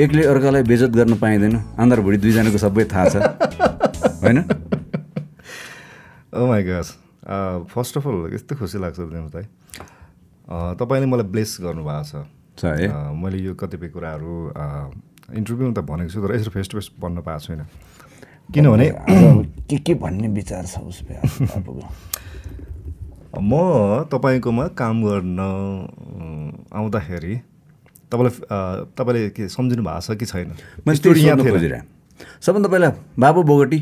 एकले अर्कालाई बेजत गर्न पाइँदैन। आन्धारभुँडी दुईजनाको सबै थाहा छ। होइन? ओ my gosh first of all यस्तो खुसी लाग्छ देउताई तपाईँले मलाई ब्लेस गर्नुभएको छ। है? अ, मैले यो कतिपय कुराहरू इन्टरभ्यूमा त भनेको छु तर यसरी फेस टु फेस भन्न पाएको छुइनँ। किनभने के के भन्ने विचार छ उस बाबुको। म तपाईँकोमा काम गर्न आउँदाखेरि तपाईँलाई तपाईँले के सम्झिनु भएको छ कि छैन? मैले सबभन्दा पहिला Babu Bogati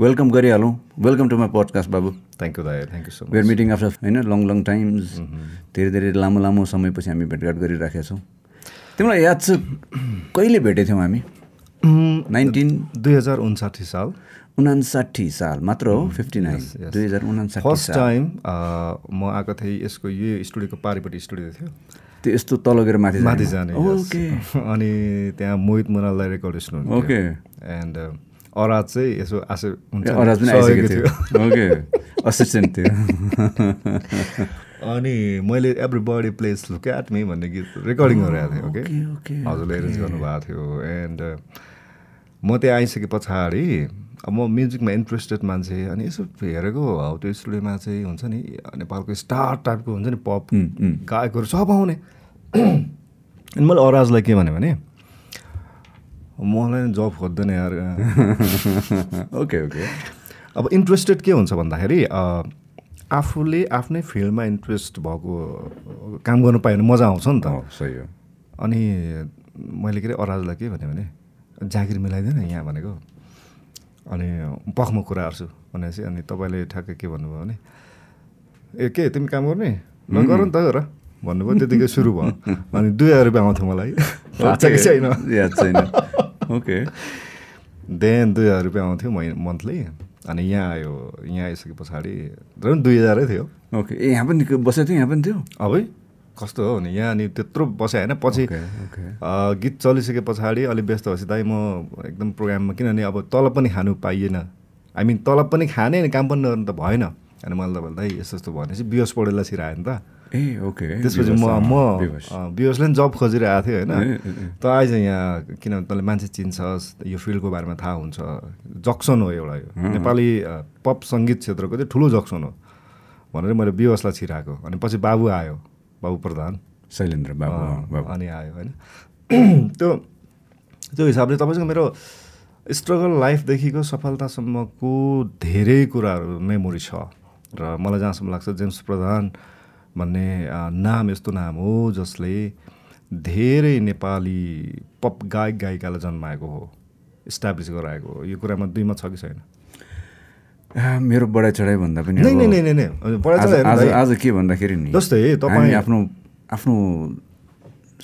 welcome गरिहालौँ। Welcome to my podcast Babu. Thank you दाइ thank you so we are much meeting after होइन लङ लङ टाइम्स धेरै धेरै लामो लामो समयपछि हामी भेटघाट गरिराखेका छौँ। तिमीलाई याद छ कहिले भेटेको थियौँ हामी? नाइन्टिन? दुई हजार उन्साठी साल। उनासाठी साल मात्र हो फिफ्टी नाइन। दुई हजार उनासाठी फर्स्ट टाइम म आएको थिएँ यसको यो स्टुडियोको पारिपट्टि स्टुडियो थियो। त्यो यस्तो तल गएर माथि माथि जाने. ओके अनि त्यहाँ मोहित मुनाललाई रेकर्डेसन हुन्थ्यो। ओके एन्ड अराज चाहिँ यसो आशा हुन्छ अराज पनि आइसकेको थियो। ओके असिस्टेन्ट थियो। अनि मैले everybody please look at me भन्ने गीत रेकर्डिङ गरिरहेको थिएँ ओके हजुरले एरेन्ज गर्नुभएको थियो। एन्ड म त्यहाँ आइसके पछाडि अब म म्युजिकमा इन्ट्रेस्टेड मान्छे अनि यसो हेरेको हौ त्यो स्टुडियोमा चाहिँ हुन्छ नि नेपालको स्टार टाइपको हुन्छ नि पप गायकहरू सब आउने। अनि मैले अराजलाई के भने भने मलाई जब खोज्दैन यार। ओके ओके अब इन्ट्रेस्टेड के हुन्छ भन्दाखेरि आफूले आफ्नै फिल्डमा इन्ट्रेस्ट भएको काम गर्नु पायो भने मजा आउँछ नि त। सही हो। अनि मैले के अरे अराजलाई के भने भने जागिर मिलाइदिएन यहाँ भनेको। अनि पखमा कुरा गर्छु भनेपछि अनि तपाईँले ठ्याक्कै के भन्नुभयो भने ए के तिमी काम गर्ने? ल गर नि त गर। भन्नुभयो त्यतिकै सुरु भयो। अनि दुई हजार रुपियाँ आउँथ्यो मलाई। कि छैन? याद छैन। ओके देन दुई हजार रुपियाँ आउँथ्यो मै मन्थली अनि यहाँ आयो यहाँ आइसके पछाडि तर पनि दुई हजारै थियो। ओके ए यहाँ पनि बसेको थियो यहाँ पनि थियो? अब है कस्तो हो नि यहाँ अनि त्यत्रो बस्यो होइन। पछि गीत चलिसके पछाडि अलि व्यस्त भएपछि दाइ म एकदम प्रोग्राममा किनभने अब तलब पनि खानु पाइएन। आई मिन तलब पनि खाने काम पनि गर्नु त भएन। अनि मैले त दाइ यस्तो यस्तो भनेपछि बियोस पढेलाई छिरायो नि त। ए ओके त्यसपछि म म बियोसले पनि जब खोजिरहेको थिएँ होइन। त आइज यहाँ किनभने तँले मान्छे चिन्छस् यो फिल्डको बारेमा थाहा हुन्छ। जक्सन हो एउटा यो। नेपाली पप सङ्गीत क्षेत्रको चाहिँ ठुलो जक्सन हो भनेर मैले बियोसलाई छिराएको। अनि पछि बाबु आयो बाबु प्रधान। शैलेन्द्र बाबु अनि आयो होइन? त्यो त्यो हिसाबले तपाईँसँग मेरो स्ट्रगल लाइफदेखिको सफलतासम्मको धेरै कुराहरू मेमोरी छ। र मलाई जहाँसम्म लाग्छ जेम्स प्रधान भन्ने नाम यस्तो नाम हो जसले धेरै नेपाली पप गायक गायिकालाई जन्माएको हो इस्टाब्लिस गराएको हो। यो कुरामा दुईमा छ कि छैन? मेरो बढाइ चढाइ भन्दा पनि आज के भन्दाखेरि नि जस्तै तपाईँ- आफ्नो आफ्नो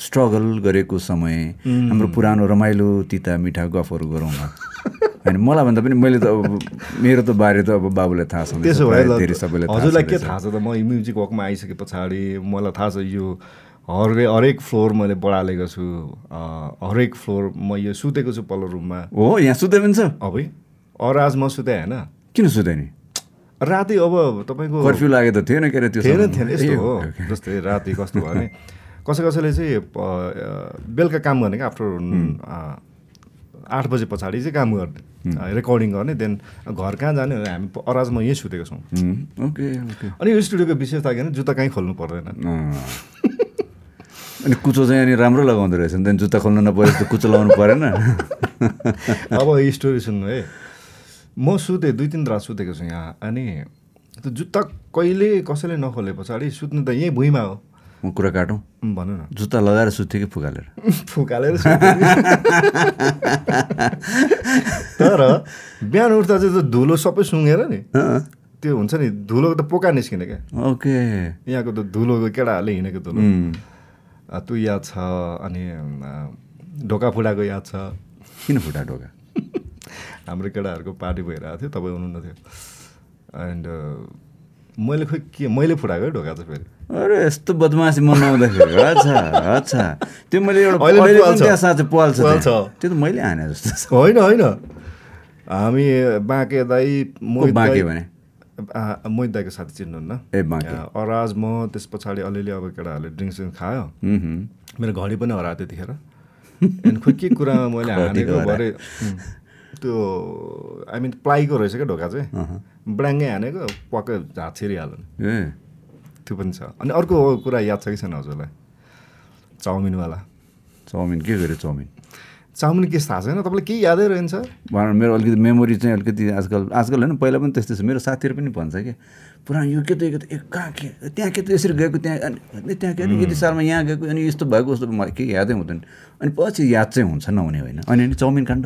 स्ट्रगल गरेको समय हाम्रो पुरानो रमाइलो तिता मिठा गफहरू गरौँला। होइन मलाई भन्दा पनि मैले त अब मेरो त बारे त अब बाबुलाई थाहा छ त्यसो भए सबैलाई हजुरलाई के। थाहा छ त? म म्युजिक वकमा आइसके पछाडि मलाई थाहा छ यो हरे हरेक फ्लोर मैले बढालेको छु हरेक फ्लोर म यो सुतेको छु पल्लो रुममा। हो यहाँ सुत्दै पनि छ? अबै अराज म सुते होइन? किन सुत्दै नि? राति अब तपाईँको कर्फ्यू लागेको त थिएन के अरे त्यो थिएन? थिएन यस्तो हो। जस्तै राति कस्तो भयो भने कसै कसैले चाहिँ बेलुका काम गर्ने क्या आफ्टर आठ बजे पछाडि चाहिँ काम गर्ने रेकर्डिङ गर्ने देन घर कहाँ जाने भनेर हामी अराजमा यहीँ सुतेको छौँ। Okay okay. अनि यो स्टुडियोको विशेषता के भने जुत्ता कहीँ खोल्नु पर्दैन। अनि कुचो चाहिँ अनि राम्रो लगाउँदो रहेछ नि त्यहाँदेखि जुत्ता खोल्नु नपरे त कुचो लगाउनु परेन। अब यो स्टोरी सुन्नु है। म सुतेँ दुई तिन रात सुतेको छु यहाँ अनि त्यो जुत्ता कहिले कसैले नखोले पछाडि सुत्नु त यहीँ भुइँमा हो। म कुरा काटौँ? भन्नु न। जुत्ता लगाएर सुत्थ्यो कि फुकालेर? फुकालेर तर बिहान उठ्दा चाहिँ त्यो धुलो सबै सुँगेर नि त्यो हुन्छ नि धुलोको त पोका निस्किने क्या। ओके। यहाँको त धुलोको केटाहरूले हिँडेको धुलो। त्यो याद छ अनि ढोका फुटाएको याद छ। किन फुटा ढोका? हाम्रो केटाहरूको पार्टी भइरहेको थियो तपाईँ हुनुहुन्न थियो एन्ड मैले खोइ के मैले फुटाएको है ढोका चाहिँ फेरि। अरे यस्तो बदमासी मन नआउँदाखेरि अच्छा अच्छा। त्यो मैले एउटा साँच्चै पाल्छ। त्यो। त मैले हाने जस्तो होइन होइन। हामी बाँके दाई मोहित बाँके भने? मोहित दाईको साथी चिन्नुहुन्न। ए अराज म त्यस पछाडि अलिअलि अब केटाहरूले ड्रिङ्क्स सिङ्क्स खायो। मेरो घडी पनि हरायो त्यतिखेर। अनि खोइ के कुरामा मैले हानेको भरे त्यो आई मिन प्लाईको रहेछ क्या ढोका चाहिँ। ब्राङ्गै हानेको पक्कै हात छिरिहाल्यो नि। ए। त्यो पनि छ। अनि अर्को कुरा याद छ कि छैन हजुरलाई? चाउमिनवाला। Chow mein. के गर्यो चाउमिन? चाउमिन के थाहा छैन तपाईँलाई केही यादै रहन्छ मेरो अलिकति मेमोरी चाहिँ अलिकति आजकल आजकल होइन पहिला पनि त्यस्तै छ। मेरो साथीहरू पनि भन्छ क्या पुरा यो के त यो के त कहाँ के त्यहाँ के त यसरी गएको त्यहाँ अनि त्यहाँ के अनि यति सालमा यहाँ गएको अनि यस्तो भएको उस्तो मलाई केही यादै हुँदैन। अनि पछि याद चाहिँ हुन्छ नहुने होइन। अनि अनि चाउमिन काण्ड?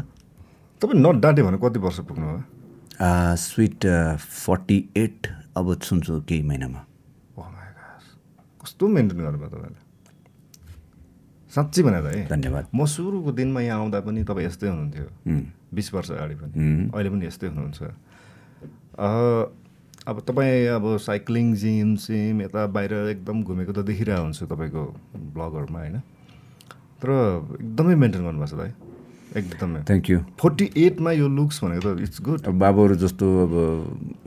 तपाईँ नट डाँट्यो भने कति वर्ष पुग्नु भयो स्विट फोर्टी एट अब सुन्छु केही महिनामा। Oh. कस्तो मेन्टेन गर्नुभयो तपाईँले? साँच्ची भने त है? धन्यवाद। म सुरुको दिनमा यहाँ आउँदा पनि तपाईँ यस्तै हुनुहुन्थ्यो। बिस वर्ष अगाडि पनि। अहिले पनि यस्तै हुनुहुन्छ। अब तपाईँ अब साइक्लिङ जिम सिम यता बाहिर एकदम घुमेको त देखिरहेको हुन्छु तपाईँको ब्लगहरूमा होइन? तर एकदमै मेन्टेन गर्नुभएको छ त है एकदमै। थ्याङ्क यू फोर्टी एटमा यो लुक्स भनेको त इट्स गुड अब बाबुहरू जस्तो अब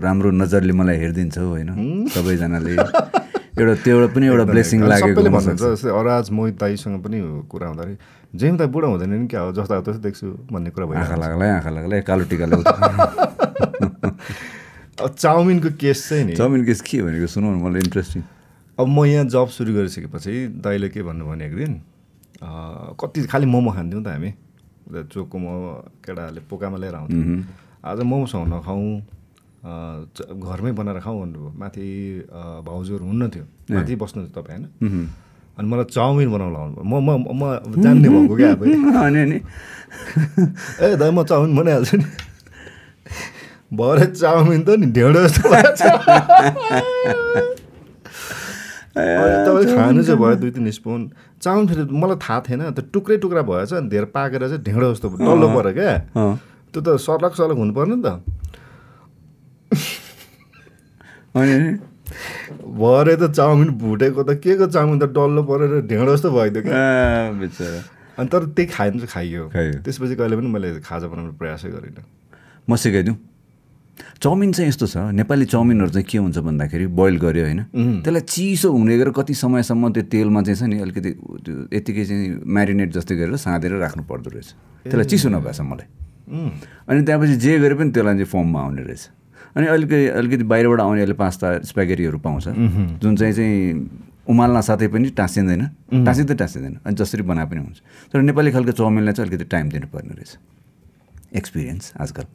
राम्रो नजरले मलाई हेरिदिन्छ होइन। सबैजनाले एउटा त्यो एउटा पनि एउटा ब्लेसिङ लागेको जस्तै अराज मोहित दाईसँग पनि कुरा हुँदाखेरि जेम त बुढा हुँदैन नि क्या हो जस्तो त्यस्तो देख्छु भन्ने कुरा आँखा भइरहेको छ। लाग्ला आँखा लाग्ला कालो टिका चाउमिनको केस चाहिँ नि। चाउमिन केस के भनेको? सुनाउनु मलाई इन्ट्रेस्टिङ अब म यहाँ जब सुरु गरिसकेपछि दाइले के भन्नु भने एक दिन कति खालि मोमो खान्थ्यौँ त हामी? उता चोको मोमो केटाहरूले पोकामा लिएर आउँथ्यो आज मोमोसँग नखाउँ घरमै बनाएर खाउँ भन्नुभयो। माथि भाउजूहरू हुन्न थियो। माथि बस्नु तपाईँ होइन? अनि मलाई चाउमिन बनाउनु लाउनु म म म जान्ने भएको क्या अनि ए दाइ म चाउमिन बनाइहाल्छु नि। भरे चाउमिन त नि ढेँडो जस्तो भएको छ अनि तपाईँ खानु चाहिँ भयो दुई तिन स्पुन। चाउमिन फेरि मलाई थाहा थिएन त्यो टुक्रै टुक्रा भएछ अनि धेरै पाकेर चाहिँ ढेँडो जस्तो डल्लो पऱ्यो क्या। त्यो त सर्लक सर्लक हुनु पर्ने नि त। अनि? भरे त चाउमिन भुटेको त के को चाउमिन त डल्लो परेर ढेँडो जस्तो भइदियो क्या। अनि तर त्यही खानु चाहिँ खाइयो। खाइयो। त्यसपछि कहिले पनि मैले खाजा बनाउने प्रयासै गरिनँ। म सिकाइदिउँ। चाउमिन चाहिँ यस्तो छ नेपाली चाउमिनहरू चाहिँ के हुन्छ भन्दाखेरि बोइल गऱ्यो होइन। त्यसलाई चिसो हुने गरेर कति समयसम्म त्यो तेलमा चाहिँ छ नि अलिकति त्यो यत्तिकै चाहिँ म्यारिनेट जस्तै गरेर साँधेर राख्नु पर्दो रहेछ। त्यसलाई चिसो नभएसम्मलाई उम्, अनि त्यहाँपछि जे गरे पनि त्यसलाई चाहिँ फर्ममा आउने रहेछ। अनि अलिकति अलिकति बाहिरबाट आउने अहिले पास्ता स्प्यागेरीहरू पाउँछ। जुन चाहिँ चाहिँ उमाल्न साथै पनि टाँसिँदैन। टाँसिँदै टाँसिँदैन। अनि जसरी बनाए पनि हुन्छ। तर नेपाली खालको चाउमिनलाई चाहिँ अलिकति टाइम दिनुपर्ने रहेछ। एक्सपिरियन्स आजकल।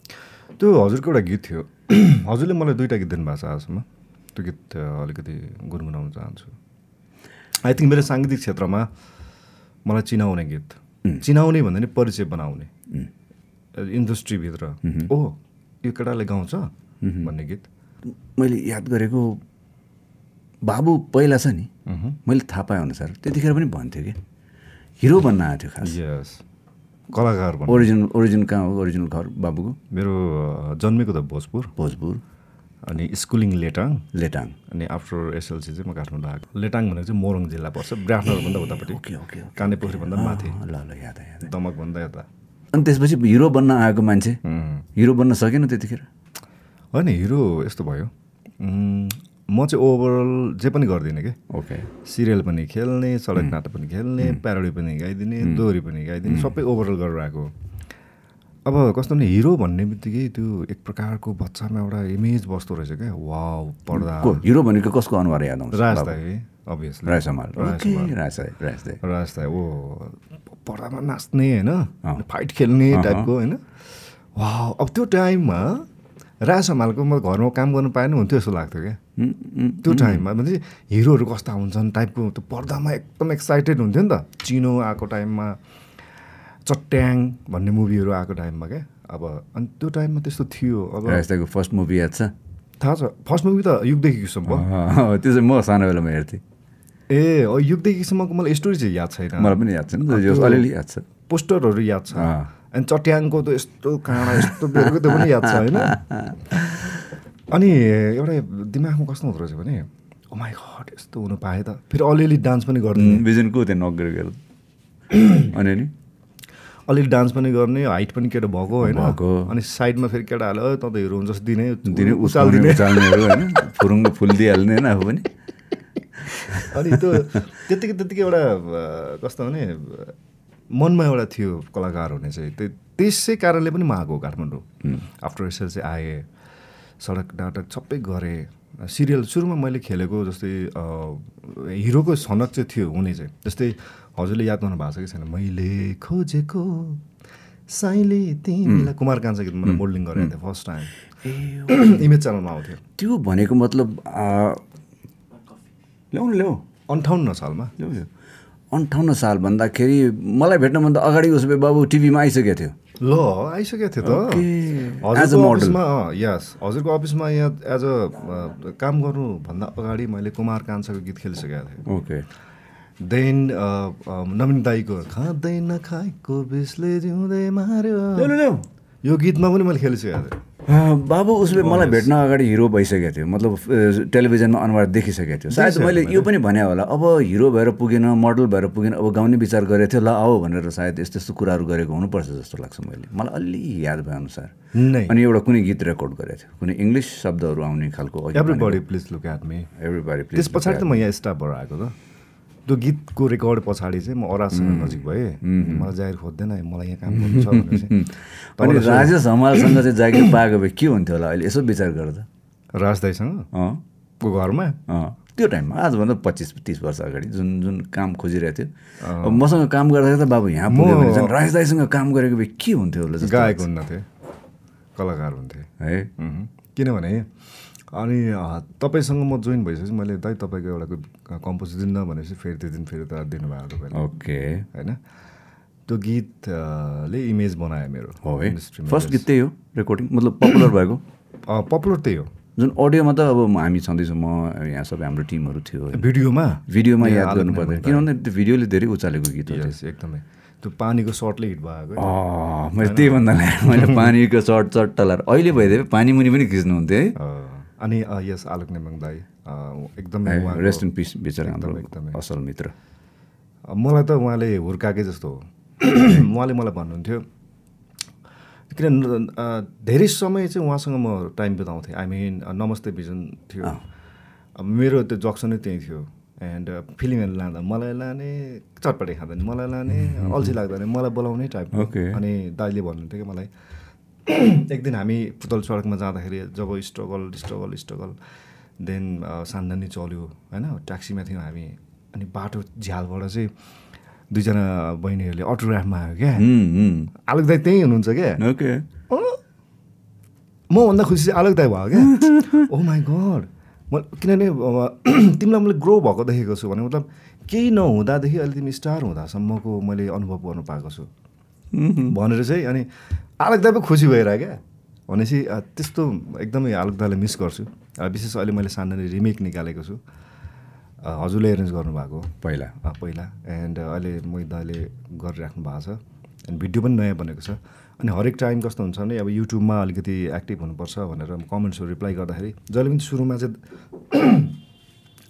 त्यो हजुरको एउटा गीत थियो। हजुरले मलाई दुइटा गीत दिनुभएको छ आजसम्म। त्यो गीत अलिकति गुनगुनाउन चाहन्छु। आई थिङ्क मेरो साङ्गीतिक क्षेत्रमा मलाई चिनाउने गीत। चिनाउने भन्दा नि परिचय बनाउने। इन्डस्ट्रीभित्र। ओ यो केटाले गाउँछ भन्ने गीत। मैले याद गरेको बाबु पहिला छ नि। मैले थाहा पाएँ अनुसार। त्यतिखेर पनि भन्थ्यो कि। हिरो बन्न आएको थियो खास। यस कलाकार भन्नु ओरिजिनल ओरिजिनल कहाँ हो? ओरिजिनल घर बाबुको? मेरो जन्मेको त भोजपुर। भोजपुर। अनि स्कुलिङ लेटाङ। लेटाङ। अनि आफ्टर एसएलसी चाहिँ म काठमाडौँ आएको लेटाङ भनेको चाहिँ मोरङ जिल्ला पर्छ ब्राफ्नरभन्दा उतापट्टि। Okay okay okay. काने पोखरीभन्दा माथि। ल ल याद याद। दमकभन्दा यता। अनि त्यसपछि हिरो बन्न आएको मान्छे. हिरो बन्न सकेन त्यतिखेर? होइन हिरो यस्तो भयो। म चाहिँ ओभरअल जे पनि गर्दिनँ कि। ओके। सिरियल पनि खेल्ने सडक नाटक पनि खेल्ने प्यारोडी पनि गाइदिने दोहोरी पनि गाइदिने सबै ओभरअल गरेर आएको अब कस्तो भने हिरो भन्ने बित्तिकै त्यो एक प्रकारको बच्चामा एउटा इमेज बस्दो रहेछ क्या। वाउ पढ्दा हिरो भनेको कसको अनुहार याद आउँछ? राज? दाई अभियसली राज राज दाई, राज ओ पर्दामा नाच्ने होइन। फाइट खेल्ने टाइपको होइन? वा अब त्यो टाइममा राज हमालको म घरमा काम गर्नु पाएन हुन्थ्यो जस्तो लाग्थ्यो क्या। त्यो टाइममा भने हिरोहरू कस्ता हुन्छन् टाइपको त्यो पर्दामा एकदम एक्साइटेड हुन्थ्यो नि त। चिनो आएको टाइममा चट्याङ भन्ने मुभीहरू आएको टाइममा क्या। अब अनि त्यो टाइममा त्यस्तो थियो। अब फर्स्ट मुभी याद छ? थाहा छ। फर्स्ट मुभी त युगदेखि किसिमको त्यो चाहिँ म सानो बेलामा हेर्थेँ। ए युगदेखि किसिमको मलाई स्टोरी चाहिँ याद छैन। मलाई पनि याद छैन। अलिअलि याद छ। पोस्टरहरू याद छ। अनि चट्याङको त यस्तो काँडा यस्तो त्यो पनि याद छ होइन? अनि एउटा दिमागमा कस्तो हुँदो रहेछ भने ओ माई गड यस्तो हुनु पाएँ त। फेरि अलिअलि डान्स पनि गरिदिने बिजनको त्यहाँ नक गरेर अनि अनि? अलिअलि डान्स पनि गर्ने हाइट पनि केटा भएको होइन। अनि साइडमा फेरि केटा हाल्यो त त हिरो हुन्छ जस्तो दिने दिने उचाल उचाल्ने दिने उचाल्नेहरू होइन। फुरुङ्ग फुल दिइहाल्ने होइन आफू पनि। अनि त्यो त्यत्तिकै त्यत्तिकै एउटा कस्तो भने मनमा एउटा थियो कलाकार हुने चाहिँ। त्यो त्यसै कारणले पनि म आएको काठमाडौँ। आफ्टर एसएल चाहिँ आएँ सडक नाटक सबै गरेँ। सिरियल सुरुमा मैले खेलेको जस्तै हिरोको सनक चाहिँ थियो हुने चाहिँ। जस्तै हजुरले याद गर्नु भएको छ कि छैन? मैले खोजेको साइली तिमीलाई कुमार कान्छा गीत मैले मोडलिङ गरेको थिएँ फर्स्ट टाइम। इमेज च्यानलमा आउँथ्यो। त्यो भनेको मतलब आ, ल्याउ। अन्ठाउन्न सालमा। ल्याउ ल्याउ। अन्ठाउन्न साल भन्दाखेरि मलाई भेट्नुभन्दा अगाडि उसो भए बाबु टिभीमा आइसकेको थियो। ल आइसकेको थियो त। हजुरको. अफिसमा यस हजुरको अफिसमा यहाँ एज अ काम गर्नुभन्दा अगाडि मैले कुमार कान्छाको गीत खेलिसकेको थिएँ। ओके। देन नवीन दाईको खाँदैन खाएको बिसले जिउँदै मार्यो। यो गीतमा पनि मैले खेलिसकेको थिएँ। बाबु उसले मलाई भेट्न अगाडि हिरो भइसकेको थियो। मतलब टेलिभिजनमा अनुहार देखिसकेको थियो। सायद मैले यो पनि भने होला। अब हिरो भएर पुगेन मोडल भएर पुगेन अब गाउने विचार गरेको थियो ल आओ भनेर सायद यस्तो यस्तो कुराहरू गरेको हुनुपर्छ जस्तो लाग्छ मैले। मलाई अलि याद भएअनुसार नै। अनि एउटा कुनै गीत रेकर्ड गरेको थियो। कुनै इङ्ग्लिस शब्दहरू आउने खालको everybody please look at me everybody त्यस पछाडि त म यहाँ स्टाफबाट आएको त। त्यो गीतको रेकर्ड पछाडि चाहिँ म अराजसँग नजिक भएँ। मलाई जागिर खोज्दैन मलाई यहाँ काम गर्नु छ भनेर अनि राजेश हमालसँग चाहिँ जागिर पाएको भए के हुन्थ्यो होला? अहिले यसो विचार गर्दा राज दाईसँग? अँ। को घरमा? त्यो टाइममा आजभन्दा पच्चिस तिस वर्ष अगाडि जुन जुन काम खोजिरहेको थियो। मसँग काम गर्दाखेरि त बाबु यहाँ पुग्यो राज दाईसँग काम गरेको भए के हुन्थ्यो होला गायक हुन्न थिएँ कलाकार हुन्थेँ है। किनभने अनि तपाईँसँग म जोइन भइसकेपछि मैले दाइ तपाईँको एउटा कम्पोज दिन्न भनेपछि फेरि त्यो दिन फेरि त दिनुभयो तपाईँले ओके। होइन? त्यो गीतले इमेज बनायो मेरो हो है। फर्स्ट गीत त्यही हो रेकर्डिङ मतलब पपुलर भएको? पपुलर त्यही हो। जुन अडियोमा त अब हामी छँदैछौँ म यहाँ सबै हाम्रो टिमहरू थियो। भिडियोमा? भिडियोमा याद गर्नु पर्दैन। निर्माण किनभने त्यो भिडियोले धेरै उचालेको गीत हो एकदमै। त्यो पानीको सर्टले हिट भएको मैले त्यही भन्दा मैले पानीको सर्ट सर्ट टलाएर अहिले भइदिए पानी मुनि पनि खिच्नुहुन्थ्यो है। अनि यस आलोक नेमाङ दाई एकदमै रेस्ट इन पिस बिचरा एकदमै। असल मित्र। मलाई त उहाँले हुर्काएकै जस्तो हो। उहाँले मलाई भन्नुहुन्थ्यो किन धेरै समय चाहिँ उहाँसँग म टाइम बिताउँथेँ। आई मिन नमस्ते भिजन थियो। मेरो त्यो जक्सनै त्यहीँ थियो। एन्ड फिल्महरू लाँदा मलाई लाने चटपटे खाँदैन मलाई लाने अल्छी लाग्दैन मलाई बोलाउने टाइप. अनि दाइले भन्नुहुन्थ्यो कि मलाई एक दिन हामी पुतल सडकमा जाँदाखेरि जब struggle struggle struggle then Sandani चल्यो होइन? ट्याक्सीमा थियौँ हामी अनि बाटो झ्यालबाट चाहिँ दुईजना बहिनीहरूले अटोग्राफमा आयो क्या। आलोक दाई त्यहीँ हुनुहुन्छ क्या? मभन्दा खुसी चाहिँ आलोक दाई भयो क्या? ओ माई गड म किनभने तिमीलाई मैले ग्रो भएको देखेको छु भने मतलब केही नहुँदादेखि अहिले तिमी स्टार हुँदासम्मको मैले अनुभव गर्नु पाएको छु। भनेर चाहिँ अनि आलोक दाई पो खुसी भइरह्यो क्या? भनेपछि त्यस्तो एकदमै आलोक दाईलाई मिस गर्छु। विशेष अहिले मैले सान्नानी रिमेक निकालेको छु। हजुरले एरेन्ज गर्नुभएको। पहिला। पहिला। एन्ड अहिले मोहित दाले गरिराख्नु भएको छ। एन्ड भिडियो पनि नयाँ बनेको छ। अनि हरेक टाइम कस्तो हुन्छ भने अब युट्युबमा अलिकति एक्टिभ हुनुपर्छ भनेर कमेन्ट्सहरू रिप्लाई गर्दाखेरि जहिले पनि सुरुमा चाहिँ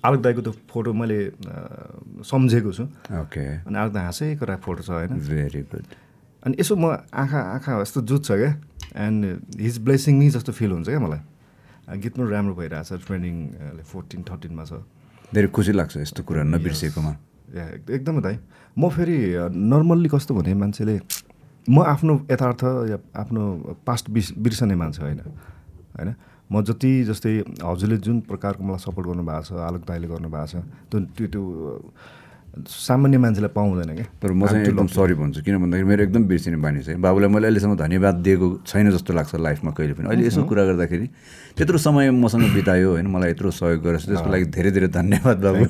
आलोक दाईको त्यो फोटो मैले सम्झेको छु। ओके अनि आलोक दाई हाँसेको फोटो छ होइन? भेरी गुड अनि यसो म आँखा आँखा यस्तो जुत्छ क्या। एन्ड हिज ब्लेसिङ नि जस्तो फिल हुन्छ क्या मलाई। गीत पनि राम्रो भइरहेछ ट्रेन्डिङ फोर्टिन थर्टिनमा छ। धेरै खुसी लाग्छ यस्तो कुरा एक- एकदमै दाइ। म फेरि नर्मल्ली कस्तो भने मान्छेले म आफ्नो यथार्थ या आफ्नो पास्ट बिर्स बिर्सने मान्छे होइन। होइन? म जति जस्तै हजुरले जुन प्रकारको मलाई सपोर्ट गर्नुभएको छ आलोक दाईले गर्नुभएको छ त्यो त्यो सामान्य मान्छेलाई पाउँदैन क्या। तर म चाहिँ एकदम सरी भन्छु किन भन्दाखेरि मेरो एकदम बिर्सिने बानी छ बाबुलाई मैले अहिलेसम्म धन्यवाद दिएको छैन जस्तो लाग्छ लाइफमा कहिले पनि। अहिले यसो कुरा गर्दाखेरि त्यत्रो समय मसँग बितायो होइन मलाई यत्रो सहयोग गरेर त्यसको लागि धेरै धेरै धन्यवाद बाबु।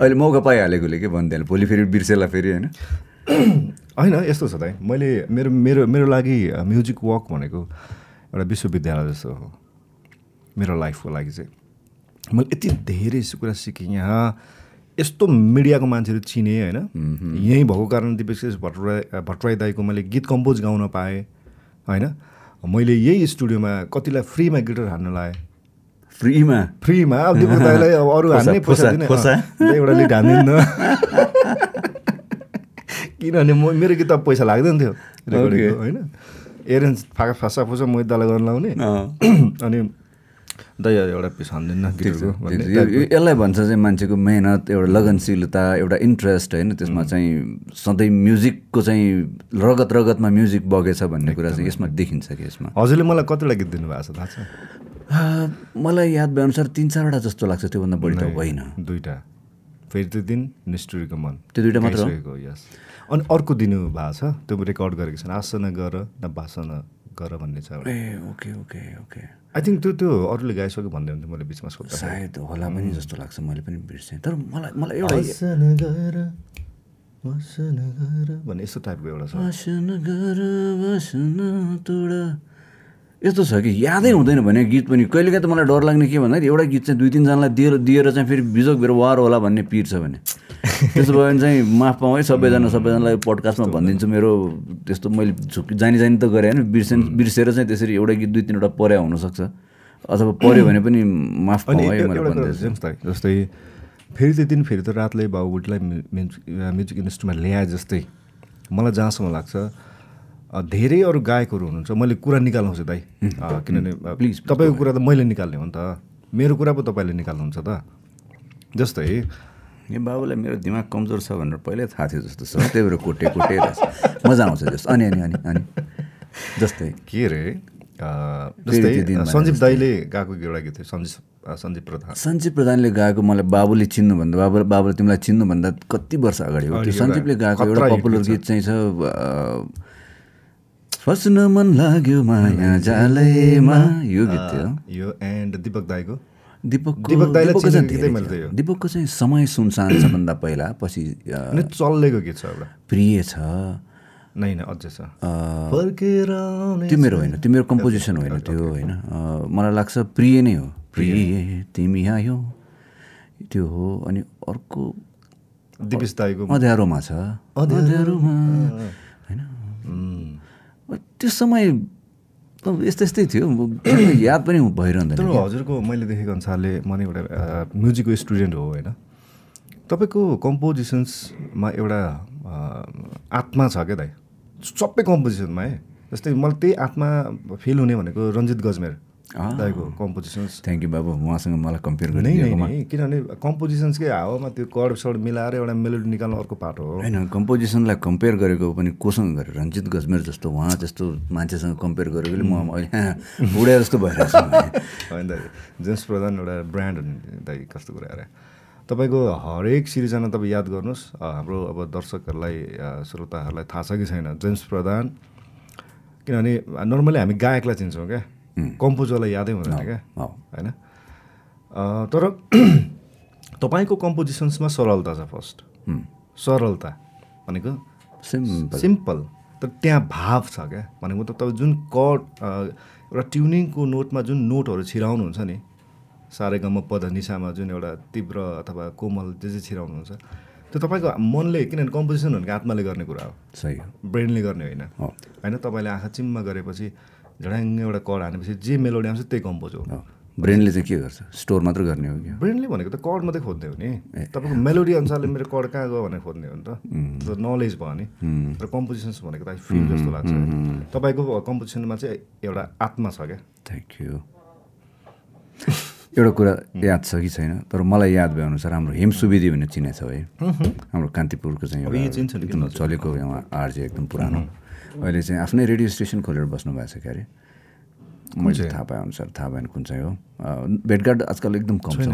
अहिले मौका पाइहालेकोले के भनिदिहाल्यो भोलि फेरि बिर्सेला फेरि होइन। होइन यस्तो छ दाइ मैले मेरो मेरो मेरो लागि म्युजिक वक भनेको एउटा विश्वविद्यालय जस्तो हो। मेरो लाइफको लागि चाहिँ। मैले यति धेरै कुरा सिकेँ यहाँ। यस्तो मिडियाको मान्छेहरू चिनेँ होइन? यहीँ भएको कारण दिपेश भट्टराई भट्टराई दाईको मैले गीत कम्पोज गाउन पाएँ होइन? मैले यही स्टुडियोमा कतिलाई फ्रीमा गिटार हान्न लाएँ। फ्रीमा? फ्रीमा? अब दिपक दाईलाई अब अरू हान्ने पैसा एउटा लिट हानिदिन्न किनभने म मेरो गीत पैसा लाग्दैन थियो रेकर्डिङको होइन? एरेन्ज फाका फासा फुसा मोहित दालाई गर्न लाउने। अनि दाइ एउटा पिस यसलाई भन्छ चाहिँ मान्छेको मेहनत एउटा लगनशीलता एउटा इन्ट्रेस्ट होइन? त्यसमा चाहिँ सधैँ म्युजिकको चाहिँ रगत रगतमा म्युजिक बगेछ भन्ने कुरा चाहिँ यसमा देखिन्छ कि यसमा? हजुरले मलाई कतिवटा गीत दिनुभएको छ थाहा छ? मलाई याद भएअनुसार तिन चारवटा जस्तो लाग्छ त्योभन्दा बढी त होइन। दुईवटा। फेरि त्यो दिन निष्ठुरीको मन। त्यो दुइटा मात्र यस अनि अर्को दिनु भएको छ त्यो रेकर्ड गरेको छैन आसना गर न बासना गर भन्ने छ ए okay okay okay. I think त्यो त्यो अरूले गाइसक्यो भन्दै हुन्थ्यो मैले बिचमा सोध्दा सायद होला पनि जस्तो लाग्छ मैले पनि बिर्सेँ। तर मलाई मलाई एउटा भन्ने यस्तो टाइपको एउटा छ। यस्तो छ कि यादै हुँदैन भने गीत पनि। कहिलेकाहीँ त मलाई डर लाग्ने के भन्दाखेरि एउटा गीत चाहिँ दुई तिनजनालाई दिएर दिएर चाहिँ फेरि बिजोग भएर वार होला भन्ने पिर छ भने। त्यसो भयो भने चाहिँ माफ पाऊँ है सबैजना सबैजनालाई पडकास्टमा भनिदिन्छु मेरो त्यस्तो मैले झुक जानी जानी त गरेँ होइन बिर्से बिर्सेर चाहिँ त्यसरी एउटा गीत दुई तिनवटा पर्या हुनसक्छ। अथवा पऱ्यो भने पनि माफ पाऊँ है मैले भन्दैछु। जस्तै फेरि त्यो दिन फेरि त रातले बाबुबुटीलाई म्युजिक म्युजिक इन्डस्ट्रीमा ल्याए जस्तै मलाई जहाँसम्म लाग्छ धेरै अरू गायकहरू हुनुहुन्छ मैले कुरा निकाल्नुहोस् दाइ। किनभने Please, तपाईँको कुरा त मैले निकाल्ने हो नि त। मेरो कुरा पो तपाईँले निकाल्नुहुन्छ त। जस्तै यो बाबुलाई मेरो दिमाग कमजोर छ भनेर पहिल्यै थाहा थियो जस्तो छ। त्यही भएर कोटे कोटे मजा आउँछ जस्तो अनि अनि अनि अनि। जस्तै। के अरे जस्तै सञ्जीव दाईले गाएको एउटा गीत थियो। सञ्जीव सञ्जीव प्रधान। सञ्जीव प्रधानले गाएको मलाई बाबुले चिन्नुभन्दा बाबु बाबुले तिमीलाई चिन्नुभन्दा कति वर्ष अगाडि हो? त्यो सञ्जीवले गाएको एउटा पपुलर गीत चाहिँ छ फस्न मन लाग्यो माया जालैमा। यो गीत थियो। यो एन्ड दिपक दाईको। दिपकको चाहिँ समय सुनसान छ। भन्दा पहिला पछि चल्लेको गीत छ एउटा। प्रिय छ। नै अझै छ। त्यो मेरो होइन त्यो मेरो कम्पोजिसन होइन त्यो होइन। मलाई लाग्छ प्रिय नै हो। प्रिय। तिमी आयो। त्यो हो अनि अर्को दिपेश दाईको। अँध्यारोमा छ। अँध्यारोमा। होइन? त्यो समय यस्तै यस्तै थियो। याद पनि भइरहँदैन तर हजुरको मैले देखेको अनुसारले म नि एउटा म्युजिकको स्टुडेन्ट हो होइन। तपाईँको कम्पोजिसन्समा एउटा आत्मा छ क्या दाइ। सबै कम्पोजिसनमा है। जस्तै मलाई त्यही आत्मा फिल हुने भनेको रञ्जित गजमेर। आ। दाईको कम्पोजिसन्स थ्याङ्क यू बाबु उहाँसँग मलाई कम्पेयर नै नै गरिदिएकोमा नै किनभने कम्पोजिसन्सकै हावामा त्यो कड सड मिलाएर एउटा मेलोडी निकाल्नु अर्को पाटो हो होइन कम्पोजिसनलाई कम्पेयर गरेको पनि कोसँग गरेर रञ्जित गजमेर जस्तो उहाँ जस्तो मान्छेसँग कम्पेयर गरेकोले म अहिले बुढा जस्तो भइरहेको छु होइन दाइ जेम्स प्रधान एउटा ब्रान्ड दाइ कस्तो कुरा अरे तपाईँको हरेक सिरिजना तपाईँ याद गर्नुहोस् हाम्रो अब दर्शकहरूलाई श्रोताहरूलाई थाहा छ कि छैन जेम्स प्रधान किनभने नर्मली हामी गायकलाई चिन्छौँ क्या कम्पोजरलाई यादै हुँदैन क्या। होइन? तर तपाईँको कम्पोजिसन्समा सरलता छ फर्स्ट। सरलता भनेको सिम्पल सिम्पल। तर त्यहाँ भाव छ क्या? भनेको त तपाईँ जुन कड एउटा ट्युनिङको नोटमा जुन नोटहरू छिराउनुहुन्छ नि सारेगम पद निसामा जुन एउटा तीव्र अथवा कोमल जे जे छिराउनुहुन्छ त्यो तपाईँको मनले किनभने कम्पोजिसन भनेको आत्माले गर्ने कुरा हो। सही ब्रेनले गर्ने होइन। होइन तपाईँले आँखा चिम्मा गरेपछि झड्याङ्ग एउटा कड हानेपछि जे मेलोडी आउँछ त्यही कम्पोज हो। ब्रेनले चाहिँ के गर्छ स्टोर मात्र गर्ने हो क्या ब्रेनले भनेको त कड मात्रै खोज्ने हो नि तपाईँको मेलोडी अनुसारले मेरो कड कहाँ गयो भनेर खोज्ने हो नि त नलेज भयो नि र कम्पोजिसन्स भनेको त फिल जस्तो लाग्छ तपाईँको कम्पोजिसनमा चाहिँ एउटा आत्मा छ क्या थ्याङ्क यू एउटा कुरा याद छ कि छैन तर मलाई याद भए अनुसार हाम्रो हेम सुवेदी भन्ने चिनेछ है हाम्रो कान्तिपुरको चाहिँ एउटा चलेको उहाँ आरजे एकदम पुरानो अहिले चाहिँ आफ्नै रेडियो स्टेसन खोलेर बस्नु भएको छ क्यारे। मैले थाहा पाए अनुसार थाहा भएन कुन चाहिँ हो। भेटघाट आजकल एकदम कम छ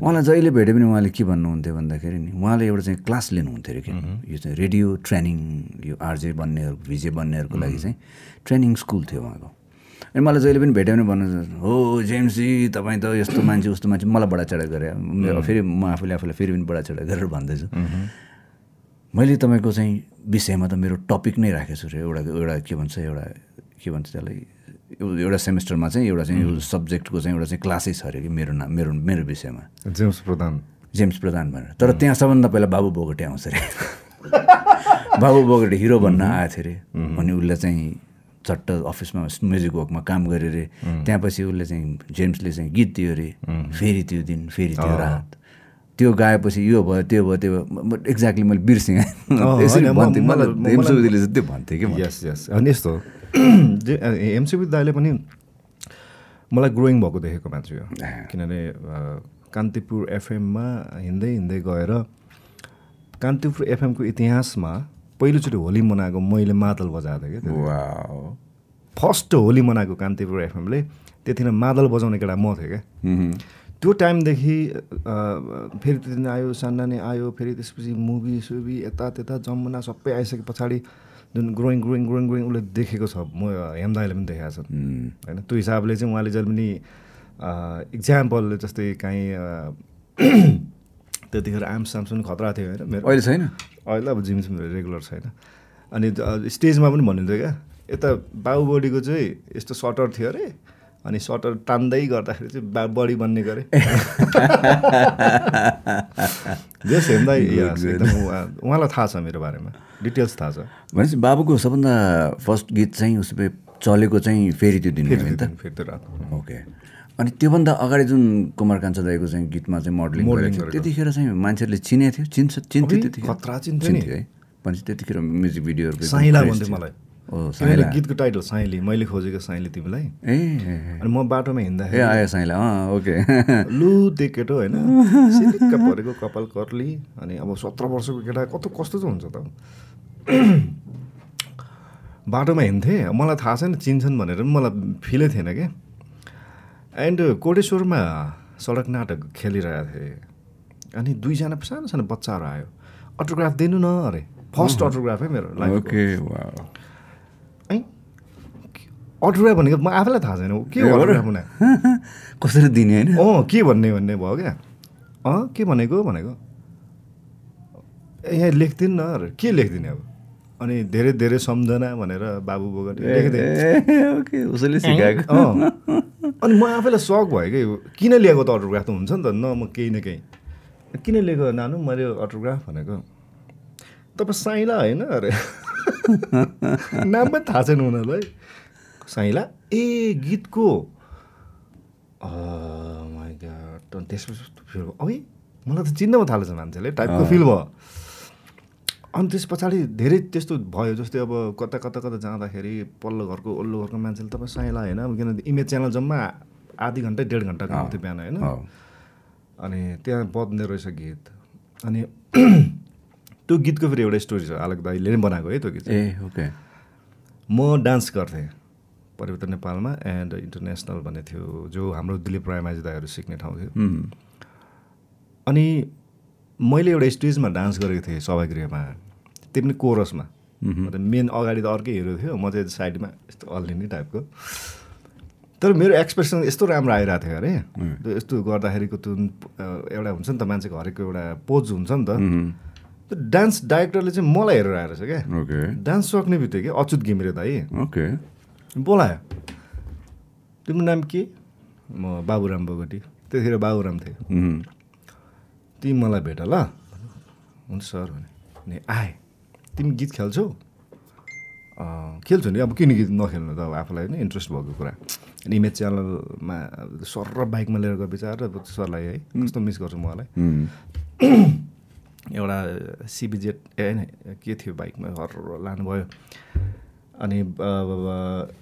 उहाँलाई जहिले भेट्यो भने उहाँले के भन्नुहुन्थ्यो भन्दाखेरि नि उहाँले एउटा चाहिँ क्लास लिनुहुन्थ्यो अरे कि। यो चाहिँ रेडियो ट्रेनिङ यो आरजे बन्नेहरू भिजे बन्नेहरूको लागि चाहिँ ट्रेनिङ स्कुल थियो उहाँको। अनि मलाई जहिले पनि भेट्यो भने भन्नु हो जेम्सी तपाईँ त यस्तो मान्छे उस्तो मान्छे मलाई बडाचढा गरे। मेरो- फेरि म आफूले आफूलाई फेरि पनि बडाचढा गरेर भन्दैछु। मैले तपाईँको चाहिँ विषयमा त मेरो टपिक नै राखेको छु रे एउटा एउटा के भन्छ एउटा के भन्छ त्यसलाई एउटा सेमेस्टरमा चाहिँ एउटा चाहिँ सब्जेक्टको चाहिँ एउटा चाहिँ क्लासै छ अरे कि मेरो नाम मेरो मेरो विषयमा। जेम्स प्रधान। जेम्स प्रधान भनेर। तर त्यहाँ सबभन्दा पहिला बाबु बोगटे आउँछ अरे बाबु बोगटे हिरो बन्न आएको थियो अरे अनि उसले चाहिँ चट्ट अफिसमा म्युजिक वर्कमा काम गऱ्यो अरे त्यहाँ पछि उसले चाहिँ जेम्सले चाहिँ गीत दियो अरे फेरि त्यो दिन फेरि त्यो रात। त्यो गाएपछि यो भयो त्यो भयो त्यो भयो। एक्ज्याक्टली मैले बिर्सेँ यसरी भन्थेँ। मलाई मलाई- चाहिँ त्यो भन्थेँ कि। यस यस अनि यस्तो। जे एमसिबी दाईले पनि मलाई ग्रोइङ भएको देखेको मान्छे हो। किनभने कान्तिपुर एफएममा हिँड्दै हिँड्दै गएर कान्तिपुर एफएमको इतिहासमा पहिलोचोटि होली मनाएको मैले मादल बजाएको थिएँ क्या फर्स्ट होली मनाएको कान्तिपुर एफएमले त्यतिखेर मादल बजाउने केटा म थिएँ क्या। त्यो टाइमदेखि फेरि त्यो दिन आयो सान्नानी आयो फेरि त्यसपछि मुभी सुभी यता त्यता जमुना सबै आइसके पछाडि जुन ग्रोइङ ग्रोइङ ग्रोइङ ग्रोइङ उसले देखेको छ। म हेमदाईले पनि देखाएको छ। होइन त्यो हिसाबले चाहिँ उहाँले जहिले पनि इक्जाम्पल जस्तै काहीँ त्यतिखेर आम्स साम्स पनि खतरा थियो होइन मेरो। अहिले छैन? अहिले अब जिम सिम रेगुलर छैन। अनि स्टेजमा पनि भनिन्थ्यो क्या। यता बाबुबडीको चाहिँ यस्तो सटर थियो अरे। अनि सटर तान्दै गर्दाखेरि चाहिँ बा बडी बन्ने गरे। जस हेर्दा उहाँलाई थाहा छ मेरो बारेमा। डिटेल्स थाहा छ। भनेपछि बाबुको सबभन्दा फर्स्ट गीत चाहिँ उसले चलेको चाहिँ फेरि त्यो दिन त? फेरि त्यो रात ओके अनि त्योभन्दा अगाडि जुन कुमार कान्छा दाईको चाहिँ गीतमा चाहिँ मोडलिङ। त्यतिखेर चाहिँ मान्छेहरूले चिने थियो चिन्छ चिन्थ्यो त्यतिखेर। खतरा चिन्थ्यो है। भनेपछि त्यतिखेर म्युजिक थियो। मलाई। साइला गीतको टाइटल साइली मैले खोजेको साइली तिमीलाई। ए। अनि म बाटोमा हिँड्दाखेरि आयो साइला ओके। लु त्यो केटो होइन? सिलिक्क परेको कपाल कर्ली। अनि अब सत्र वर्षको केटा कस्तो कस्तो चाहिँ हुन्छ त? बाटोमा हिँड्थेँ। मलाई थाहा छैन चिन्छन् भनेर पनि मलाई फिलै थिएन क्या एन्ड कोटेश्वरमा सडक नाटक खेलिरहेको थिएँ। अनि दुईजना सानो सानो बच्चाहरू आयो। अटोग्राफ दिनु न अरे। फर्स्ट अटोग्राफ है मेरो लाइफको। ओके है? अटोग्राफ भनेको म आफैलाई थाहा छैन। के हो हुने कसरी दिने होइन? अँ के भन्ने भन्ने भयो क्या? अँ के भनेको भनेको? ए, यहाँ लेखिदिनु न अरे। के लेखिदिने अब? अनि धेरै धेरै सम्झना भनेर बाबु उसैले सिकाएको। अनि म आफैलाई सक भयो कि किन लिएको त अटोग्राफ त हुन्छ नि त? न म केही न केही। किन लिएको नानु? मैले अटोग्राफ भनेको। तपाईँ साइला होइन अरे। नाम पनि थाहा छैन उनीहरूलाई। साइला ए गीतको त्यसपछि फिल भयो। अबे मलाई त चिन्न पो थालेछ मान्छेले टाइपको फिल भयो। अनि त्यस पछाडि धेरै त्यस्तो भयो जस्तै अब कता कता कता जाँदाखेरि पल्लो घरको ओल्लो घरको मान्छेले तपाईँ साइला होइन किनभने इमेज च्यानल जम्मा आधी घन्टा डेढ घन्टाको आउँथ्यो बिहान होइन। अनि त्यहाँ बज्ने रहेछ गीत। अनि त्यो गीतको फेरि एउटा स्टोरी छ। आलोक दाईले नै बनाएको है त्यो गीत। ए ओके। म डान्स गर्थेँ परिवर्तन नेपालमा एन्ड इन्टरनेसनल भन्ने थियो जो हाम्रो दिलीप रायमाझी दाईहरू सिक्ने ठाउँ थियो। अनि मैले एउटा स्टेजमा डान्स गरेको थिएँ सभागृहमा त्यो पनि कोरसमा मतलब मेन अगाडि त अर्कै हिरो थियो म चाहिँ साइडमा यस्तो अल्लिने टाइपको। तर मेरो एक्सप्रेसन यस्तो राम्रो आइरहेको थियो अरे। यस्तो गर्दाखेरिको त्यो एउटा हुन्छ नि त मान्छेको हरेकको एउटा पोज हुन्छ नि त। त्यो डान्स डाइरेक्टरले चाहिँ मलाई हेरेर आएर छ क्या। ओके डान्स सक्ने बित्तिकै अच्युत घिमिरे दाई ओके बोलायो। तिम्रो नाम के? म बाबुराम बोगटी। त्यतिखेर बाबुराम थिएँ। तिमी मलाई भेट ल। हुन्छ सर भने। आएँ। तिमी गीत खेल्छौ? "अँ, खेल्छु नि। अब किन गीत नखेल्नु त? अब आफूलाई होइन इन्ट्रेस्ट भएको कुरा। अनि इमेज च्यानलमा सर र बाइकमा लिएर गए बिचार सरलाई है कस्तो मिस गर्छु मलाई एउटा सिबिजेट ए होइन के थियो बाइकमा हर लानुभयो। अनि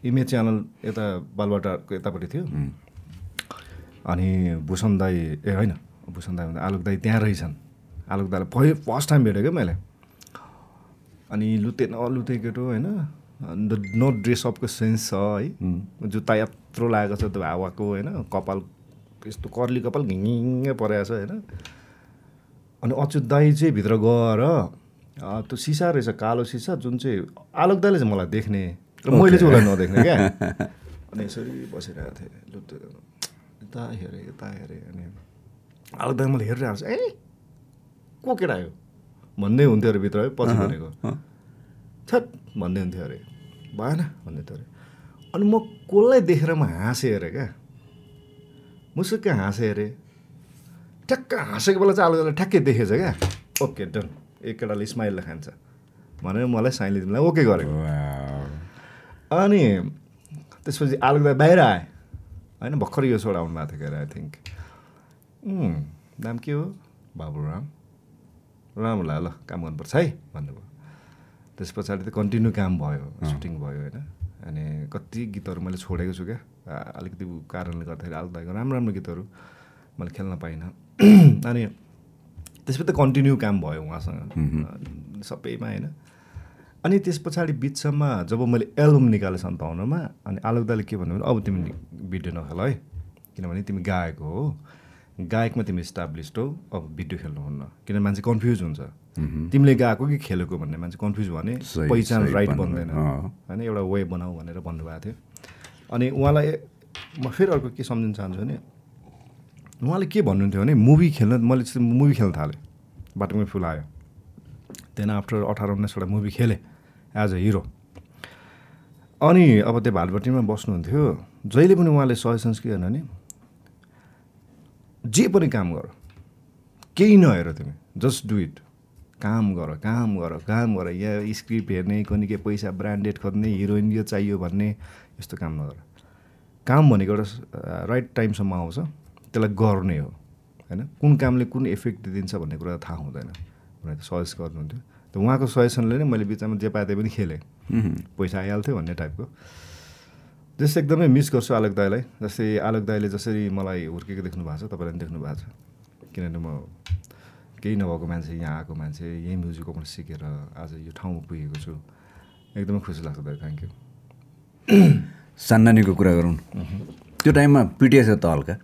इमेज च्यानल यता बालबाटाको यतापट्टि थियो। अनि भूषण दाई ए होइन भूषण दाई भन्दा आलोक दाई त्यहाँ रहेछन्। आलोक दाईलाई फै फर्स्ट टाइम भेटेँ क्या मैले। अनि लुते नलुते केटो होइन नो ड्रेस अपको सेन्स छ है। जुत्ता यत्रो लागेको छ त्यो हावाको होइन कपाल यस्तो कर्ली कपाल घिङ्गै परेको छ होइन। अनि अच्युत दाई चाहिँ भित्र गएर त्यो सिसा रहेछ कालो सिसा जुन चाहिँ आलोक दाईले चाहिँ मलाई देख्ने र मैले चाहिँ उसलाई नदेख्ने क्या। अनि यसरी बसिरहेको थिएँ लु त्यो यता हेरेँ यता हेरेँ अनि आलोक दाई मैले हेरिरहेको छु ए को केटा आयो? भन्दै हुन्थ्यो अरे भित्र है पछि भनेको। छट भन्दै हुन्थ्यो अरे। भएन भन्दै थियो अरे। अनि म कसलाई देखेर म हाँसेँ अरे क्या? मुसुक्कै हाँसेँ अरे। ठ्याक्क हाँसेको बेला चाहिँ आलुदाले ठ्याक्कै देखेछ क्या। Okay done. एक केटाले स्माइल खान्छ। भनेर मलाई साइनले तिमीलाई ओके गरेको। अनि त्यसपछि आलुदा बाहिर आएँ। होइन भर्खर यो छोडा आउनु भएको थियो के अरे आई थिङ्क नाम के हो? बाबुराम राम्रो लाग्यो ल काम गर्नुपर्छ है भन्नुभयो। त्यस पछाडि त कन्टिन्यू काम भयो सुटिङ भयो होइन। अनि कति गीतहरू मैले छोडेको छु क्या। अलिकति उ कारणले गर्दाखेरि आलु दाईको राम्रो राम्रो गीतहरू मैले खेल्न पाइनँ। अनि त्यसपछि त कन्टिन्यू काम भयो उहाँसँग। सबैमा होइन। अनि त्यस पछाडि बिचसम्म जब मैले एल्बम निकालेँ सन्ताउन्नमा अनि आलोक दाले के भन्नु भने अब तिमी भिडियो नखेल है। किनभने तिमी गाएको हो। गायकमा तिमी इस्टाब्लिस्ड हौ। अब भिडियो खेल्नुहुन्न किनभने मान्छे कन्फ्युज हुन्छ। तिमीले गाएको कि खेलेको भन्ने मान्छे कन्फ्युज भने पहिचान राइट। बन्दैन। होइन एउटा वे बनाऊ भनेर भन्नुभएको थियो। अनि उहाँलाई म फेरि अर्को के सम्झिन चाहन्छु भने उहाँले के भन्नुहुन्थ्यो भने मुभी खेल्न मैले चाहिँ मुभी खेल्न थालेँ। बाटोमै फुल आयो। त्यहाँदेखि आफ्टर अठार उन्नाइसवटा मुभी खेलेँ एज अ हिरो अनि अब त्यो भालपट्टिमा बस्नुहुन्थ्यो। जहिले पनि उहाँले सजेसन्स के भन्नु भने जे पनि काम गर। केही नहेर तिमी। जस्ट डु इट काम गर काम गर काम गर। यहाँ स्क्रिप्ट हेर्ने कुनै के पैसा ब्रान्डेड खोज्ने हिरोइन यो चाहियो भन्ने यस्तो काम नगर। काम भनेको एउटा राइट टाइमसम्म आउँछ। त्यसलाई गर्ने हो। होइन? कुन कामले कुन इफेक्ट दिन्छ भन्ने कुरा थाहा हुँदैन। भनेर सजेस्ट गर्नुहुन्थ्यो। त उहाँको सजेसनले नै मैले बिचमा जे पाए पनि खेलेँ। पैसा आइहाल्थ्यो भन्ने टाइपको जस्तै एकदमै मिस गर्छु आलोक दाईलाई। जस्तै आलोक दाईले जसरी मलाई हुर्केको देख्नु भएको छ तपाईँलाई पनि देख्नु भएको छ। किनभने म केही नभएको मान्छे यहाँ आएको मान्छे यही म्युजिकबाट सिकेर आज यो ठाउँमा पुगेको छु। एकदमै खुसी लाग्छ दाइ थ्याङ्क यू सान्नानीको कुरा गरौँ। त्यो टाइममा पिटिएस त हल्का।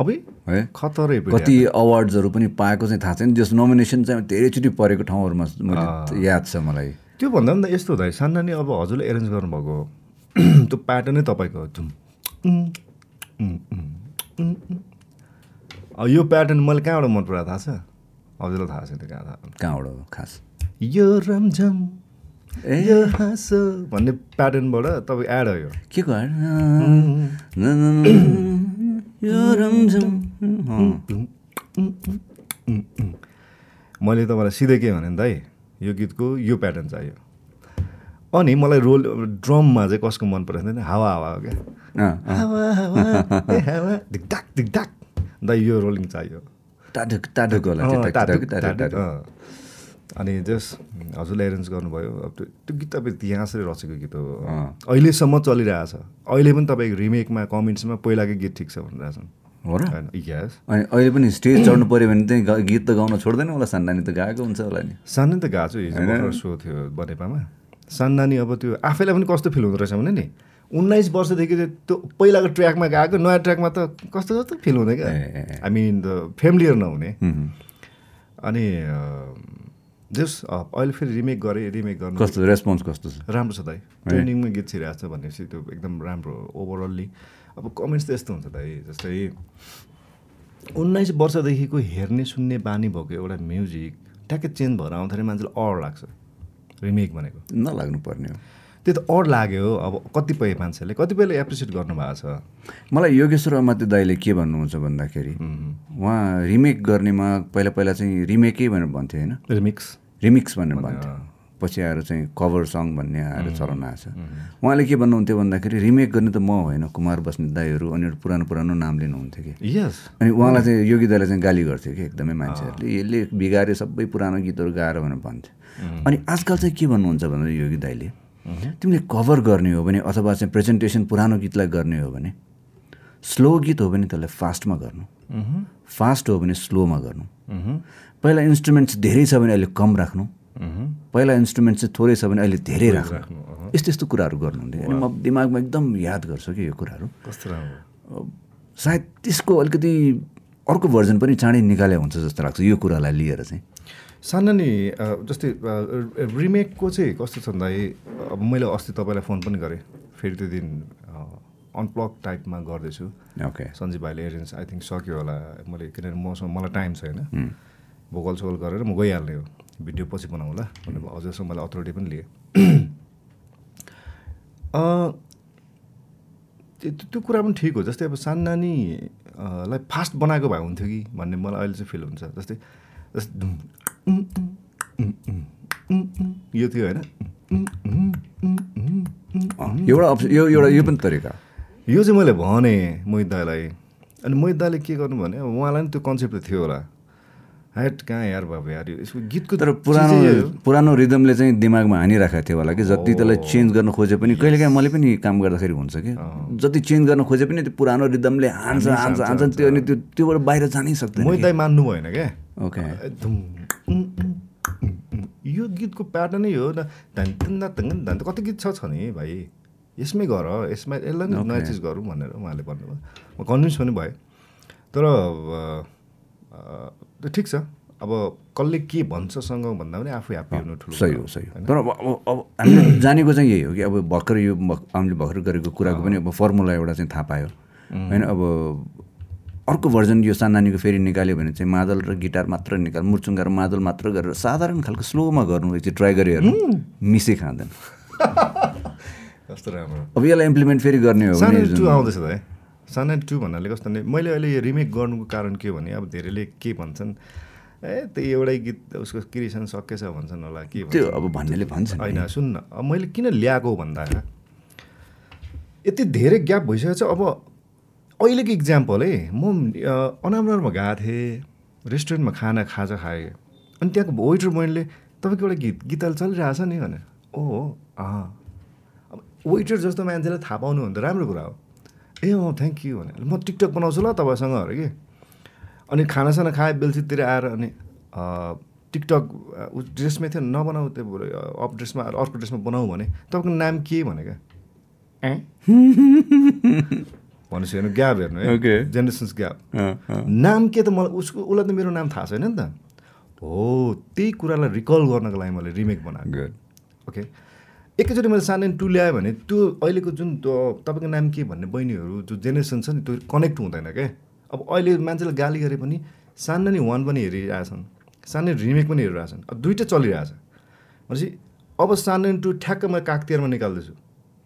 अबै है? खतरै कति अवार्ड्सहरू पनि पाएको चाहिँ थाहा छैन। जस नोमिनेसन चाहिँ धेरैचोटि परेको ठाउँहरूमा मैले याद छ मलाई। त्यो भन्दा पनि त यस्तो हुँदा सान्नानी अब हजुरले एरेन्ज गर्नुभएको। त्यो प्याटर्नै तपाईँको। अब यो प्याटर्न मैले कहाँबाट मन पराएको थाहा छ? हजुरलाई थाहा छैन कहाँ थाहा कहाँबाट हो? खास। यो रमझम ए। यो हाँसो भन्ने प्याटर्नबाट तपाईँ एड हो यो। के को हाड? मैले तपाईँलाई सिधै के भने दाइ यो गीतको यो प्याटर्न चाहियो अनि मलाई रोल ड्रममा चाहिँ कसको मन परेको थिएन हावा हावा हो क्या। हावा हावा दिकदाक दिकदाक दाइ यो रोलिङ चाहियो टाढो टाढोको अनि जस हजुरले एरेन्ज गर्नुभयो। अब त्यो त्यो गीत तपाईँ यहाँसरी रचेको गीत हो। अहिलेसम्म चलिरहेछ। अहिले पनि तपाईँको रिमेकमा कमेन्ट्समा पहिलाकै गीत ठिक छ भनिरहेछन्। हो र? यस अनि अहिले पनि स्टेज चढ्नु पऱ्यो भने चाहिँ गीत त गाउन छोड्दैन होला। सान्नानी त गाएको हुन्छ होला नि। सानो त गएको छु। हिजो सो थियो बनेपामा। सान्नानी अब त्यो आफैलाई पनि कस्तो फिल हुँदो रहेछ भने नि उन्नाइस वर्षदेखि चाहिँ त्यो पहिलाको ट्र्याकमा गएको नयाँ ट्र्याकमा त कस्तो कस्तो फिल हुँदैन क्या। आई मिन द फेमिलियर नहुने। अनि जस अहिले फेरि रिमेक गरेँ रिमेक गर्नु कस्तो रेस्पोन्स कस्तो छ? राम्रो छ दाइ। ट्रेन्डिङमा गीत छिरहेको छ भनेपछि त्यो एकदम राम्रो ओभरअल्ली। अब कमेन्ट्स त यस्तो हुन्छ दाइ जस्तै उन्नाइस वर्षदेखिको हेर्ने सुन्ने बानी भएको एउटा म्युजिक ट्याक्कै चेन्ज भएर आउँदाखेरि मान्छेलाई अड लाग्छ। रिमेक भनेको। नलाग्नु पर्ने हो। त्यो त अड लाग्यो अब कतिपय मान्छेले कतिपयले एप्रिसिएट गर्नुभएको छ। मलाई योगेश्वर अमात्य दाईले के भन्नुहुन्छ भन्दाखेरि उहाँ रिमेक गर्नेमा पहिला पहिला चाहिँ रिमेकै भनेर भन्थ्यो होइन? रिमिक्स रिमिक्स भनेर भन्थ्यो। पछि आएर चाहिँ कभर सङ भन्ने आएर चलन आएछ उहाँले के भन्नुहुन्थ्यो भन्दाखेरि रिमेक गर्ने त म होइन कुमार बस्ने दाईहरू अनि एउटा पुरानो पुरानो नाम लिनुहुन्थ्यो कि। यस अनि उहाँलाई चाहिँ योगी दाईले चाहिँ गाली गर्थ्यो कि एकदमै मान्छेहरूले। यसले बिगाऱ्यो सबै पुरानो गीतहरू गाएर भनेर भन्थ्यो। अनि आजकल चाहिँ के भन्नुहुन्छ भन्दा योगी दाईले? तिमीले कभर गर्ने हो भने अथवा चाहिँ प्रेजेन्टेसन पुरानो गीतलाई गर्ने हो भने स्लो गीत हो भने त्यसलाई फास्टमा गर्नु। फास्ट हो भने स्लोमा गर्नु। पहिला इन्स्ट्रुमेन्ट्स धेरै छ भने अहिले कम राख्नु। पहिला इन्स्ट्रुमेन्ट चाहिँ थोरै छ भने अहिले धेरै राख्नु। यस्तो यस्तो कुराहरू गर्नुहुन्थ्यो। अनि म दिमागमा एकदम याद गर्छु कि यो कुराहरू। सायद त्यसको अलिकति अर्को भर्जन पनि चाँडै निकाले हुन्छ जस्तो लाग्छ यो कुरालाई लिएर चाहिँ। सानो नि अ, जस्तै रिमेकको चाहिँ कस्तो छ भन्दाखेरि मैले अस्ति तपाईँलाई फोन पनि गरेँ। फेरि त्यो दिन अनप्लक टाइपमा गर्दैछु। ओके। सञ्जीव भाइले एरेन्ज आई थिङ्क सक्यो होला। मैले किनभने मसँग मलाई टाइम छैन। भोकल सोकल गरेर म गइहाल्ने हो। भिडियो पछि बनाउँला भनेर हजुरसँग मैले अथोरिटी पनि लिएँ। त्यो त्यो कुरा पनि ठिक हो। जस्तै अब सानो नानी अ, लाई फास्ट बनाएको भए हुन्थ्यो कि भन्ने मलाई अहिले चाहिँ फिल हुन्छ। जस्तै जस्तै यो थियो होइन एउटा यो एउटा यो पनि तरिका। यो चाहिँ मैले भनेँ मोहित दाईलाई अनि मोहित दाईले के गर्नु भने उहाँलाई पनि त्यो कन्सेप्ट त थियो होला हेट कहाँ यार बाबु यार यसको गीतको तर पुरानो। पुरानो रिदमले चाहिँ दिमागमा हानिराखेको थियो होला कि जति त्यसलाई चेन्ज गर्न खोजे पनि कहिलेकाहीँ मैले पनि काम गर्दाखेरि हुन्छ कि जति चेन्ज गर्न खोजे पनि त्यो पुरानो रिदमले हान्छ हान्छ हान्छ त्यो अनि त्यो त्योबाट बाहिर जानै सक्दैन मोहित दाई मान्नु भएन क्या ओके धुम, उम्। यो गीतको प्याटर्नै हो न धन धन धन धन धन कति गीत छ छ नि भाइ यसमै गर यसमा यसलाई नि नयाँ चिज गरौँ भनेर उहाँले भन्नुभयो म कन्भिन्स पनि भएँ तर ठिक छ अब कसले के भन्छसँग भन्दा पनि आफू ह्याप्पी हुनु ठुलो सही हो सही हो तर अब अब अब हामीले जानेको चाहिँ यही हो कि अब भर्खर यो हामीले भर्खर गरेको कुराको पनि अब फर्मुला एउटा चाहिँ थाहा पायो होइन अब अर्को भर्जन यो सानानीको फेरि निकाल्यो भने चाहिँ मादल र गिटार मात्र निकाल मुर्चुङ्गा र मादल मात्र गरेर साधारण खालको स्लोमा गर्नु चाहिँ ट्राई गरे हेर्नु मिसै खाँदैन। कस्तो राम्रो। अब यसलाई इम्प्लिमेन्ट फेरि गर्ने हो आउँदैछ त टू भन्नाले कस्तो भने मैले अहिले यो रिमेक गर्नुको कारण के हो भने अब धेरैले के भन्छन् ए त्यो एउटै गीत उसको क्रिएसन सकेछ भन्छन् होला के त्यो अब भन्नेले भन्छ। होइन सुन्न। अब मैले किन ल्याएको भन्दा यति धेरै ग्याप भइसकेको छ अब अहिलेको इक्जाम्पल है म अनामरमा गएको थिएँ रेस्टुरेन्टमा खाना खाजा खाएँ अनि त्यहाँको वेटर बोइनले तपाईँको एउटा गीत गीत अहिले चलिरहेछ नि भनेर। ओ हो अँ। अब वेटर जस्तो मान्छेलाई थाहा पाउनु भने त राम्रो कुरा हो। ए अँ थ्याङ्क यू भने म टिकटक बनाउँछु ल तपाईँसँग अरे कि। अनि खानासाना खाएँ बेलुकीतिर आएर अनि टिकटक ड्रेसमै थियो नबनाऊ त्यो बरु, अ, अफ ड्रेसमा अर्को ड्रेसमा बनाऊ भने। तपाईँको नाम के भने क्या ए? भनेपछि हेर्नु ग्याप हेर्नु है. Generations gap. नाम के त मलाई उसको उसलाई त मेरो नाम थाहा छैन नि त। हो त्यही कुरालाई रिकल गर्नको लागि मैले रिमेक बनाएको. ओके एकैचोटि मैले सानो टु ल्याएँ भने त्यो अहिलेको जुन तपाईँको नाम के भन्ने बहिनीहरू जो जेनेरेसन छ नि त्यो कनेक्ट हुँदैन क्या अब अहिले मान्छेलाई गाली गरे पनि सानो नि वान पनि हेरिरहेछन्। सानो रिमेक पनि हेरिरहेछन्। अब दुइटै चलिरहेछ। भनेपछि अब सानो टु ठ्याक्क मैले काकतिहारमा निकाल्दैछु।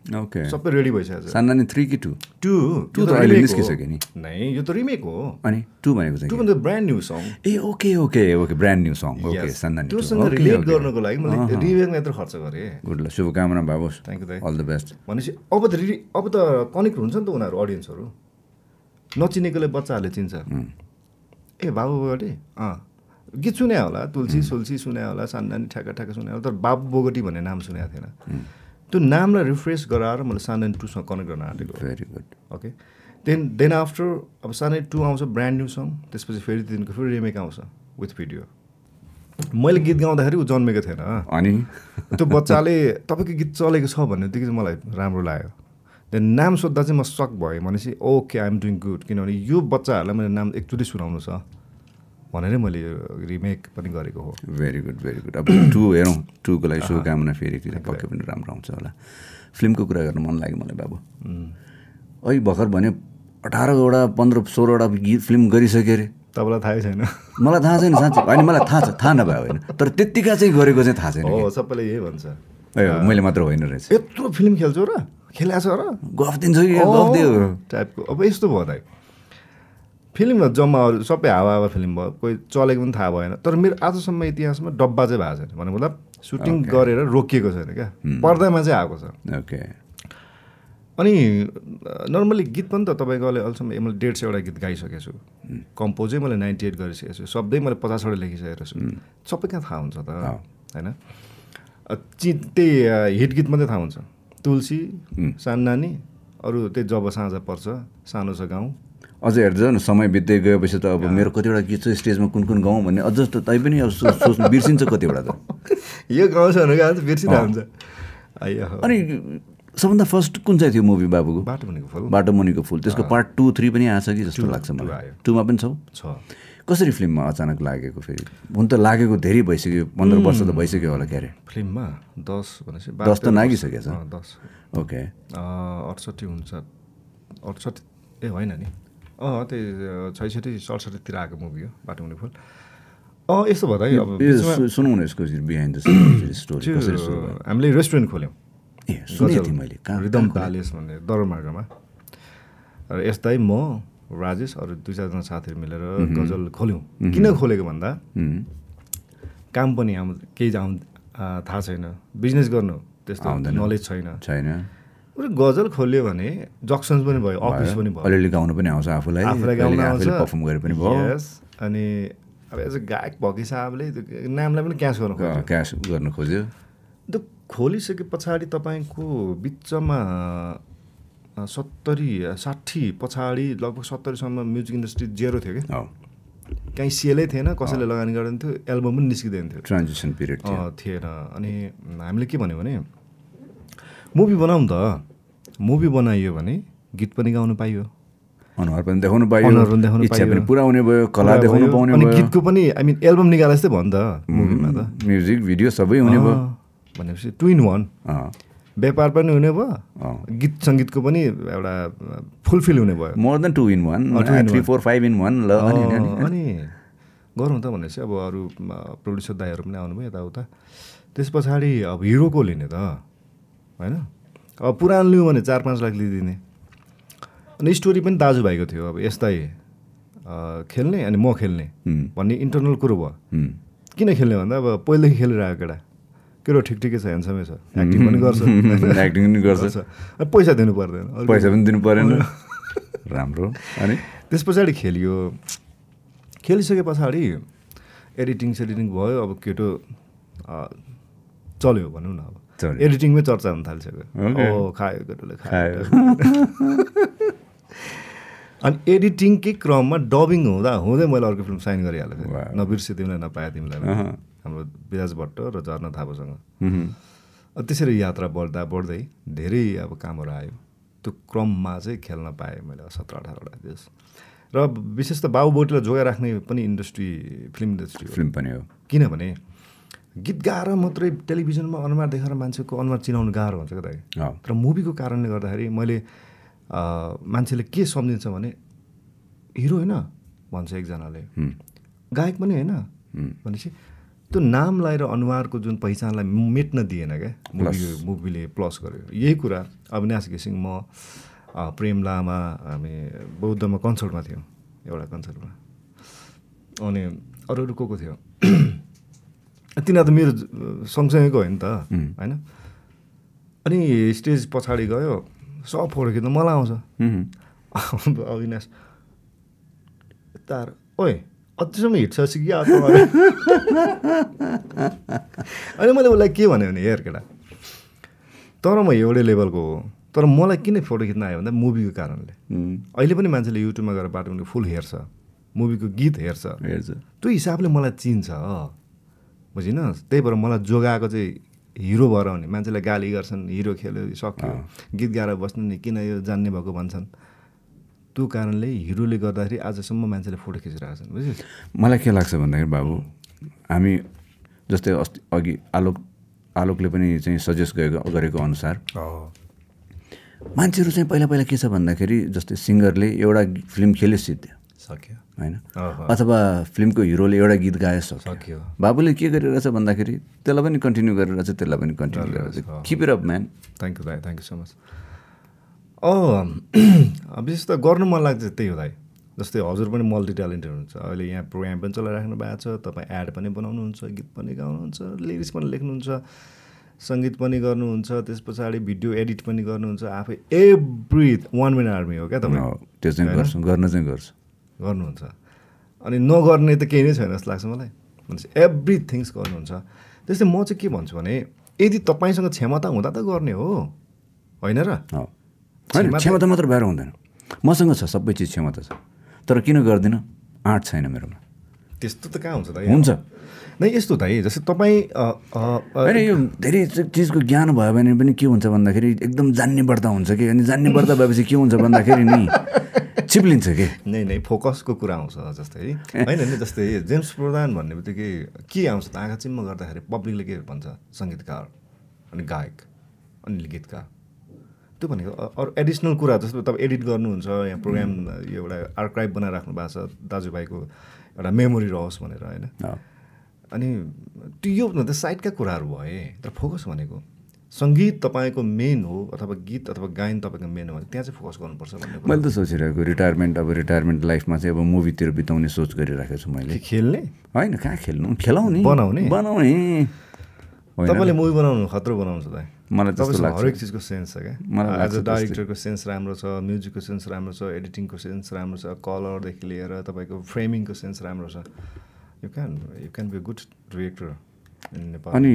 ओके सबै रेडी भइसकेको छ। सानानी थ्री कि टू टु टु त अहिले निस्किसक्यो नि। नै यो त रिमेक हो। अनि टू भनेको चाहिँ टु? भन्दा ब्रान्ड न्यू सङ ए okay okay okay brand new song okay two. त्योसँग रिलेट. गर्नको लागि मैले रिमेकमा यत्रो खर्च गरेँ। गुड ल शुभकामना बाबु। Thank you, दाइ। अल द बेस्ट भनेपछि अब त रि अब त कनेक्ट हुन्छ नि त उनीहरू अडियन्सहरू नचिनेकोले बच्चाहरूले चिन्छ। ए बाबु बोगटी? अँ। गीत सुने होला तुलसी सुल्सी सुने होला सान्नानी ठ्याक्का ठ्याक्का सुने होला। तर बाबु बोगटी भन्ने नाम सुनेको थिएन। त्यो नामलाई रिफ्रेस गराएर मैले सान्नानी टूसँग कनेक्ट गर्न आँटेको very good okay then then after अब सानै टू आउँछ ब्रान्ड न्यू सङ त्यसपछि फेरि दिनको फेरि रिमेक आउँछ विथ भिडियो मैले गीत गाउँदाखेरि ऊ जन्मेको थिएन अनि? त्यो बच्चाले तपाईँको गीत चलेको छ चाहिँ मलाई राम्रो लाग्यो। देन नाम सोद्धा चाहिँ म सक भएँ भनेपछि ओके आइएम डुइङ गुड किनभने यो बच्चाहरूलाई मैले नाम एकचोटि सुनाउनु छ। भनेरै मैले यो रिमेक पनि गरेको हो। भेरी गुड भेरी गुड अब टू हेरौँ टूको लागि शुभकामना फेरि कि पक्कै पनि राम्रो आउँछ होला। फिल्मको कुरा गर्न मन लाग्यो मलाई बाबु। अहिले भर्खर भने अठारवटा पन्ध्र सोह्रवटा गीत फिल्म गरिसक्यो अरे। तपाईँलाई थाहै छैन? मलाई थाहा छैन साँच्चै। होइन मलाई थाहा छ थाहा नभए होइन। तर त्यत्तिका चाहिँ गरेको चाहिँ थाहा छैन हो सबैले यही भन्छ। ए, मैले मात्र होइन रहेछ। यत्रो फिल्म खेल्छौ र? खेलाएको छ र? गफ दिन्छु कि? गफ दियो। टाइपको अब यस्तो भयो दाइ फिल्म जम्मा अरू सबै हावा हावा फिल्म भयो। कोही चलेको पनि थाहा भएन। तर मेरो आजसम्म इतिहासमा डब्बा चाहिँ भएको छैन। भने मतलब सुटिङ गरेर रोकिएको छैन क्या। पर्दामा चाहिँ आएको छ। ओके अनि नर्मली गीत पनि त तपाईँको अहिले अहिलेसम्म मैले डेढ सयवटा गीत गाइसकेको छु। कम्पोजै मैले नाइन्टी एट गरिसकेको छु। शब्दै मैले पचासवटा लेखिसकेको छु। सबै कहाँ थाहा हुन्छ त? होइन? अ, चि त्यही हिट गीत मात्रै थाहा हुन्छ। तुलसी सान्नानी अरू त्यही जब साँझ पर्छ सानो छ गाउँ। अझ हेर्दा न समय बित्दै गएपछि त अब मेरो कतिवटा गीत चाहिँ स्टेजमा कुन कुन गाउँ भन्ने अझ त तै पनि अब सोच्नु बिर्सिन्छ कतिवटा त। यो गाउँ छ बिर्सिरहेको हुन्छ। अनि सबभन्दा फर्स्ट कुन चाहिँ थियो मुभी बाबुको? बाटो भनेको फुल। बाटो मुनिको फुल। त्यसको पार्ट टू थ्री पनि आएको छ कि जस्तो लाग्छ मलाई। टूमा पनि छौ? छ। कसरी फिल्ममा अचानक लागेको फेरि? हुन त लागेको धेरै भइसक्यो पन्ध्र वर्ष त भइसक्यो होला क्यारे। फिल्ममा दस भनेपछि दस त नागिसकेछ? दस। ओके। अँ, अठसट्ठी हुन्छ। अठसट्ठी ए होइन नि। अँ त्यही छैसठी सडसठीतिर आएको मुभी हो बाटो मुनि फुल अँ यस्तो भयो त अब बिचमा सु- सुनौ न यसको बिहाइन्ड द स्टोरी? हामीले रेस्टुरेन्ट खोल्यौँ ए सुनेको थिएँ मैले कहाँ रिदम प्यालेस भन्ने दरमार्गमा र यस्तै म राजेश अरू दुई चारजना साथीहरू मिलेर गजल खोल्यौँ किन खोलेको भन्दा काम पनि आउँ केही आउँ थाहा छैन बिजनेस गर्नु त्यस्तो। नलेज छैन छैन बरु गजल खोल्यो भने जक्सन्स पनि भयो अफिस पनि भयो। अलिअलि गाउनु पनि आउँछ आफूलाई। आफूलाई गाउन कहिलेकाहीँ आउँछ। आफूले पर्फर्म गरे पनि भयो। अनि अब एज अ गायक हिसाबले त्यो नामलाई पनि क्यास गर्नु खोज्यो। क्यास गर्न खोज्यो। त्यो खोलिसके पछाडि तपाईँको बिचमा सत्तरी साठी पछाडि लगभग सत्तरीसम्म म्युजिक इन्डस्ट्री जेरो थियो कि? कहीँ सेलै थिएन कसैले लगानी गर्दैन थियो एल्बम पनि निस्किँदैन थियो। ट्रान्जिसन पिरियड थिएन। अनि हामीले के भन्यो भने मुभी बनाउँ त मुभी बनाइयो भने गीत पनि गाउनु पाइयो अनुहार पनि देखाउनु पाइयो देखाउनु इच्छा पनि। पुरा हुने भयो कला देखाउनु। पाउने भयो गीतको पनि आई मिन एल्बम निकाले जस्तै भयो नि त मुभीमा त म्युजिक भिडियो सबै हुने भयो भनेपछि टु इन वान व्यापार पनि हुने भयो। गीत सङ्गीतको पनि एउटा फुलफिल हुने भयो more than two in one three. Four five in one ल अनि गरौँ त भनेपछि अब अरू प्रड्युसर दाईहरू पनि आउनुभयो यताउता त्यस पछाडि अब हिरोको लिने त होइन? अब पुरानो लिउँ भने चार पाँच लाख लिइदिने। अनि स्टोरी पनि दाजुभाइको थियो अब यस्तै खेल्ने अनि म खेल्ने भन्ने इन्टरनल कुरो भयो। किन खेल्ने भन्दा अब पहिलेदेखि खेलिरहेको केटा। केटो ठिक ठिकै छ ह्यान्डसमै छ। एक्टिङ पनि गर्छ। एक्टिङ पनि गर्छ। पैसा दिनु पर्दैन। पैसा पनि दिनु परेन। राम्रो। अनि? त्यस पछाडि खेलियो। खेलिसके पछाडि एडिटिङ सेडिटिङ भयो। अब केटो चल्यो भनौँ न अब। एडिटिङमै चर्चा हुन थालिसक्यो. ओ खायो केटोले खायो। अनि एडिटिङकै क्रममा डबिङ हुँदा हुँदै मैले अर्को फिल्म साइन गरिहालेको. थिएँ। नबिर्से तिमीलाई नपाए तिमीलाई। हाम्रो विराज भट्ट र झर्ना थापासँग। त्यसरी यात्रा बढ्दा बढ्दै धेरै अब कामहरू आयो। त्यो क्रममा चाहिँ खेल्न पाएँ मैले सत्र अठारवटा देश। र विशेष त बाबु बोटीलाई जोगाइराख्ने पनि इन्डस्ट्री फिल्म इन्डस्ट्री फिल्म पनि हो। किनभने गीत गाएर मात्रै टेलिभिजनमा अनुहार देखाएर मान्छेको अनुहार चिनाउनु गाह्रो हुन्छ क्या तर मुभीको कारणले गर्दाखेरि मैले मान्छेले के सम्झिन्छ भने हिरो होइन भन्छ एकजनाले। गायक पनि होइन। भनेपछि त्यो नाम लगाएर अनुहारको जुन पहिचानलाई मेट्न दिएन क्या मुभी मुभीले प्लस गर्यो। यही कुरा अविनाश घिसिङ म प्रेम लामा हामी बौद्धमा कन्सर्टमा थियौँ एउटा कन्सर्टमा। अनि अरू अरू को को थियो? तिनीहरू त मेरो सँगसँगैको हो नि त. होइन? अनि स्टेज पछाडि गयो सब फोटो खिच्नु मलाई आउँछ। अविनाश तार ओए अझसम्म हिट छ आएको अनि मैले उसलाई के भने हेर केटा तर म एउटै लेभलको हो तर मलाई किन फोटो खिच्न आयो भन्दा मुभीको कारणले। अहिले पनि मान्छेले युट्युबमा गएर बाटो फुल हेर्छ मुभीको गीत हेर्छ। हेर्छ। त्यो हिसाबले मलाई चिन्छ। बुझिन त्यही भएर मलाई जोगाएको चाहिँ हिरो भएर भने मान्छेले गाली गर्छन् हिरो खेल्यो सक्यो। गीत गाएर बस्नु नि किन यो जान्ने भएको भन्छन्। त्यो कारणले हिरोले गर्दाखेरि आजसम्म मान्छेले फोटो खिचिरहेको छन् बुझ्यौ। मलाई के लाग्छ भन्दाखेरि बाबु हामी जस्तै अस्ति अघि आलोक आलोकले पनि चाहिँ सजेस्ट गरेको गरेको अनुसार मान्छेहरू चाहिँ पहिला पहिला के छ भन्दाखेरि जस्तै सिङ्गरले एउटा फिल्म खेल्यो सिद्धि सक्यो। होइन। अथवा फिल्मको हिरोले एउटा गीत गायो सक्यो। सक्यो। बाबुले के गरिरहेछ भन्दाखेरि त्यसलाई पनि कन्टिन्यू गरिरहेछ त्यसलाई पनि कन्टिन्यू गरिरहेछ keep it up man thank you दाई थ्याङ्क यू सो मच अँ विशेष त गर्नु मन लाग्छ त्यही हो दाई जस्तै हजुर पनि मल्टी ट्यालेन्टेड हुनुहुन्छ। अहिले यहाँ प्रोग्राम पनि चलाइराख्नु भएको छ। तपाईँ एड पनि बनाउनुहुन्छ गीत पनि गाउनुहुन्छ लिरिक्स पनि लेख्नुहुन्छ सङ्गीत पनि गर्नुहुन्छ त्यस पछाडि भिडियो एडिट पनि गर्नुहुन्छ। आफै एभ्री वान मिनट आर्मी हो क्या तपाईँ? त्यो चाहिँ गर्छु गर्न चाहिँ गर्छु। गर्नुहुन्छ। अनि नगर्ने त केही नै छैन जस्तो लाग्छ मलाई। भनेपछि एभ्री थिङ्स गर्नुहुन्छ। त्यस्तै म चाहिँ के भन्छु भने यदि तपाईँसँग क्षमता हुँदा त गर्ने हो। होइन र? हो होइन क्षमता- क्षमता मात्र भएर हुँदैन। मसँग छ सबै चिज क्षमता छ। तर किन गर्दिनँ? आँट छैन मेरोमा। त्यस्तो त कहाँ हुन्छ त? हुन्छ। नै यस्तो त है जस्तै तपाईँ होइन यो धेरै चिजको ज्ञान भयो भने पनि के हुन्छ भन्दाखेरि एकदम जान्ने बढ्दा हुन्छ कि? अनि जान्ने बढ्दा भएपछि के हुन्छ भन्दाखेरि नि चिप्लिन्छ कि? नै नै फोकसको कुरा आउँछ जस्तै होइन नि जस्तै जेम्स प्रधान भन्ने बित्तिकै के आउँछ त? आँखा चिम्म गर्दाखेरि पब्लिकले के भन्छ? सङ्गीतकार अनि गायक अनि गीतकार। त्यो भनेको अरू एडिसनल कुरा जस्तो तपाईँ एडिट गर्नुहुन्छ यहाँ प्रोग्राम यो एउटा आर्काइभ बनाइराख्नु भएको छ दाजुभाइको एउटा मेमोरी रहोस् भनेर होइन। अनि त्यो यो त साइडका कुराहरू भए। तर फोकस भनेको सङ्गीत तपाईँको मेन हो अथवा गीत अथवा गायन तपाईँको मेन हो भने त्यहाँ चाहिँ फोकस गर्नुपर्छ भन्ने मैले त सोचिरहेको रिटायरमेन्ट अब रिटायरमेन्ट लाइफमा चाहिँ अब मुभीतिर बिताउने सोच गरिराखेको छु मैले। खेल्ने? होइन कहाँ खेल्नु? खेलाउने। बनाउने? बनाउने। तपाईँले मुभी बनाउनु खत्रो बनाउँछ त। मलाई तपाईँसँग हरेक चिजको सेन्स छ क्या। मलाई एज अ। डाइरेक्टरको सेन्स राम्रो छ म्युजिकको सेन्स राम्रो छ एडिटिङको सेन्स राम्रो छ कलरदेखि लिएर तपाईँको फ्रेमिङको सेन्स राम्रो छ। You can you can be good director अनि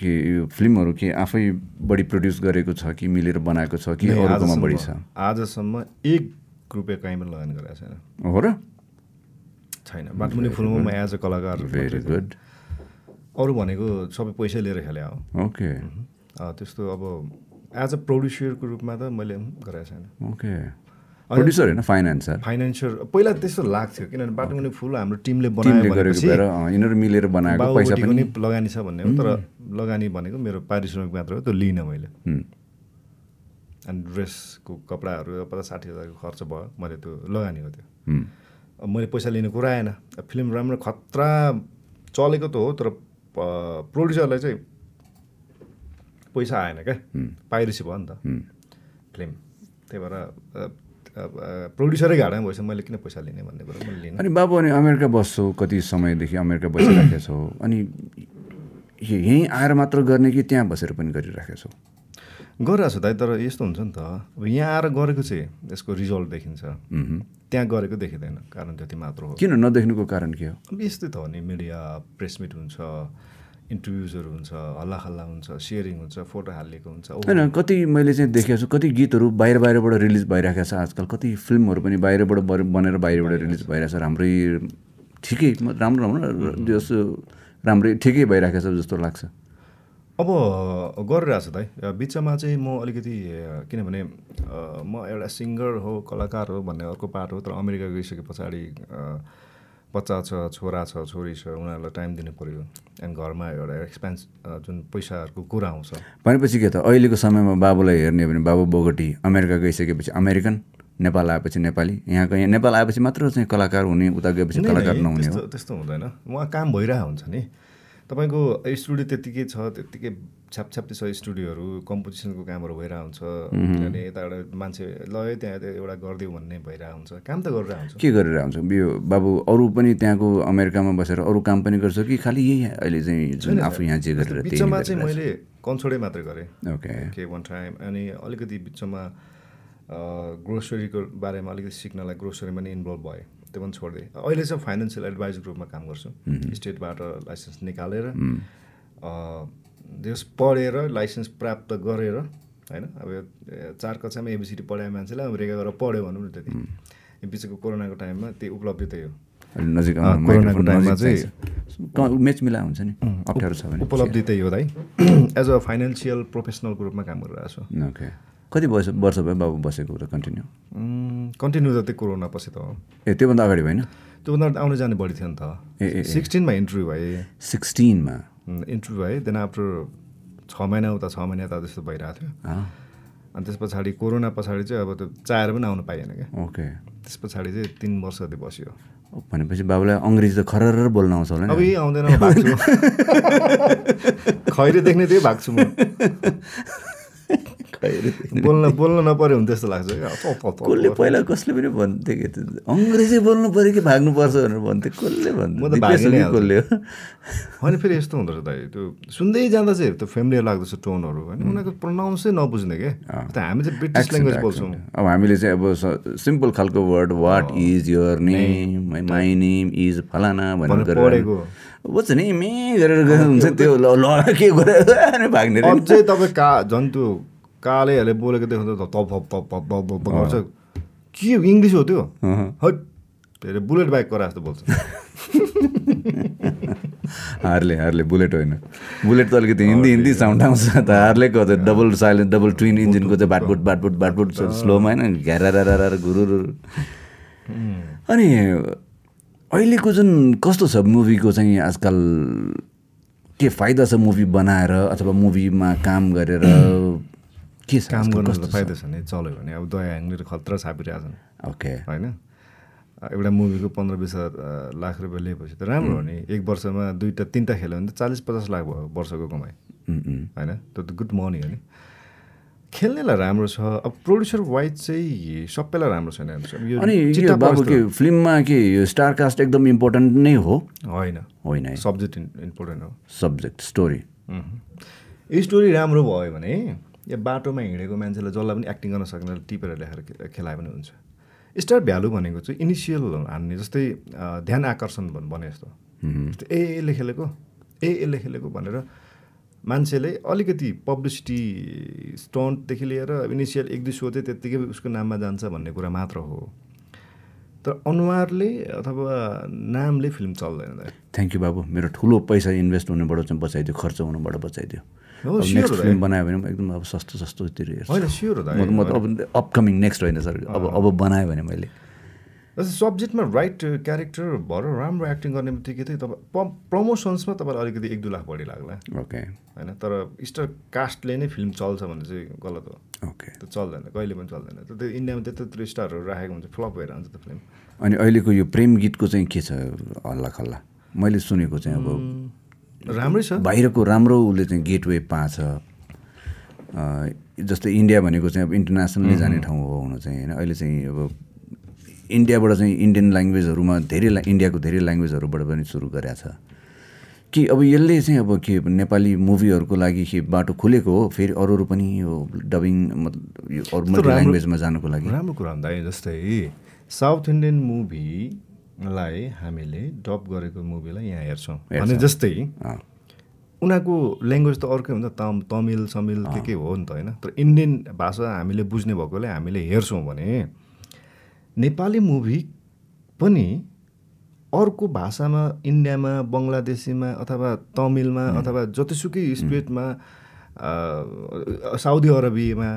के यो फिल्महरू के आफै बढी प्रड्युस गरेको छ कि मिलेर बनाएको छ कि अरूकोमा बढी छ? आजसम्म एक रुपियाँ कहीँ पनि लगानी गरेको छैन। हो र? छैन। बाटमुनि फुलमा म एज अ कलाकार भेरी गुड अरू भनेको सबै पैसै लिएर खेले हो ओके त्यस्तो अब एज अ प्रड्युसरको रूपमा त मैले गरेको छैन। ओके प्रड्युसर होइन फाइनेन्सर फाइनेन्सियल पहिला त्यस्तो लाग्थ्यो किनभने बाटोमुनि फुल हाम्रो टिमले बनायो यिनीहरू मिलेर बनाएको पैसा पनि। लगानी छ भन्ने हो तर लगानी भनेको मेरो पारिश्रमिक मात्र हो त्यो लिइनँ मैले। अनि ड्रेसको कपडाहरू पचास साठी हजारको खर्च भयो मैले त्यो लगानी हो त्यो। मैले पैसा लिने कुरा आएन। फिल्म राम्रो खतरा चलेको त हो तर प्रड्युसरलाई चाहिँ पैसा आएन क्या। पाइरेसी भयो नि त। फिल्म। त्यही भएर प्रड्युसरै घाटामा भएछ मैले किन पैसा लिने भन्ने कुरो मैले लिनँ अनि बाबु अनि अमेरिका बस्छौ कति समयदेखि अमेरिका बसिराखेको छौ? अनि यहीँ आएर मात्र गर्ने कि त्यहाँ बसेर पनि गरिराखेको छौ? गरिरहेको छु दाइ तर यस्तो हुन्छ नि त। अब यहाँ आएर गरेको चाहिँ यसको रिजल्ट देखिन्छ। त्यहाँ गरेको देखिँदैन कारण त्यति मात्र हो। किन नदेख्नुको कारण के हो? अब यस्तै त हो नि मिडिया प्रेस मिट हुन्छ। इन्टरभ्युजहरू हुन्छ हल्ला खल्ला हुन्छ सेयरिङ हुन्छ फोटो हालिएको हुन्छ। होइन कति मैले चाहिँ देखेको छु कति गीतहरू बाहिर बाहिरबाट रिलिज भइरहेको छ आजकल कति फिल्महरू पनि बाहिरबाट बनेर बाहिरबाट रिलिज भइरहेको छ राम्रै ठिकै म- राम्रो राम्रो जस्तो राम्रै ठिकै भइरहेको छ जस्तो लाग्छ। अब गरिरहेको छु दाइ अ, बिचमा चाहिँ म अलिकति किनभने म एउटा सिङ्गर हो कलाकार हो भन्ने अर्को पार्ट हो तर अमेरिका गइसके पछाडि बच्चा छ छोरा छ छोरी छ उनीहरूलाई टाइम दिनु पऱ्यो अनि घरमा एउटा एक्सपेन्स जुन पैसाहरूको कुरा आउँछ। भनेपछि के त? अहिलेको समयमा बाबुलाई हेर्ने हो भने बाबु बोगटी अमेरिका गइसकेपछि अमेरिकन नेपाल आएपछि नेपाली यहाँको यहाँ नेपाल आएपछि मात्र चाहिँ कलाकार हुने उता गएपछि कलाकार नहुने त्यस्तो हुँदैन। उहाँ काम भइरहेको हुन्छ नि। तपाईँको स्टुडियो त्यत्तिकै छ त्यत्तिकै छ्यापछ्याप्ती छ स्टुडियोहरू कम्पोजिसनको कामहरू भइरहेको हुन्छ किनभने यता एउटा मान्छे ल है त्यहाँ एउटा गरिदियो भन्ने भइरहेको हुन्छ काम त गरिरहेको हुन्छ के गरेर आउँछ यो बाबु अरू पनि त्यहाँको अमेरिकामा बसेर अरू काम पनि गर्छ कि खालि यही अहिले चाहिँ जुन आफू यहाँ जे गरेर बिचमा चाहिँ? मैले कन्सर्टै मात्रै गरेँ। ओके। के वान टाइम। अनि अलिकति बिचमा ग्रोसरीको बारेमा अलिकति सिक्नलाई ग्रोसरीमा नि इन्भल्भ भएँ। त्यो पनि छोडिदिएँ। अहिले चाहिँ फाइनेन्सियल एडभाइजर ग्रुपमा काम गर्छु। स्टेटबाट लाइसेन्स निकालेर त्यस पढेर लाइसेन्स प्राप्त गरेर होइन? अब चार कक्षामा एबिसिडी पढाए मान्छेलाई अमेरिका गएर पढ्यो भनौँ न त्यति। बिचको कोरोनाको टाइममा त्यो उपलब्धि त्यही हो नजिक कोरोनाको टाइममा मेच मिला हुन्छ नि? अप्ठ्यारो छ भने। उपलब्धि त्यही हो दाइ। एज अ फाइनेन्सियल प्रोफेसनलको रूपमा काम गरिरहेको छु। ओके। कति वर्ष वर्ष भयो बाबु बसेको उता कन्टिन्यू कन्टिन्यू त त्यो कोरोना पछि त हो। ए त्योभन्दा अगाडि भएन? त्योभन्दा आउने जाने बढी थियो नि ए, ए। त सिक्सटिनमा इन्टरभ्यू भए। सिक्सटिनमा इन्टरभ्यू भए देन आफ्टर छ महिना उता छ महिना यता जस्तो भइरहेको थियो। अनि त्यस पछाडि कोरोना पछाडि चाहिँ अब त्यो चाहेर पनि आउनु पाइएन क्या। ओके। त्यस पछाडि चाहिँ तिन वर्ष जति बस्यो। भनेपछि बाबुलाई अङ्ग्रेजी त खरर बोल्न आउँछ होला अब आउँदैन खैरे देख्ने त्यही भाग्छु म। बोल्न बोल्न नपऱ्यो भने त्यस्तो लाग्छ कसले पहिला कसले पनि भन्थे कि अङ्ग्रेजी बोल्नु पऱ्यो कि भाग्नुपर्छ भनेर भन्थे? कसले भन्थे? म त दिपेश हो भागि नै कि हाल्छु। कसले हो? होइन फेरि यस्तो हुँदो रहेछ दाइ। त्यो सुन्दै जाँदा चाहिँ त्यो फेमिलियर लाग्दछ टोनहरू। होइन उनीहरूको प्रोनाउन्सै नबुझ्ने क्या हामी चाहिँ ब्रिटिस ल्याङ्ग्वेज. बोल्छौँ। अब हामीले चाहिँ अब सिम्पल खालको word what is your name my name is फलाना भनेर पढेको। बुझ्छ नि मे गरेर हुन्छ त्यो। ल के गरेर? भाग्ने अझै तपाईँ का झन् त्यो कालेहरूले बोलेको देख्दा त तप गर्छ। के इङ्ग्लिस हो त्यो। हट। फेरि बुलेट बाइक गरा जस्तो बोल्छ। हार्ले हार्ले बुलेट होइन। बुलेट त अलिकति हिन्दी हिन्दी साउन्ड आउँछ त। हार्लेको त डबल साइलेन्ट डबल ट्विन इन्जिनको चाहिँ बाटबुट बाटबुट बाटबुट स्लोमा होइन घ्यारा गुरु अनि अहिलेको जुन कस्तो छ मुभीको चाहिँ आजकल के फाइदा छ मुभी बनाएर अथवा मुभीमा काम गरेर के छ? काम गर्नु छ? फाइदा छ नि? चल्यो भने अब दया ह्याङले खतरा छापिरहेछन् ओके। होइन? एउटा मुभीको पन्ध्र बिस हजार, लाख रुपियाँ लिएपछि त राम्रो हो नि। एक वर्षमा दुईवटा तिनवटा खेल्यो भने त चालिस पचास लाख भयो वर्षको कमाइ। होइन? त्यो त गुड मनी हो नि। खेल्नेलाई राम्रो छ। अब प्रड्युसर वाइज चाहिँ सबैलाई राम्रो छैन अनि यो बाबु के फिल्ममा के यो स्टार कास्ट एकदम इम्पोर्टेन्ट नै हो। होइन। होइन। सब्जेक्ट इम्पोर्टेन्ट हो। सब्जेक्ट स्टोरी यो स्टोरी राम्रो भयो भने या बाटोमा हिँडेको मान्छेलाई जसलाई पनि एक्टिङ गर्न सक्ने टिपेर लेखेर खे- खेलाए पनि हुन्छ। स्टार भ्यालु भनेको चाहिँ इनिसियल हान्ने जस्तै ध्यान आकर्षण भन्- भने जस्तो। जस्तै ए यसले खेलेको ए यसले खेलेको भनेर मान्छेले अलिकति पब्लिसिटी स्टन्टदेखि लिएर इनिसियल एक दुई सो चाहिँ त्यत्तिकै उसको नाममा जान्छ भन्ने कुरा मात्र हो। तर अनुहारले अथवा नामले फिल्म चल्दैन। थ्याङ्क यू बाबु। मेरो ठुलो पैसा इन्भेस्ट हुनुबाट चाहिँ बचाइदियो खर्च हुनुबाट बचाइदियो। नेक्स्ट। फिल्म बनायो भने पनि एकदम अब सस्तो सस्तोतिर हेर्छु। म त अब अपकमिङ नेक्स्ट होइन सर। अब अब बनायो भने मैले। जस्तै सब्जेक्टमा राइट क्यारेक्टर भएर राम्रो एक्टिङ गर्ने बित्तिकै चाहिँ तपाईँ प्रमोसन्समा तपाईँलाई अलिकति एक दुई लाख बढी लाग्ला। ओके होइन तर स्टार कास्टले नै फिल्म चल्छ भने चाहिँ गलत हो। ओके त्यो चल्दैन कहिले पनि चल्दैन। त्यो इन्डियामा त्यत्रो त्यत्रो स्टारहरू राखेको हुन्छ फ्लप भएर जान्छ त्यो फिल्म अनि अहिलेको यो प्रेम गीतको चाहिँ के छ? हल्ला खल्ला। मैले सुनेको चाहिँ अब राम्रै छ। बाहिरको राम्रो उसले चाहिँ गेटवे पाछ। जस्तै इन्डिया भनेको चाहिँ अब इन्टरनेसनली जाने ठाउँ हो हुन चाहिँ होइन? अहिले चाहिँ अब इन्डियाबाट चाहिँ इन्डियन ल्याङ्ग्वेजहरूमा धेरै इन्डियाको धेरै ल्याङ्ग्वेजहरूबाट पनि सुरु गरेको छ। कि अब यसले चाहिँ अब के नेपाली मुभीहरूको लागि के बाटो खोलेको हो फेरि अरू अरू पनि यो डबिङ मतलब यो अरू ल्याङ्ग्वेजमा जानुको लागि। राम्रो कुरा भन्दा जस्तै साउथ इन्डियन मुभीलाई हामीले डब गरेको मुभीलाई यहाँ हेर्छौँ। भने जस्तै उनीहरूको ल्याङ्ग्वेज त अर्कै हुन्छ तम तमिल समिल के के हो नि त होइन? तर इन्डियन भाषा हामीले बुझ्ने भएकोले हामीले हेर्छौँ भने नेपाली मुभी पनि अर्को भाषामा इन्डियामा बङ्गलादेशीमा अथवा तमिलमा अथवा जतिसुकै स्टेटमा साउदी अरबियामा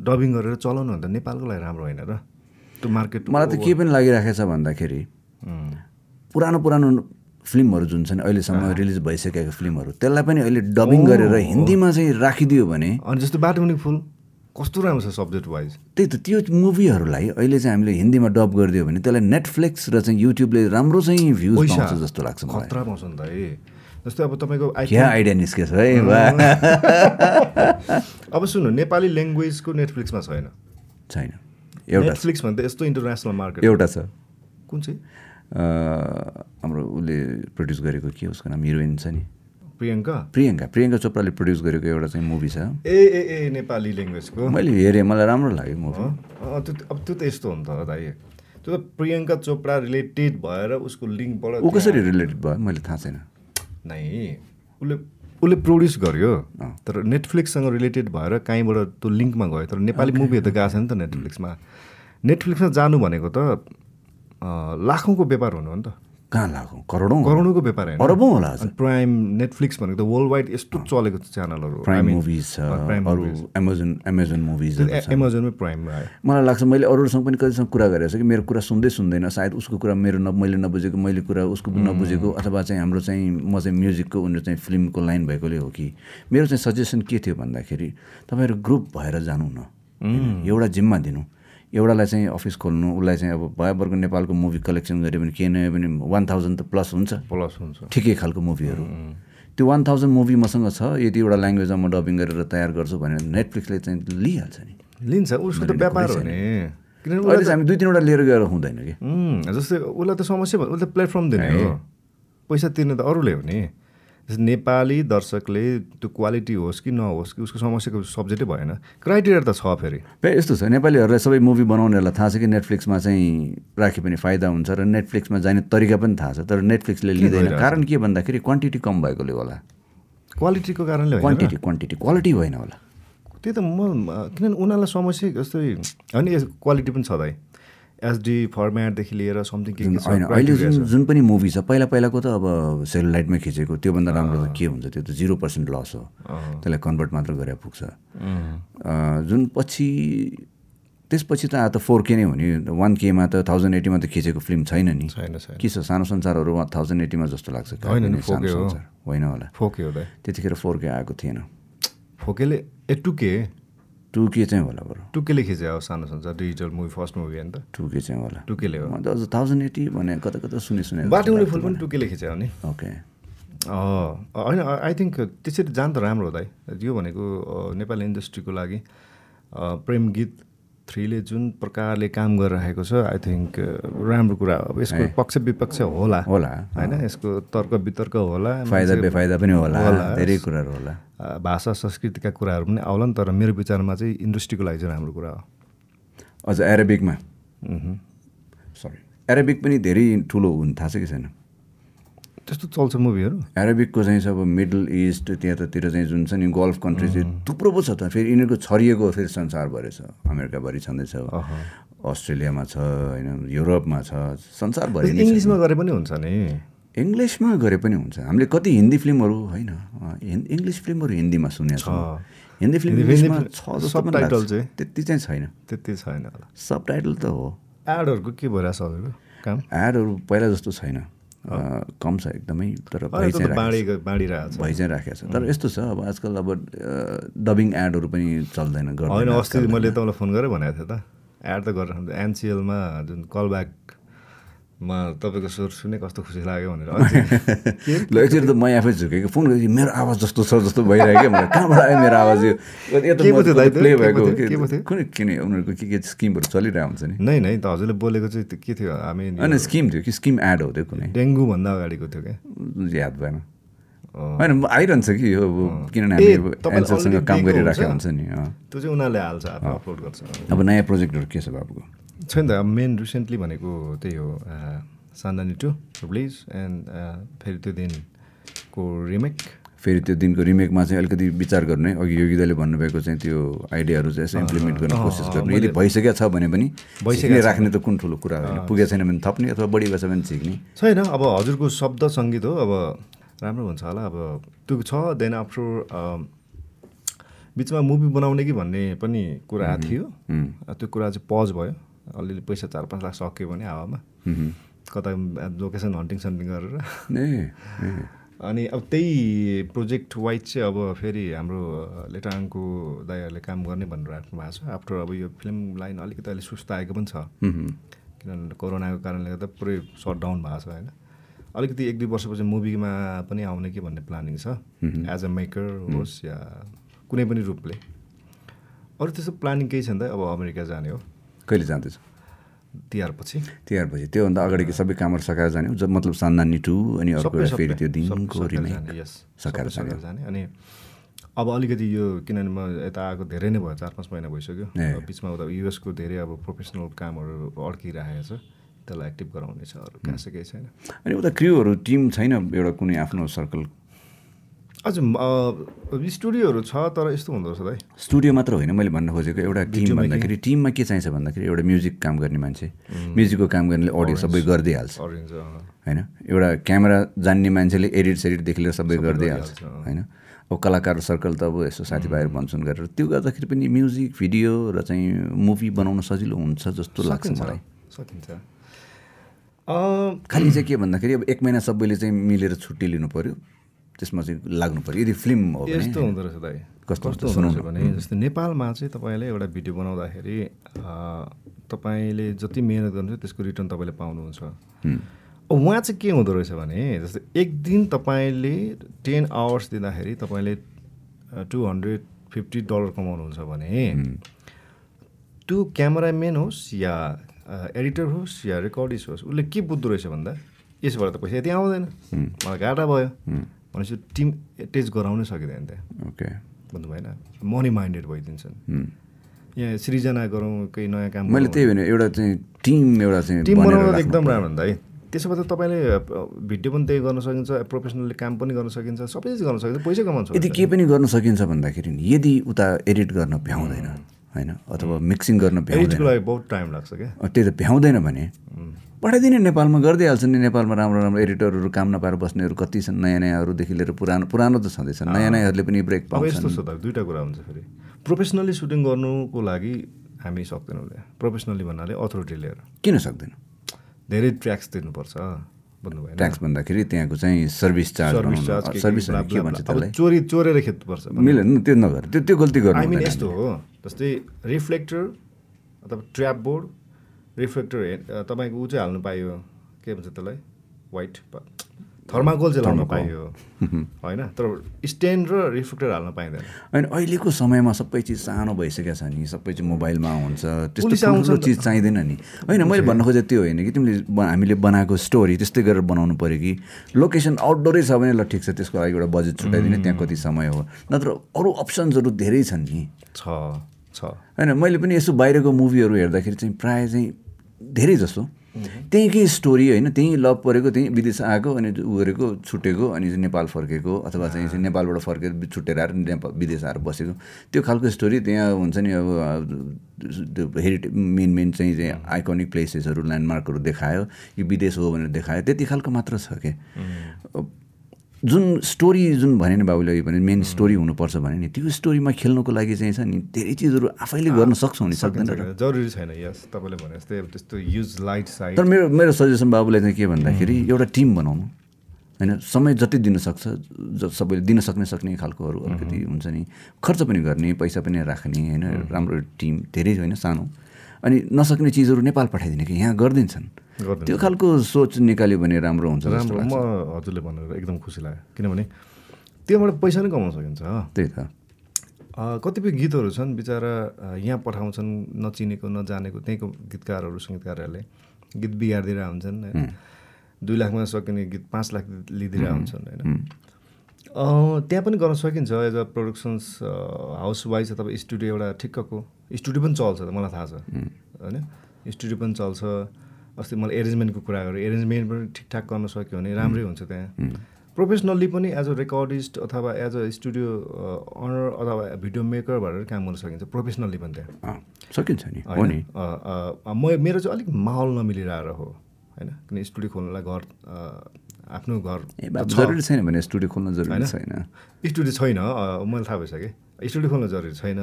डबिङ गरेर चलाउनु भने त नेपालको लागि राम्रो होइन र। त्यो मार्केट मलाई त के पनि लागिरहेको छ भन्दाखेरि पुरानो पुरानो फिल्महरू जुन छन् अहिलेसम्म रिलिज भइसकेका फिल्महरू त्यसलाई पनि अहिले डबिङ गरेर हिन्दीमा चाहिँ राखिदियो भने अनि जस्तो बाटोमुनि फुल कस्तो राम्रो छ सब्जेक्ट वाइज त्यही त त्यो मुभीहरूलाई अहिले चाहिँ हामीले हिन्दीमा डब गरिदियो भने त्यसलाई नेटफ्लिक्स र चाहिँ युट्युबले राम्रो चाहिँ भ्युज पाउँछ जस्तो लाग्छ मलाई। खतरा पाउँछ नि त है जस्तै अब तपाईँको आइडिया निस्केछ है अब सुन्नु नेपाली ल्याङ्ग्वेजको नेटफ्लिक्समा छैन? छैन। एउटा नेटफ्लिक्स भने त यस्तो इन्टरनेसनल मार्केट एउटा छ। कुन चाहिँ? हाम्रो उसले प्रड्युस गरेको के उसको नाम हिरोइन छ नि। प्रियङ्का? प्रियङ्का। प्रियङ्का चोपडाले प्रड्युस गरेको एउटा चाहिँ मुभी छ। ए ए ए नेपाली ल्याङ्ग्वेजको मैले हेरेँ मलाई राम्रो लाग्यो मुभी त्यो अब त्यो त यस्तो हो नि त दाइ। त्यो त प्रियङ्का चोपडा रिलेटेड भएर उसको लिङ्कबाट ऊ कसरी रिलेटेड भयो? मैले थाहा छैन। नै उसले उसले प्रड्युस गर्यो। तर नेटफ्लिक्ससँग रिलेटेड भएर कहीँबाट त्यो लिङ्कमा गयो। तर नेपाली मुभीहरू त गएको छ नि त नेटफ्लिक्समा नेटफ्लिक्समा जानु भनेको त लाखौँको व्यापार हुनु हो नि त। कहाँ लाग्यो करोडौँ करोडौँको व्यापार होइन। अरबौँ होला प्राइम नेटफ्लिक्स भनेको त वर्ल्ड वाइड यस्तो चलेको च्यानलहरू प्राइम मुभिज छ अरू मुभिज। एमाजोन एमाजोन ए- एमाजोनमै प्राइम आयो। मलाई लाग्छ मैले अरूहरूसँग पनि कतिसँग कुरा गरेको छु कि मेरो कुरा सुन्दै सुन्दैन। सायद उसको कुरा मेरो न मैले नबुझेको मैले कुरा उसको नबुझेको अथवा चाहिँ हाम्रो चाहिँ म चाहिँ म्युजिकको उनीहरू चाहिँ फिल्मको लाइन भएकोले हो कि। मेरो चाहिँ सजेसन के थियो भन्दाखेरि तपाईँहरू ग्रुप भएर जानु न? एउटा जिम्मा दिनु। एउटालाई चाहिँ अफिस खोल्नु उसलाई चाहिँ अब भयभरको नेपालको मुभी कलेक्सन गऱ्यो भने के नयो भने वान थाउजन्ड त प्लस हुन्छ। प्लस हुन्छ। ठिकै खालको मुभीहरू। त्यो वान थाउजन्ड मुभी मसँग छ यदि एउटा ल्याङ्ग्वेजमा म डबिङ गरेर तयार गर्छु भने नेटफ्लिक्सले चाहिँ लिइहाल्छ नि। लिन्छ उसको त व्यापार हो नि। किनभने अहिले हामी दुई तिनवटा लिएर गएर हुँदैन कि। जस्तै उसलाई त समस्या भयो उसले त प्लेटफर्म दिने हो। पैसा तिर्ने त अरूले हो नि। नेपाली दर्शकले त्यो क्वालिटी होस् कि नहोस् कि उसको समस्याको सब्जेक्टै भएन क्राइटेरिया त छ फेरि। यस्तो छ। नेपालीहरूलाई सबै मुभी बनाउनेहरूलाई थाहा छ कि नेटफ्लिक्समा चाहिँ राखे पनि फाइदा हुन्छ र नेटफ्लिक्समा जाने तरिका पनि थाहा छ तर नेटफ्लिक्सले लिँदैन। कारण के भन्दाखेरि क्वान्टिटी कम भएकोले होला। क्वालिटीको कारणले क्वान्टिटी क्वान्टिटी क्वालिटी होइन होला। त्यही त म किनभने उनीहरूलाई समस्या जस्तै होइन क्वालिटी पनि छ दाइ एचडी फर्मेटदेखि लिएर समथिङ के होइन अहिले जुन जुन पनि मुभी छ पहिला पहिलाको त अब सेलुलाइटमा खिचेको त्योभन्दा राम्रो त के हुन्छ त्यो त जिरो पर्सेन्ट लस हो। त्यसलाई कन्भर्ट मात्र गरेर पुग्छ। जुन पछि त्यसपछि त त फोर के नै हो नि वान केमा त थाउजन्ड एटीमा त खिचेको फिल्म छैन नि। के छ सानो संसारहरू थाउजन्ड एटीमा जस्तो लाग्छ होइन नि, कहिले सानो 4K हो। संसार। होइन होला। त्यतिखेर फोर के आएको थिएन। फोकेले ए टुके चाहिँ होला बरु। टुकेले खिचे हो सानो संसार डिजिटल मुभी फर्स्ट मुभी होइन त टु के चाहिँ होला। टुकेले हो। म त अझ थाउजन्ड एटी भने कता कता सुने सुने। बाटोमुनि फुल पनि टुकेले खिचे हो नि ओके होइन आई थिङ्क त्यसरी जान त राम्रो हो दाइ। यो भनेको नेपाली इन्डस्ट्रीको लागि प्रेम गीत थ्रीले जुन प्रकारले काम गरिरहेको छ आई थिङ्क राम्रो कुरा हो। अब यसको पक्ष विपक्ष होला। होला होइन यसको तर्क वितर्क होला फाइदा बेफाइदा पनि होला होला। धेरै कुराहरू होला। भाषा संस्कृतिका कुराहरू पनि आउला नि तर मेरो विचारमा चाहिँ इन्डस्ट्रीको लागि चाहिँ राम्रो कुरा हो। अझ एरेबिकमा। सरी एरेबिक पनि धेरै ठुलो हुन् थाहा छ कि छैन? त्यस्तो चल्छ मुभीहरू। एराबिकको चाहिँ छ अब मिडल इस्ट त्यतातिर चाहिँ जुन छ नि गल्फ कन्ट्री चाहिँ थुप्रो पो छ त। फेरि यिनीहरूको छरिएको फेरि संसारभरि छ। अमेरिकाभरि छँदैछ। अस्ट्रेलियामा छ होइन युरोपमा छ संसारभरि नै छ। इङ्ग्लिसमा गरे पनि हुन्छ नि। इङ्ग्लिसमा गरे पनि हुन्छ। हामीले कति हिन्दी फिल्महरू होइन इङ्ग्लिस फिल्महरू हिन्दीमा सुनेको छौँ। हिन्दी फिल्म इङ्ग्लिसमा छ subtitle लाग्छ। चाहिँ? त्यति चाहिँ छैन। त्यति छैन सब टाइटल त हो। एडहरूको के भइरहेछ हजुरको काम? एडहरू पहिला जस्तो छैन। कम छ एकदमै तर भइ चाहिँ राखेको छ। बाँडी बाँडिरहेको छ। भइ चाहिँ राखेको छ। तर यस्तो छ अब आजकल अब डबिङ एडहरू पनि चल्दैन होइन गर्दैन अस्ति मैले तपाईँलाई फोन गरेर भनेको थिएँ त। एड त गरेर एनसिएलमा जुन कलब्याकमा तपाईँको स्वर सुने कस्तो खुसी लाग्यो भनेर ल एकचोटि त म आफै झुकेको फोन गरेँ मेरो आवाज जस्तो छ जस्तो भइरहेको क्या मलाई कहाँबाट आयो मेरो आवाज यो? प्ले भएको? कुनै किन उनीहरूको के के स्किमहरू चलिरहेको हुन्छ नि नै नै त हजुरले बोलेको चाहिँ के थियो हामी होइन स्किम थियो कि स्किम एड हो त्यो कुनै डेङ्गुभन्दा अगाडिको थियो क्या याद भएन। होइन म आइरहन्छ कि यो किनभने ए, हामी अब तपाईँले एन्सरसँग already काम गरिराखेको हुन्छ? नि। त्यो चाहिँ उनीहरूले हाल्छ अपलोड गर्छ अब नयाँ प्रोजेक्टहरू के छ बाबुको छैन त अब मेन रिसेन्टली भनेको त्यही हो सान्दानी टू रिलिज एन्ड फेरि त्यो दिनको रिमेक फेरि त्यो दिनको रिमेकमा चाहिँ अलिकति विचार गर्नु अघि योगिदाले भन्नुभएको चाहिँ त्यो आइडियाहरू चाहिँ यसो इम्प्लिमेन्ट गर्ने कोसिस गर्नु। यदि भइसकेको छ भने पनि भइसकेको सिक्ने राख्ने त कुन ठुलो कुरा होइन? पुगेको छैन भने थप्ने अथवा बढी भएछ भने सिक्ने। छैन अब हजुरको शब्द सङ्गीत हो अब राम्रो हुन्छ होला। अब त्यो छ देन आफ्टर बिचमा मुभी बनाउने कि भन्ने पनि कुरा थियो। त्यो कुरा चाहिँ पज भयो। अलिअलि पैसा चार पाँच लाख सक्यो भने हावामा। कता लोकेसन हन्टिङ सन्टिङ गरेर। अनि अब त्यही प्रोजेक्ट वाइज चाहिँ अब फेरि हाम्रो लेटाङको दाईहरूले काम गर्ने भनेर राख्नु भएको छ। आफ्टर अब यो फिल्म लाइन अलिकति अहिले सुस्त आएको पनि छ। किनभने कोरोनाको कारणले गर्दा पुरै सट डाउन भएको छ होइन। अलिकति एक दुई वर्षपछि मुभीमा पनि आउने कि भन्ने प्लानिङ छ। एज अ मेकर होस् या कुनै पनि रूपले। अरू त्यस्तो प्लानिङ केही छैन त? अब अमेरिका जाने हो। कहिले जाँदैछ? तिहारपछि। तिहारपछि। त्योभन्दा अगाडिको सबै कामहरू सकाएर जाने। जब मतलब सान्दानी टू अनि अर्को फेरि त्यो दिनको सकाएर रिमेक. सकाएर जाने अनि अब अलिकति यो किनभने म यता आएको धेरै नै भयो चार पाँच महिना भइसक्यो। बिचमा उता युएसको धेरै अब प्रोफेसनल कामहरू अड्किरहेको छ। त्यसलाई एक्टिभ गराउने छ अरू खासै केही छैन। अनि उता क्रिउहरू टिम छैन एउटा कुनै आफ्नो सर्कल हजुर स्टुडियोहरू छ तर यस्तो हुँदो रहेछ दाइ स्टुडियो मात्र होइन मैले भन्न खोजेको एउटा टिम भन्दाखेरि टिममा के चाहिन्छ भन्दाखेरि एउटा म्युजिक काम गर्ने मान्छे। म्युजिकको काम गर्नेले अडियो सबै गरिदिइहाल्छ होइन? एउटा क्यामेरा जान्ने मान्छेले एडिट सेडिटदेखि लिएर सबै गरिदिइहाल्छ। होइन? अब कलाकार सर्कल त अब यसो साथीभाइहरू भन्छन् गरेर। त्यो गर्दाखेरि पनि म्युजिक भिडियो र चाहिँ मुभी बनाउन सजिलो हुन्छ जस्तो लाग्छ मलाई। सकिन्छ। खालि चाहिँ के भन्दाखेरि अब एक महिना सबैले चाहिँ मिलेर छुट्टी लिनु पऱ्यो त्यसमा चाहिँ लाग्नु पऱ्यो यदि फिल्म हो यस्तो हुँदो रहेछ दाइ। कस्तो कस्तो हुँदो रहेछ भने जस्तै नेपालमा चाहिँ तपाईँले एउटा भिडियो बनाउँदाखेरि तपाईँले जति मिहिनेत गर्नुहुन्छ त्यसको रिटर्न तपाईँले पाउनुहुन्छ। उहाँ चाहिँ के हुँदो रहेछ भने जस्तै एक दिन तपाईँले टेन आवर्स दिँदाखेरि तपाईँले टु हन्ड्रेड फिफ्टी डलर कमाउनुहुन्छ भने त्यो क्यामराम्यान होस् या एडिटर होस् या रेकर्डिस्ट होस् उसले के बुझ्दो रहेछ भन्दा यसबाट त पैसा यति आउँदैन। मलाई घाटा भयो। भनेपछि टिम एटेच गराउनै सकिँदैन त्यहाँ ओके। भन्नु भएन मनी माइन्डेड भइदिन्छन्। यहाँ सृजना गरौँ केही नयाँ काम मैले त्यही भने एउटा चाहिँ टिम एउटा चाहिँ टिम राख्नु एकदम राम्रो हुन्छ है। त्यसो भए त तपाईँले भिडियो पनि त्यही गर्न सकिन्छ प्रोफेसनली काम पनि गर्न सकिन्छ सबै चिज गर्न सकिन्छ पैसा कमाउनु यदि के पनि गर्न सकिन्छ भन्दाखेरि नि यदि उता एडिट गर्न भ्याउँदैन होइन? अथवा मिक्सिङ गर्न भ्याउँदैन। लागि बहुत टाइम लाग्छ क्या? त्यही त भ्याउँदैन भने। पठाइदिने नेपालमा गरिदिइहाल्छ नि नेपालमा राम्रो राम्रो एडिटरहरू काम नपाएर बस्नेहरू कति छन् नयाँ नयाँहरूदेखि लिएर पुरानो पुरानो त छँदैछ। नयाँ नयाँहरूले पनि ब्रेक अब यस्तो पाउँछन् छ त दुइटा कुरा हुन्छ फेरि। प्रोफेसनली सुटिङ गर्नुको लागि हामी सक्दैनौँ प्रोफेसनली भन्नाले अथोरिटी लिएर किन सक्दैन? धेरै ट्र्याक्स दिनुपर्छ। भन्नु भएन ट्याक्स भन्दाखेरि त्यहाँको चाहिँ सर्भिस चार्ज सर्भिस के- भन्छ त्यसलाई? चोरी चोरेर खेद्नुपर्छ मिलेन त्यो नगर त्यो त्यो गल्ती गर्नु हुँदैन। यस्तो हो जस्तै रिफ्लेक्टर अथवा ट्र्याप बोर्ड रिफ्लेक्टर हे- तपाईँको ऊ चाहिँ हाल्नु पाइयो के भन्छ त्यसलाई? वाइट थर्माकोल चाहिँ लाउनु पाइयो। होइन? तर स्ट्यान्ड र रिफ्लेक्टर हाल्न पाइँदैन। होइन अहिलेको समयमा सबै चिज सानो भइसकेको छ नि। सबै चाहिँ मोबाइलमा हुन्छ। त्यस्तो। चिज चाहिँदैन नि। होइन मैले भन्नु खोजेको त्यो होइन कि तिमीले हामीले बनाएको स्टोरी त्यस्तै गरेर बनाउनु पऱ्यो कि। लोकेसन आउटडोरै छ भने ल ठिक छ त्यसको लागि एउटा बजेट छुट्याइदिने त्यहाँ कति समय हो। नत्र अरू अप्सन्सहरू धेरै छन् नि। छ छ। होइन मैले पनि यसो बाहिरको मुभीहरू हेर्दाखेरि चाहिँ प्रायः चाहिँ धेरै जस्तो त्यहीँकै स्टोरी होइन त्यहीँ लभ परेको त्यहीँ विदेश आएको अनि उ गरेको छुटेको अनि चाहिँ नेपाल फर्केको अथवा चाहिँ चाहिँ नेपालबाट फर्केर छुटेर आएर नेपाल विदेश आएर बसेको। त्यो खालको स्टोरी त्यहाँ हुन्छ नि अब त्यो हेरिटे मेन मेन चाहिँ चाहिँ आइकोनिक प्लेसेसहरू ल्यान्डमार्कहरू देखायो यो विदेश हो भनेर देखायो। त्यति खालको मात्र छ क्या जुन स्टोरी जुन भने नि बाबुले भने मेन स्टोरी हुनुपर्छ भने नि त्यो स्टोरीमा खेल्नुको लागि चाहिँ छ नि धेरै चिजहरू आफैले गर्न सक्छौँ नि सक्दैन जरुरी छैन यस तपाईँले भने जस्तै त्यस्तो युज लाइट साइड तर मेरो मेरो सजेसन बाबुलाई चाहिँ के भन्दाखेरि एउटा टिम बनाउनु। होइन समय जति दिन सक्छ ज सबैले दिन सक्ने सक्ने खालकोहरू अलिकति हुन्छ नि खर्च पनि गर्ने पैसा पनि राख्ने होइन राम्रो टिम धेरै होइन सानो। अनि नसक्ने चिजहरू नेपाल पठाइदिने कि? यहाँ गरिदिन्छन्। गरिदिन्छ। त्यो खालको सोच निकाल्यो भने राम्रो हुन्छ राम्रो। म हजुरले भनेर एकदम खुसी लाग्यो। किनभने त्योबाट पैसा नै कमाउन सकिन्छ। त्यही त। कतिपय गीतहरू छन् बिचरा यहाँ पठाउँछन् नचिनेको नजानेको त्यहीँको गीतकारहरू सङ्गीतकारहरूले। गीत बिगारिदिएर हुन्छन् होइन। दुई लाखमा सकिने गीत पाँच लाख लिइदिएर हुन्छन् होइन। त्यहाँ पनि गर्न सकिन्छ as a productions house wise अथवा स्टुडियो एउटा ठिक्कको। स्टुडियो पनि चल्छ त मलाई थाहा छ। होइन? स्टुडियो पनि चल्छ। अस्ति मैले एरेन्जमेन्टको कुरा गरेँ। एरेन्जमेन्ट पनि ठिकठाक गर्न सक्यो भने राम्रै हुन्छ त्यहाँ। प्रोफेसनल्ली पनि एज अ रेकर्डिस्ट अथवा एज अ स्टुडियो अनर अथवा भिडियो मेकर भएर काम गर्न सकिन्छ। प्रोफेसनल्ली पनि त्यहाँ। सकिन्छ नि। म मेरो चाहिँ अलिक माहौल नमिलिरहेर हो। होइन? किन स्टुडियो खोल्नलाई घर आफ्नो घर। जरुरी छैन भने स्टुडियो खोल्न जरुरी छैन। स्टुडियो छैन। अ, मैले थाहा भइसक्यो स्टुडियो खोल्न जरुरी छैन।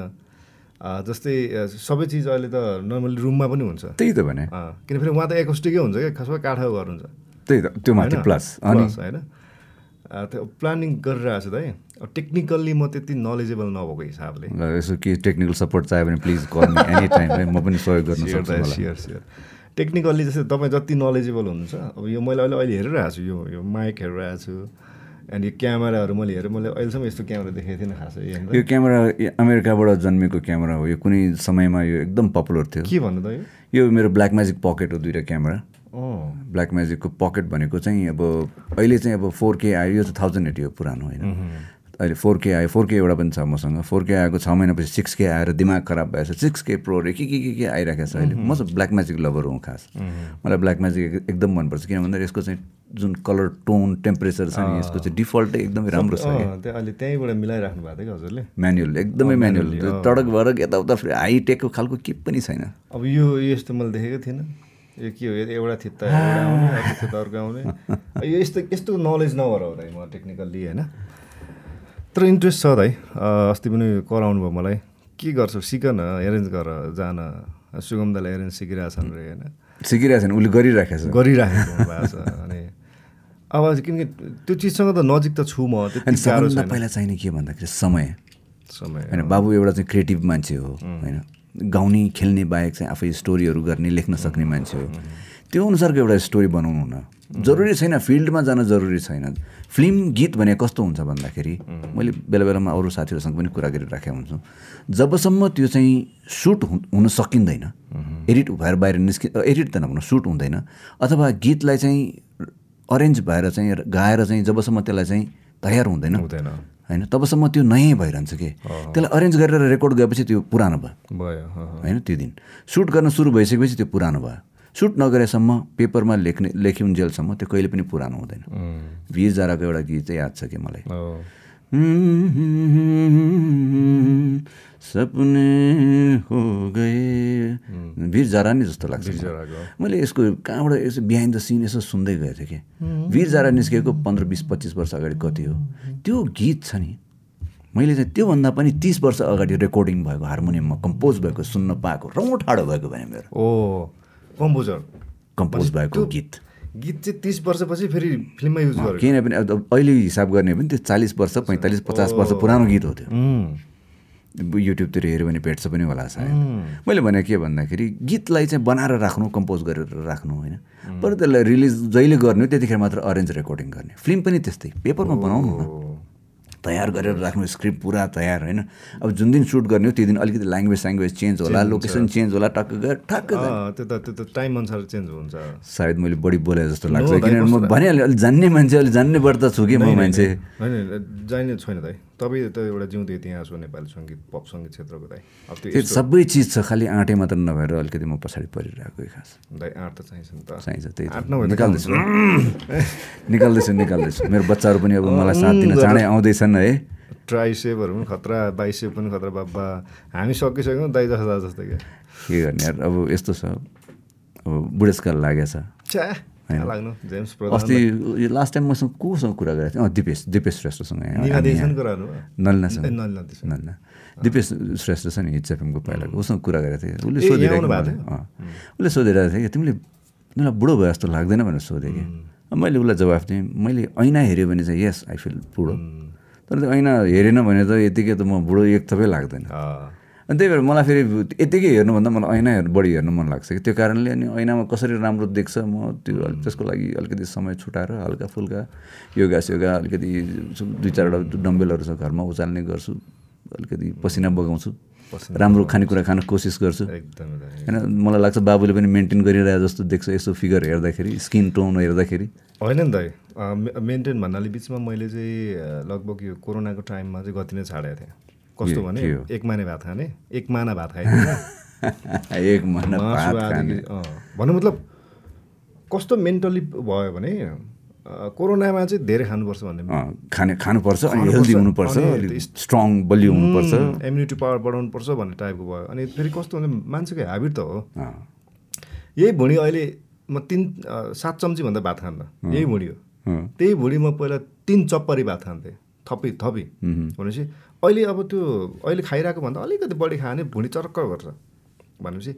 जस्तै सबै चिज अहिले त नर्मली रुममा पनि हुन्छ। त्यही त भने। अँ, किन फेरि उहाँ त एकोस्टिकै हुन्छ क्या खासमा काठको घर हुन्छ। त्यही त त्यो माथि? प्लस होइन? त्यो प्लानिङ गरिरहेको छु त है। टेक्निकल्ली म त्यति नलेजेबल नभएको हिसाबले। यसो के टेक्निकल सपोर्ट चाहियो भने प्लिज एनी टाइम है। म पनि सहयोग गर्न सक्छु टेक्निकल्ली जस्तै तपाईँ जति नलेजेबल हुनुहुन्छ अब यो मैले अहिले अहिले हेरिरहेको छु यो यो माइक हेरिरहेको छु। अनि यो क्यामेराहरू मैले हेरेँ मैले अहिलेसम्म यस्तो क्यामेरा देखेको थिइनँ खासै यो क्यामेरा अमेरिकाबाट जन्मेको क्यामेरा हो यो कुनै समयमा यो एकदम पपुलर थियो। के भन्नु त यो? यो मेरो ब्ल्याक म्याजिक पकेट हो दुइटा क्यामेरा ब्ल्याक म्याजिकको पकेट भनेको चाहिँ अब अहिले चाहिँ अब फोर के आयो यो चाहिँ थाउजन्ड एटी हो पुरानो होइन। अहिले फोर के आयो फोर के एउटा पनि छ मसँग। फोर के आएको छ महिनापछि सिक्स के आएर दिमाग खराब भएछ। सिक्स के प्रो रे के के के के आइरहेको छ अहिले। म चाहिँ ब्ल्याक म्याजिक लभर हुँ खास। मलाई ब्ल्याक म्याजिक एकदम मनपर्छ किन भन्दा यसको चाहिँ जुन कलर टोन टेम्परेचर छ नि यसको चाहिँ डिफल्टै एकदमै राम्रो छ अहिले त्यहीँबाट मिलाइराख्नु भएको थियो कि हजुरले? म्यानुअल एकदमै म्यानुअल तडक भरक यताउता फेरि हाइटेकको खालको के पनि छैन। अब यो यस्तो मैले देखेको थिइनँ। यो के हो एउटा थित्ता एउटा आउने अर्को थित्ता अर्को आउने। यो यस्तो यस्तो नलेज नभएर हो दाइ म टेक्निकल्ली होइन? तर इन्ट्रेस्ट छ दाइ। अस्ति पनि कराउनु भयो मलाई। के गर्छौ? सिक न एरेन्ज गर जान। सुगमदाले एरेन्ज सिकिरहेछन् रे होइन? सिकिरहेको छैन उसले गरिराखेको छ। गरिराखेको भएको छ अनि अब किनकि त्यो चिजसँग त नजिक त छु म सबभन्दा पहिला चाहिने के भन्दाखेरि समय। समय होइन बाबु एउटा चाहिँ क्रिएटिभ मान्छे हो होइन। गाउने खेल्ने बाहेक चाहिँ आफै स्टोरीहरू गर्ने लेख्न सक्ने मान्छे हो। त्यो अनुसारको एउटा स्टोरी बनाउनु न। जरुरी छैन फिल्डमा जान जरुरी छैन। फिल्म गीत भने कस्तो हुन्छ भन्दाखेरि मैले बेला बेलामा अरू साथीहरूसँग पनि कुरा गरिराखेको हुन्छु। जबसम्म त्यो चाहिँ सुट हुन सकिँदैन एडिट भएर बाहिर निस्कि एडिट त नभनौँ सुट हुँदैन अथवा गीतलाई चाहिँ अरेन्ज भएर चाहिँ गाएर चाहिँ जबसम्म त्यसलाई चाहिँ तयार हुँदैन। हुँदैन। होइन तबसम्म त्यो नयाँ भइरहन्छ कि। त्यसलाई अरेन्ज गरेर रेकर्ड गएपछि त्यो पुरानो भयो। होइन त्यो दिन। सुट गर्न सुरु भइसकेपछि त्यो पुरानो भयो। सुट नगरेसम्म पेपरमा लेख्ने लेखिउन्जेलसम्म त्यो कहिले पनि पुरानो हुँदैन। उम्, वीर जाराको एउटा गीत चाहिँ याद छ कि मलाई। सपने हो गए। वीर जारा नै जस्तो लाग्छ। मैले यसको कहाँबाट यसो बिहाइन्ड द सिन यसो सुन्दै गएको थिएँ कि। वीर जारा निस्केको पन्ध्र बिस पच्चिस वर्ष अगाडि कति हो? त्यो गीत छ नि। मैले चाहिँ त्योभन्दा पनि तिस वर्ष अगाडि रेकर्डिङ भएको हार्मोनियममा कम्पोज भएको सुन्न पाएको रौँ ठाडो भएको भने मेरो। ओ। कम्पोजर। कम्पोज भएको गीत। गीत चाहिँ तिस वर्षपछि फेरि फिल्ममा युज गरेको। किनभने अब अहिले हिसाब गर्ने भने त्यो चालिस वर्ष पैँतालिस पचास वर्ष पुरानो गीत हो त्यो। युट्युबतिर हेऱ्यो भने भेट्छ पनि होला सायद। मैले भने के भन्दाखेरि गीतलाई चाहिँ बनाएर राख्नु कम्पोज गरेर राख्नु होइन। तर त्यसलाई रिलिज जहिले गर्ने त्यतिखेर मात्र अरेन्ज रेकर्डिङ गर्ने। फिल्म पनि त्यस्तै पेपरमा बनाउनु न। तयार गरेर राख्नु स्क्रिप्ट पुरा तयार होइन? अब जुन दिन सुट गर्ने हो त्यो दिन अलिकति ल्याङ्ग्वेज स्याङ्ग्वेज चेन्ज होला लोकेसन चेन्ज होला टक्क गएर त्यो त त्यो त टाइम अनुसार चेन्ज हुन्छ। सायद मैले बढी बोले जस्तो लाग्छ किनभने म भनिहालेँ अलिक जान्ने मान्छे अलिक जान्ने त छु कि म मान्छे? होइन जाने छैन दाइ तपाईँ त एउटा जिउँदो इतिहास हो नेपाली सङ्गीत पप सङ्गीत क्षेत्रको दाइ अब त्यो सबै चिज छ खालि आँटे मात्र नभएर अलिकति म पछाडि परिरहेको खास। दाइ आँट त चाहिन्छ नि त। चाहिन्छ त्यही निकाल्दैछु। निकाल्दैछु निकाल्दैछु। मेरो बच्चाहरू पनि अब मलाई साथ दिन चाँडै आउँदैछन् है। ट्राइसेपहरू पनि खतरा बाइसेप पनि खतरा बाबा। हामी सकिसक्यौँ दाइ जस्तो जस्तो क्या के गर्ने अब यस्तो छ। अब बुढेसकाल लागेछ। अस्ति लास्ट टाइम मसँग कोसँग कुरा गरेको थिएँ। अँ दिपेश दिपेश श्रेष्ठसँग नलिनासँग दिपेश श्रेष्ठ छ नि हिट्स एफएमको पहिलाको उसँग कुरा गरेको थिएँ। उसले सोधिरहेको। उसले सोधिरहेको थियो कि तिमीले तिमीलाई बुढो भयो जस्तो लाग्दैन भनेर सोधेँ कि। मैले उसलाई जवाफ दिएँ मैले ऐना हेऱ्यो भने चाहिँ यस आई फिल बुढो। तर त्यो ऐना हेरेन भने त यतिकै त म बुढो एक थपै लाग्दैन। अनि त्यही भएर मलाई फेरि यतिकै हेर्नुभन्दा मलाई ऐना हेर्नु बढी हेर्नु मन लाग्छ कि। त्यो कारणले अनि ऐनामा कसरी राम्रो देख्छ म त्यो त्यसको लागि अलिकति समय छुटाएर हल्का फुल्का योगा स्योगा अलिकति दुई चारवटा डम्बेलहरू छ घरमा उचाल्ने गर्छु अलिकति पसिना बगाउँछु राम्रो खानेकुरा खान कोसिस गर्छु। होइन मलाई लाग्छ बाबुले पनि मेन्टेन गरिरहेको जस्तो देख्छ यसो फिगर हेर्दाखेरि स्किन टोन हेर्दाखेरि। होइन नि मे- मेन्टेन भन्नाले बिचमा मैले चाहिँ लगभग यो कोरोनाको टाइममा चाहिँ गति नै छाडेको थिएँ। कस्तो भने? एक माने भात खाने एक माना भात खाइदिने। भन्नु मतलब कस्तो मेन्टली भयो भने कोरोनामा चाहिँ धेरै खानुपर्छ भन्ने खाने खानुपर्छ अनि। हेल्दी हुनुपर्छ स्ट्रङ बलियो हुनुपर्छ। इम्युनिटी पावर बढाउनु पर्छ भन्ने टाइपको भयो। अनि फेरि कस्तो भने मान्छेको ह्याबिट त हो। यही भुँडी अहिले म तिन सात चम्चीभन्दा भात खान्न यही भुँडी हो। त्यही भुँडी म पहिला तिन चप्परी भात खान्थेँ। थपी थपी। भनेपछि अहिले अब त्यो अहिले खाइरहेको भन्दा अलिकति बढी खायो भने भुँडी चर्क्क गर्छ। भनेपछि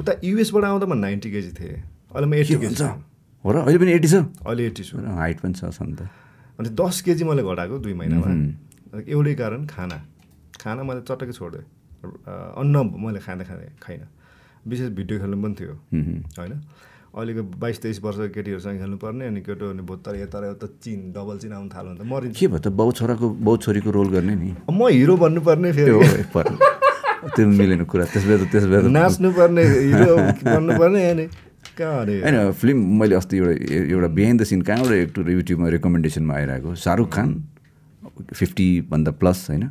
उता युएसबाट आउँदा म नाइन्टी केजी थिएँ। अहिले म एट्टी भन्छ केजी छु। हो र? अहिले पनि एटी छ? अहिले एट्टी छु। हाइट पनि छ छन् त। अनि दस केजी मैले घटाएको दुई महिनामा एउटै कारण खाना। खाना मैले चटक्कै छोडिदिएँ अ, अन्न मैले खाँदा खाँदै खाइनँ। विशेष भिडियो खेल्नु पनि थियो। होइन? अहिलेको बाइस तेइस वर्षको केटीहरूसँग खेल्नुपर्ने अनि केटो अनि भोत्तर यता यता चिन डबल चिन आउनु थाल्यो भने त मरिन्छ। के भयो त? बाउ छोराको बाउ छोरीको रोल गर्ने नि? म हिरो बन्नुपर्ने फेरि। त्यो मिलेन कुरा। त्यस बेला त त्यस बेला त नाच्नुपर्ने हिरो बन्नुपर्ने अनि कहाँ अरे? होइन फिल्म मैले अस्ति एउटा एउटा बिहाइन्ड द सिन कहाँबाट एक युट्युबमा रेकमेन्डेसनमा आइरहेको शाहरुख खान। फिफ्टीभन्दा प्लस होइन।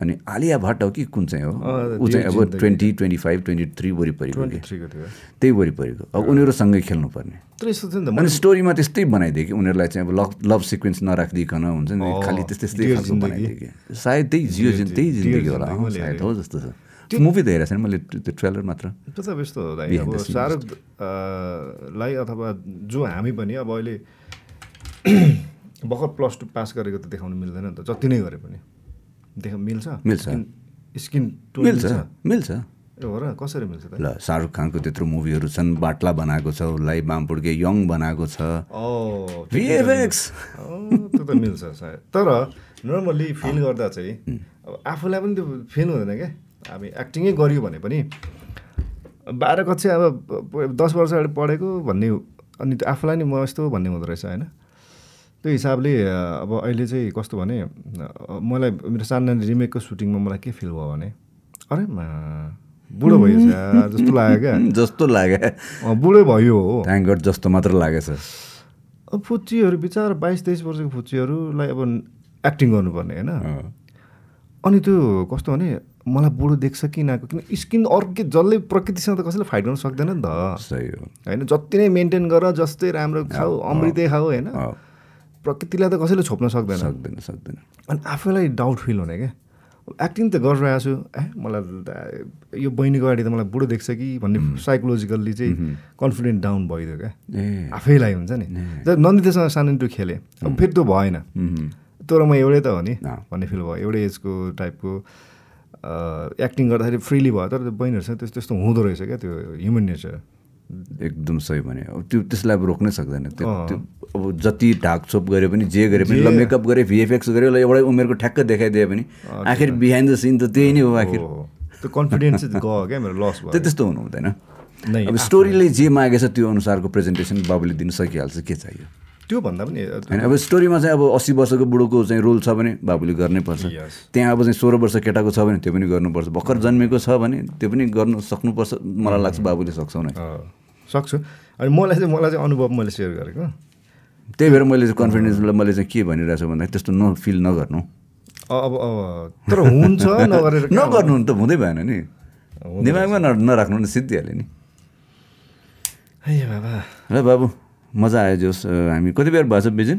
अनि आलिया भट्ट हो कि कुन चाहिँ हो? ऊ चाहिँ अब। Twenty twenty five twenty three वरिपरिको त्यही वरिपरिको। अब उनीहरूसँगै खेल्नुपर्ने। अनि स्टोरीमा त्यस्तै बनाइदियो कि उनीहरूलाई चाहिँ अब लभ लभ सिक्वेन्स नराखिदिकन हुन्छ नि। खालि त्यस्तै त्यस्तै खालको। बनाइदियो कि। सायद त्यही जियो त्यही जिन्दगी होला सायद। हो जस्तो छ। मुभी त हेरेको छैन मैले त्यो त्यो ट्रेलर मात्र। त्यो अब यस्तो हो। दाइ Behind अब the scenes शाहरुख अ, लाई अथवा जो हामी पनि अब अहिले भर्खर प्लस टू पास गरेको त देखाउनु मिल्दैन नि त। जति नै गरे पनि। देख मिल्छ? मिल्छ। स्किन मिल्छ मिल्छ? ए हो र? कसरी मिल्छ त? ल शाहरुख खानको त्यत्रो मुभीहरू छन्। बाटला बनाएको छ उसलाई बामपुड्के यङ बनाएको छ। त्यो त मिल्छ। सायद। तर नर्मल्ली फिल गर्दा चाहिँ अब आफूलाई पनि त्यो फिल हुँदैन क्या। हामी एक्टिङै गरियो भने पनि। बाह्र कक्षा अब दस वर्ष अगाडि पढेको भन्ने अनि त्यो आफूलाई नि म यस्तो भन्ने हुँदो रहेछ होइन? त्यो हिसाबले अब अहिले चाहिँ कस्तो भने मलाई मेरो सानो रिमेकको सुटिङमा मलाई के फिल भयो भने अरे मा बुढो यार जस्तो लाग्यो क्या। जस्तो लाग्यो। बुढै भयो हो। गड जस्तो मात्र लागेछ अब फुच्चीहरू बिचरा बाइस तेइस वर्षको फुच्चीहरूलाई अब एक्टिङ गर्नुपर्ने होइन। अनि त्यो कस्तो भने मलाई बुढो देख्छ कि नाको किन स्किन अर्कै जसले प्रकृतिसँग त कसैले फाइट गर्न सक्दैन नि त। सही हो। होइन जति नै मेन्टेन गर जस्तै राम्रो खाऊ अमृतै खाऊ होइन? प्रकृतिलाई त कसैले छोप्न सक्दैन। सक्दैन सक्दैन। अनि आफैलाई डाउट फिल हुने क्या एक्टिङ त गरिरहेको छु। ए मलाई यो बहिनीको अगाडि त मलाई बुढो देख्छ कि भन्ने साइकोलोजिकल्ली चाहिँ कन्फिडेन्ट डाउन भइदियो क्या आफैलाई हुन्छ नि। नन्दितासँग सानो टु खेलेँ अब फेरि त्यो भएन। तर म एउटै त हो नि। भन्ने फिल भयो। एउटै एजको टाइपको एक्टिङ गर्दाखेरि फ्रिली भयो। तर त्यो बहिनीहरूसँग त्यस्तो त्यस्तो हुँदो रहेछ क्या त्यो ह्युमन नेचर एकदम सही भने। अब त्यो त्यसलाई अब रोक्नै सक्दैन। त्यो। त्यो अब जति ढाकछोप गरे पनि जे गरे पनि ल मेकअप गरे भिएफएक्स गरे ल एउटै उमेरको ठ्याक्क देखाइदिए पनि आखिर बिहाइन्ड द सिन त त्यही नै हो आखिर। त्यो कन्फिडेन्स चाहिँ गयो क्या मेरो लस त्यो त्यस्तो हुनु हुँदैन। अब स्टोरीले जे मागेछ त्यो अनुसारको प्रेजेन्टेसन बाबुले दिन सकिहाल्छ के चाहियो? त्यो भन्दा पनि होइन अब स्टोरीमा चाहिँ अब अस्सी वर्षको बुढोको चाहिँ रोल छ भने बाबुले गर्नै पर्छ. त्यहाँ अब चाहिँ सोह्र वर्ष केटाको छ भने त्यो पनि गर्नुपर्छ। भर्खर जन्मेको छ भने त्यो पनि गर्नु सक्नुपर्छ। मलाई लाग्छ बाबुले सक्छौ नै सक्छु। अनि मलाई चाहिँ मलाई चाहिँ अनुभव मैले सेयर गरेको। त्यही भएर मैले चाहिँ कन्फिडेन्सलाई मैले चाहिँ के भनिरहेको छु भन्दाखेरि त्यस्तो न फिल नगर्नु। अब अब तर हुन्छ नगरेर नगर्नु त हुँदै भएन नि। दिमागमा न नराख्नु नि सिद्धिहाल्यो नि। है बाबा। ल बाबु मजा आयो जोस् हामी कति बेर भएछ बिजिन?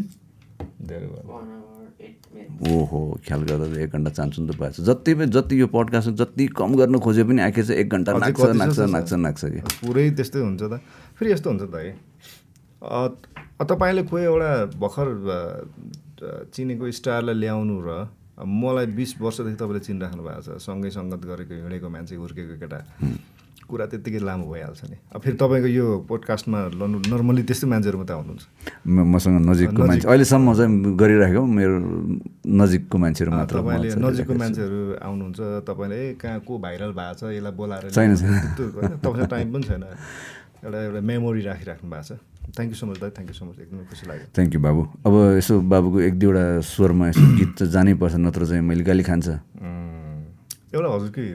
धेरै भयो। ओहो ख्याल गर्दा त एक घन्टा चान्सुन त भएछ। जति पनि जति यो पडकास्ट जति कम गर्न खोजे पनि आखिर चाहिँ एक घन्टा अझै नाक्छ नाक्छ कि? पुरै त्यस्तै हुन्छ त। फेरि यस्तो हुन्छ त है। तपाईँले कोही एउटा भर्खर चिनेको स्टारलाई ल्याउनु र मलाई बिस वर्षदेखि तपाईँले चिनिराख्नु भएको छ। सँगै सङ्गत गरेको हिँडेको मान्छे हुर्केको केटा। कुरा त्यत्तिकै लामो भइहाल्छ नि। अब फेरि तपाईँको यो पोडकास्टमा लनु नर्मली त्यस्तै मान्छेहरू मात्रै आउनुहुन्छ। म- मसँग नजिकको नजिक। मान्छे अहिलेसम्म चाहिँ गरिराखेको मेरो नजिकको मान्छेहरू मात्र तपाईँले नजिकको। मान्छेहरू आउनुहुन्छ तपाईँले कहाँ को भाइरल भएको छ यसलाई बोलाएर छैन, तपाईँसँग टाइम पनि छैन। एउटा एउटा मेमोरी राखिराख्नु भएको छ। थ्याङ्क यू सो मच दाइ थ्याङ्क यू सो मच एकदमै खुसी लाग्यो। थ्याङ्क यू बाबु। अब यसो बाबुको एक दुईवटा स्वरमा यसो गीत त जानै पर्छ नत्र चाहिँ मैले गाली खान्छ। एउटा हजुरकै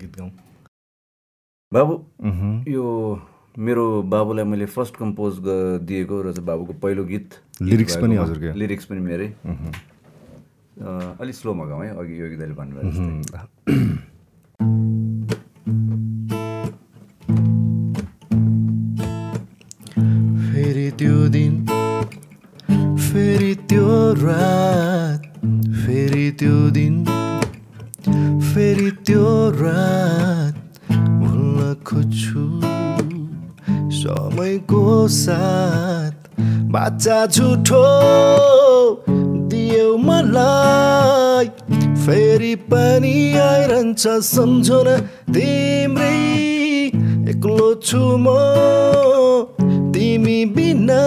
गीत गाउँ। बाबु यो मेरो बाबुलाई मैले फर्स्ट कम्पोज दिएको र चाहिँ बाबुको पहिलो गीत लिरिक्स पनि हजुरकै? लिरिक्स पनि मेरै। अलिक स्लोमा गाउँ है अघि योगी दाइले भन्नुभयो। फेरि त्यो दिन फेरि त्यो रात फेरि त्यो दिन फेरि त्यो रात। समयको साथ बाचा झुठो दियो मलाई। फेरि पनि आइरहन्छ सम्झना तिम्रै। एक्लो छु म तिमी बिना।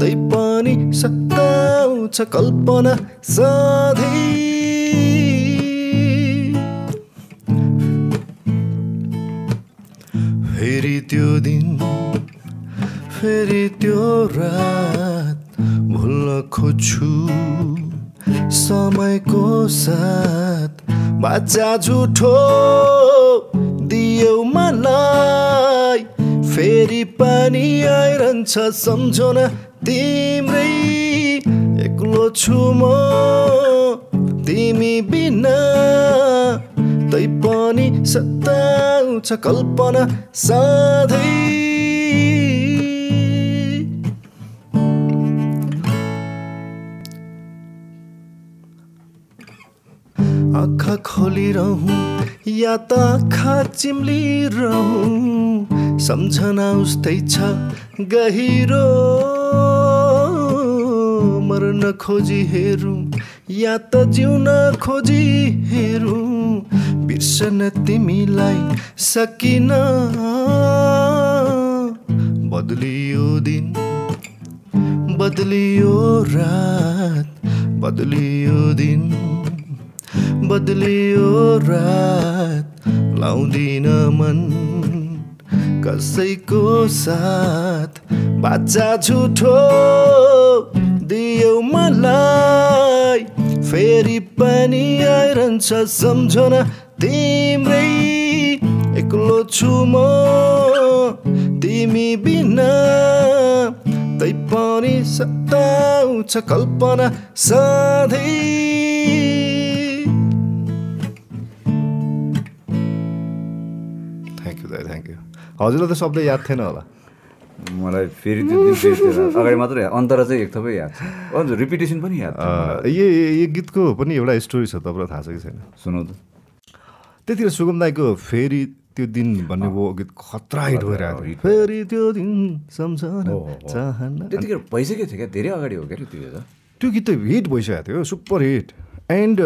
तै पनि सताउँछ कल्पना सधैँ। फेरि त्यो रात भुल्न खोज्छु। समयको साथ बाचा झुठो दियो मलाई। फेरि पनि आइरहन्छ सम्झना तिम्रै। एक्लो छु म तिमी बिना। तै पनि सताउँछ कल्पना सधैँ। आँखा खोलिरहँ या त आँखा चिम्लिरहँ? सम्झना उस्तै छ गहिरो। मर्न खोजी हेरौँ या त जिउन खोजी हेरौँ? बिर्सन तिमीलाई सकिन। बदलियो दिन बदलियो रात बदलियो दिन। बदलियो रात लाउँदिन मन। कसैको साथ बाचा झुठो दियो मलाई। फेरि पनि आइरहन्छ सम्झना तिम्रै। एक्लो छु म तिमी बिना। तै पनि सताउँछ कल्पना सधैँ। हजुरलाई त शब्द याद थिएन होला। मलाई फेरि। अगाडि मात्रै अन्तरा चाहिँ एक थपै याद छ। हजुर रिपिटेसन पनि याद। यो यो गीतको पनि एउटा स्टोरी छ तपाईँलाई थाहा छ कि छैन? सुनौ त। त्यतिखेर सुगम दाईको फेरि त्यो दिन भन्ने वो गीत खतरा हिट भइरहेको थियो। फेरि त्यो दिन सम्झना चाहना। त्यतिखेर भइसकेको थियो क्या? धेरै अगाडि हो क्या त्यो त्यो गीत त हिट भइसकेको थियो सुपर हिट। एन्ड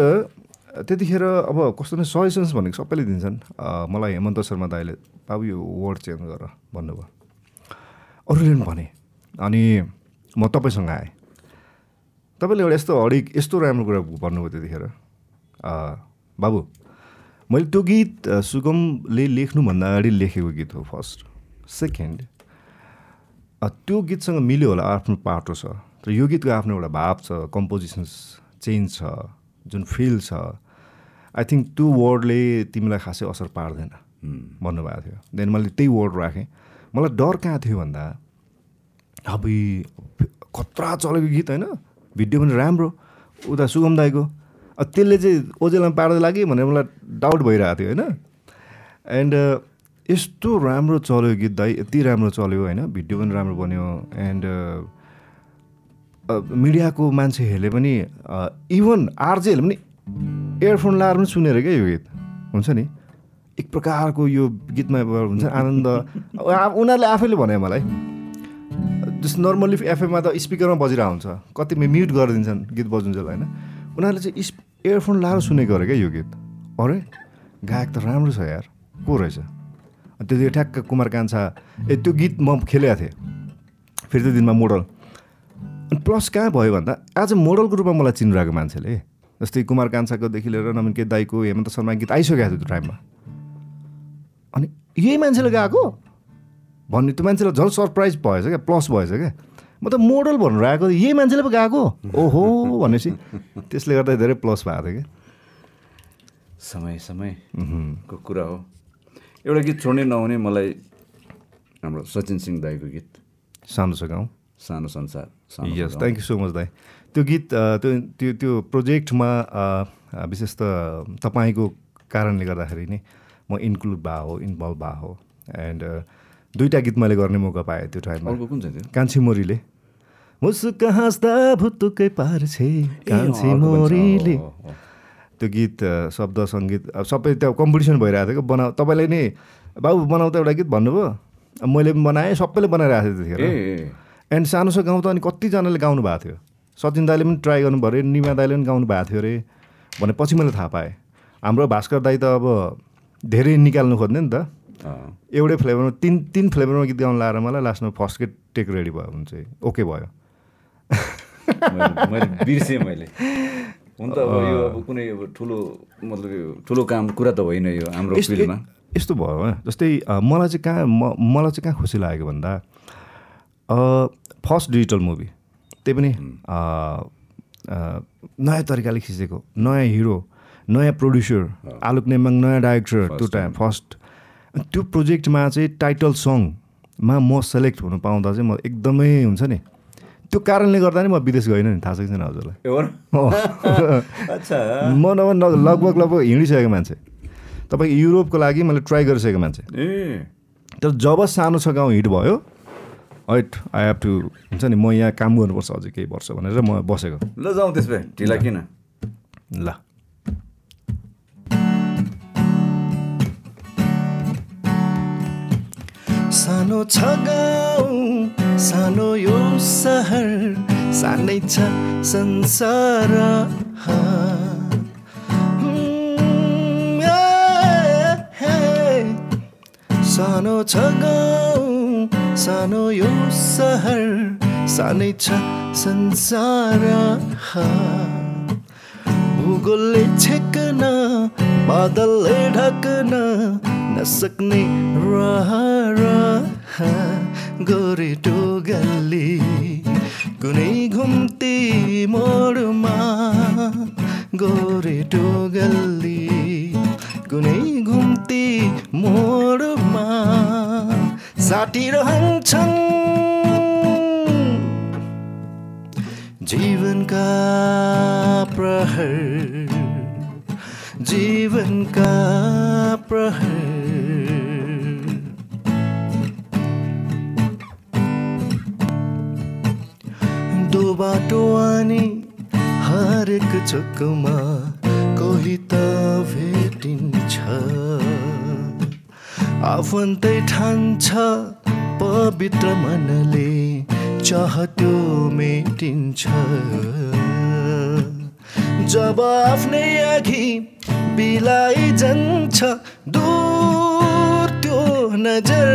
त्यतिखेर अब कस्तो नै सजेसन्स भनेको सबैले दिन्छन्। मलाई हेमन्त शर्मा दाईले बाबु यो वर्ड चेन्ज गर भन्नुभयो। अरूले पनि भने अनि म तपाईँसँग आएँ। तपाईँले एउटा यस्तो अडिक यस्तो राम्रो कुरा भन्नुभयो त्यतिखेर। बाबु मैले त्यो गीत सुगमले लेख्नुभन्दा अगाडि लेखेको गीत हो फर्स्ट सेकेन्ड त्यो गीतसँग मिल्यो होला आफ्नो पाटो छ। तर यो गीतको आफ्नो एउटा भाव छ कम्पोजिसन्स चेन्ज छ जुन फिल छ। आई थिङ्क त्यो वर्डले तिमीलाई खासै असर पार्दैन। भन्नुभएको थियो। देन मैले त्यही वर्ड राखेँ। मलाई डर कहाँ थियो भन्दा अब खतरा चलेको गीत होइन। भिडियो पनि राम्रो। उता सुगम दाईको। त्यसले चाहिँ ओजेलमा पार्दै लाग्यो भनेर मलाई डाउट भइरहेको थियो होइन। एन्ड यस्तो राम्रो चल्यो गीत दाई यति राम्रो चल्यो होइन। भिडियो पनि राम्रो बन्यो। एन्ड मिडियाको मान्छेहरूले पनि इभन आरजेहरूले पनि इयरफोन लाएर पनि सुनेर क्या यो गीत। हुन्छ नि? एक प्रकारको यो गीतमा हुन्छ आनन्द। उनीहरूले आफैले भने मलाई। जस्तो नर्मल्ली एफएममा त स्पिकरमा बजिरहेको हुन्छ। कति म्युट गरिदिन्छन् गीत बजुन्जेल होइन? उनीहरूले चाहिँ इस इयरफोन लाएर सुनेको अरे क्या यो गीत। अरे गायक त राम्रो छ यार। को रहेछ? त्यति ठ्याक्क कुमार कान्छा ए त्यो गीत म खेलेको थिएँ। फेरि त्यो दिनमा मोडल। अनि प्लस कहाँ भयो भन्दा आज मोडलको रूपमा मलाई चिनिरहेको मान्छेले। जस्तै कुमार कान्छाकोदेखि लिएर नमिन के दाईको हेमन्त शर्मा गीत आइसकेको थियो त्यो टाइममा। अनि यही मान्छेले गएको? भन्ने त्यो मान्छेलाई झन् सरप्राइज भएछ क्या प्लस भएछ क्या। म त मोडल भनेर आएको यही मान्छेले पो गएको? ओहो भनेपछि त्यसले गर्दा धेरै प्लस भएको थियो क्या। समय समयको कुरा हो? एउटा गीत छोड्नै नहुने मलाई हाम्रो सचिन सिंह दाईको गीत। सानो गाउँ। सानो संसार यस। थ्याङ्क यू सो मच दाई। त्यो गीत त्यो त्यो त्यो प्रोजेक्टमा विशेष त तपाईँको कारणले गर्दाखेरि नै म इन्क्लुड भएको हो इन्भल्भ भएको हो एन्ड दुईवटा गीत मैले गर्ने मौका पाएँ त्यो टाइममा अर्को कुन चाहिँ कान्छी मोरीले। मुसुक हाँस्दा भुतुकै पार्छे कान्छी मोरीले। त्यो गीत शब्द सङ्गीत अब सबै त्यो कम्पिटिसन भइरहेको थियो कि बनाऊ तपाईँले नै बाबु बनाऊ त एउटा गीत भन्नुभयो? अब मैले पनि बनाएँ सबैले बनाइरहेको थियो त्यतिखेर एन्ड सानो गाउँ त अनि कतिजनाले गाउनु भएको थियो। सचिन दाईले पनि ट्राई गर्नु पऱ्यो निमा दाईले पनि गाउनु भएको थियो अरे भनेपछि मैले थाहा पाएँ। हाम्रो भास्कर दाई त अब धेरै निकाल्नु खोज्ने नि त। एउटै फ्लेभरमा तिन तिन फ्लेभरमा गीत गाउनु लाएर मलाई लास्टमा फर्स्ट गेट टेक रेडी भयो भने चाहिँ। ओके भयो। बिर्सेँ मैले। हुन त अब यो अब कुनै अब ठुलो मतलब यो ठुलो काम कुरा त होइन यो हाम्रो यस्तो फिल्डमा। यस्तो भयो जस्तै मलाई चाहिँ कहाँ म मलाई चाहिँ कहाँ खुसी लागेको भन्दा फर्स्ट डिजिटल मुभी त्यही पनि नयाँ तरिकाले खिचेको नयाँ हिरो नयाँ प्रड्युसर आलोक नेमाङ नयाँ डाइरेक्टर त्यो टाइम फर्स्ट त्यो प्रोजेक्टमा चाहिँ टाइटल सङमा म सेलेक्ट हुनु पाउँदा चाहिँ म एकदमै हुन्छ नि त्यो कारणले गर्दा नै म विदेश गइनँ नि थाहा छ कि छैन हजुरलाई म नभए न- लगभग लगभग हिँडिसकेको मान्छे। तपाईँको युरोपको लागि मैले ट्राई गरिसकेको मान्छे। ए। तर जब सानो छ गाउँ हिट भयो हैट आई हेभ टु हुन्छ नि म यहाँ काम गर्नुपर्छ अझै केही वर्ष भनेर म बसेको। ल जाउँ त्यस भए ढिला किन? ल। सानो छ गाउँ सानो यो सहर सानै छ संसार। सानो छ गाउँ सानो यो सहर सानै छ संसार। भूगोलले छेक्न बादलले ढक्न नसक्ने रहर गोरेटो गल्ली कुनै घुम्ती मोडमा गोरेटो गल्ली कुनै घुम्ती मोडमा साटिरहन्छन् जीवनका प्रहर। जीवनका प्रहर। दो बाटो आने हरेक चोकमा कोही त भेटिन्छ। आफन्तै ठान्छ पवित्र मनले चाहतो मेटिन्छ। जब आफ्नै अघि बिलाई जान्छ। दूर त्यो नजर।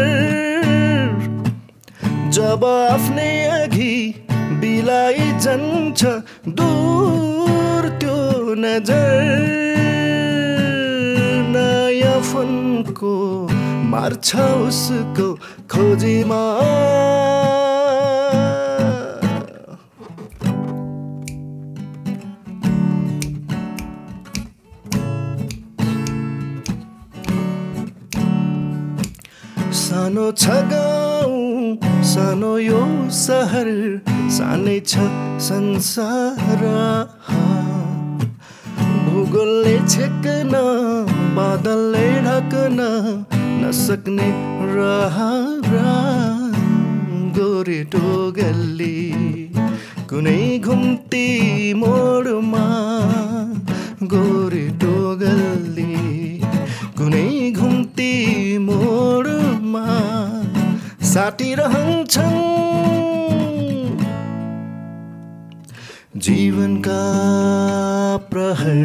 जब आफ्नै अघि बिलाई जान्छ दूर त्यो नजर। नयाँ फनको मार्छ उसको खोजीमा। सानो छ गाउँ सानो यो सहर सानै छ संसार। छेक्न बादलले ढक्न नसक्ने रहरा गोरेटो गल्ली कुनै घुम्ती मोडमा गोरेटो साटिरहन्छन् जीवनका प्रहर।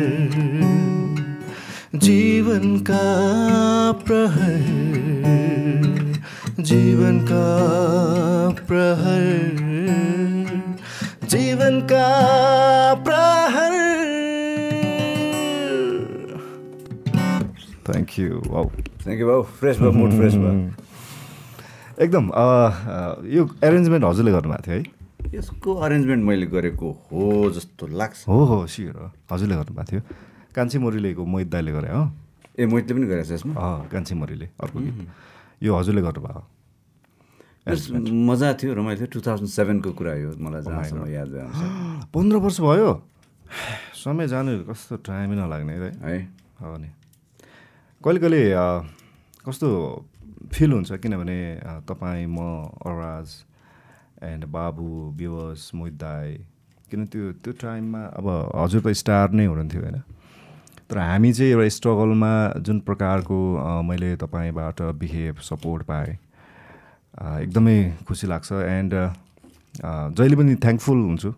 जीवनका प्रहर। जीवनका प्रहर। जीवनका प्रहर। Thank you wow thank you wow fresh भयो मुड फ्रेस भयो एकदम यो एरेन्जमेन्ट हजुरले गर्नुभएको थियो है? यसको अरेन्जमेन्ट मैले गरेको हो जस्तो लाग्छ। हो हो सियर हजुरले गर्नुभएको थियो। कान्छी मोरीलेको मोहित दाईले गरे हो। ए मैले पनि गरेको छु यसमा? कान्छी मोरीले अर्को गीत। यो हजुरले गर्नुभयो यस मजा थियो रमाइलो थियो। टु थाउजन्ड सेभेनको कुरा हो मलाई जहाँसम्म याद अनुसार। पन्ध्र वर्ष भयो? समय जानु कस्तो टाइमै नलाग्ने है। है। हो नि। कहिले कहिले कस्तो फिल हुन्छ किनभने तपाईँ म अराज एन्ड बाबु विवस मोहित दाई किन त्यो त्यो टाइममा अब हजुर त स्टार नै हुनुहुन्थ्यो होइन? तर हामी चाहिँ एउटा स्ट्रगलमा जुन प्रकारको मैले तपाईँबाट बिहेभ सपोर्ट पाएँ एकदमै खुसी लाग्छ एन्ड जहिले पनि थ्याङ्कफुल हुन्छु।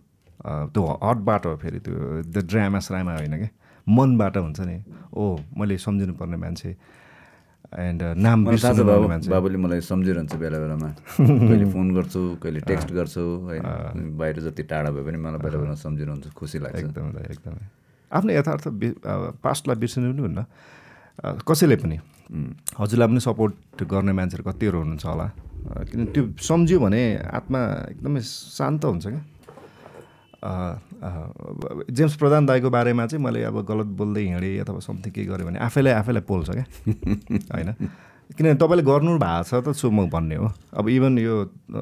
त्यो हटबाट फेरि त्यो द ड्रामा स्रामा होइन क्या मनबाट हुन्छ नि ओ मैले सम्झिनु पर्ने मान्छे एन्ड नाम थाहा छ पर्ने मान्छे। बाबुले मलाई सम्झिरहन्छ बेला बेलामा। कहिले फोन गर्छु कहिले टेक्स्ट गर्छु होइन। बाहिर जति टाढा भए पनि मलाई बेला बेला सम्झिरहन्छ खुसी लाग्छ। एकदमै एकदमै। आफ्नो यथार्थ पास्टलाई बिर्सिनु पनि हुन्न। कसैले पनि। हजुरलाई पनि सपोर्ट गर्ने मान्छेहरू कतिहरू हुनुहुन्छ होला। किन त्यो सम्झ्यो भने आत्मा एकदमै शान्त हुन्छ क्या। जेम्स प्रधान दाईको बारेमा चाहिँ मैले अब गलत बोल्दै हिँडेँ अथवा समथिङ के गरेँ भने आफैलाई आफैलाई पोल्छ क्या। होइन? किनभने तपाईँले गर्नु भएको छ त सो म भन्ने हो। अब इभन यो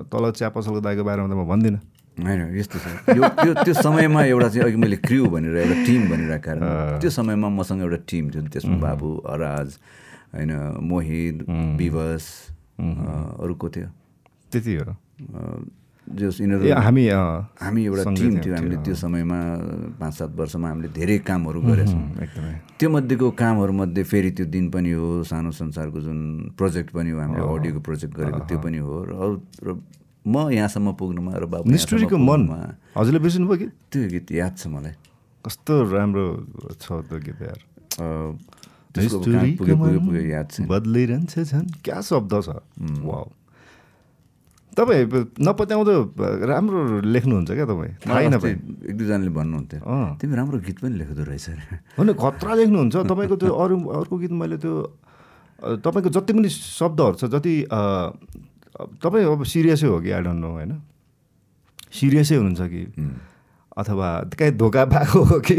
तल चिया पसलको दाईको बारेमा त म भन्दिनँ। होइन यस्तो छ। यो त्यो त्यो समयमा एउटा चाहिँ अघि मैले क्रिउ भनेर एउटा टिम भनिरहेको कारण त्यो समयमा मसँग एउटा टिम थियो त्यसमा बाबु अराज होइन मोहित विवस अ, अरू को थियो। त्यति हो जस यिनीहरू हामी हामी एउटा टिम थियौँ, हामीले त्यो समयमा पाँच सात वर्षमा हामीले धेरै कामहरू गरेछौँ। एकदमै। त्यो मध्येको कामहरूमध्ये फेरि त्यो दिन पनि हो सानो संसारको जुन प्रोजेक्ट पनि हो हामीले अडियोको प्रोजेक्ट गरेको त्यो पनि हो र अरू र म यहाँसम्म पुग्नुमा र बाबु निष्ठुरीको यहाँसम्म मन। पुग्नुमा हजुरले बिर्सिनु भयो कि? त्यो गीत याद छ मलाई। कस्तो राम्रो छ त्यो गीत यार। याद छ। बदलिरहन्छ झन्। क्या शब्द छ? वाउ। तपाईँ नपत्याउँदो राम्रो लेख्नुहुन्छ क्या तपाईँ? थाहै नपाए एक दुईजनाले भन्नुहुन्थ्यो। तिमी राम्रो गीत पनि लेख्दो रहेछ अरे होइन खतरा लेख्नुहुन्छ। तपाईँको त्यो अरू अर्को गीत मैले त्यो तपाईँको जति पनि शब्दहरू छ जति तपाईँ अब सिरियसै हो कि? आई डोन्ट नो होइन? सिरियसै हुनुहुन्छ कि? अथवा कहीँ धोका भएको हो कि?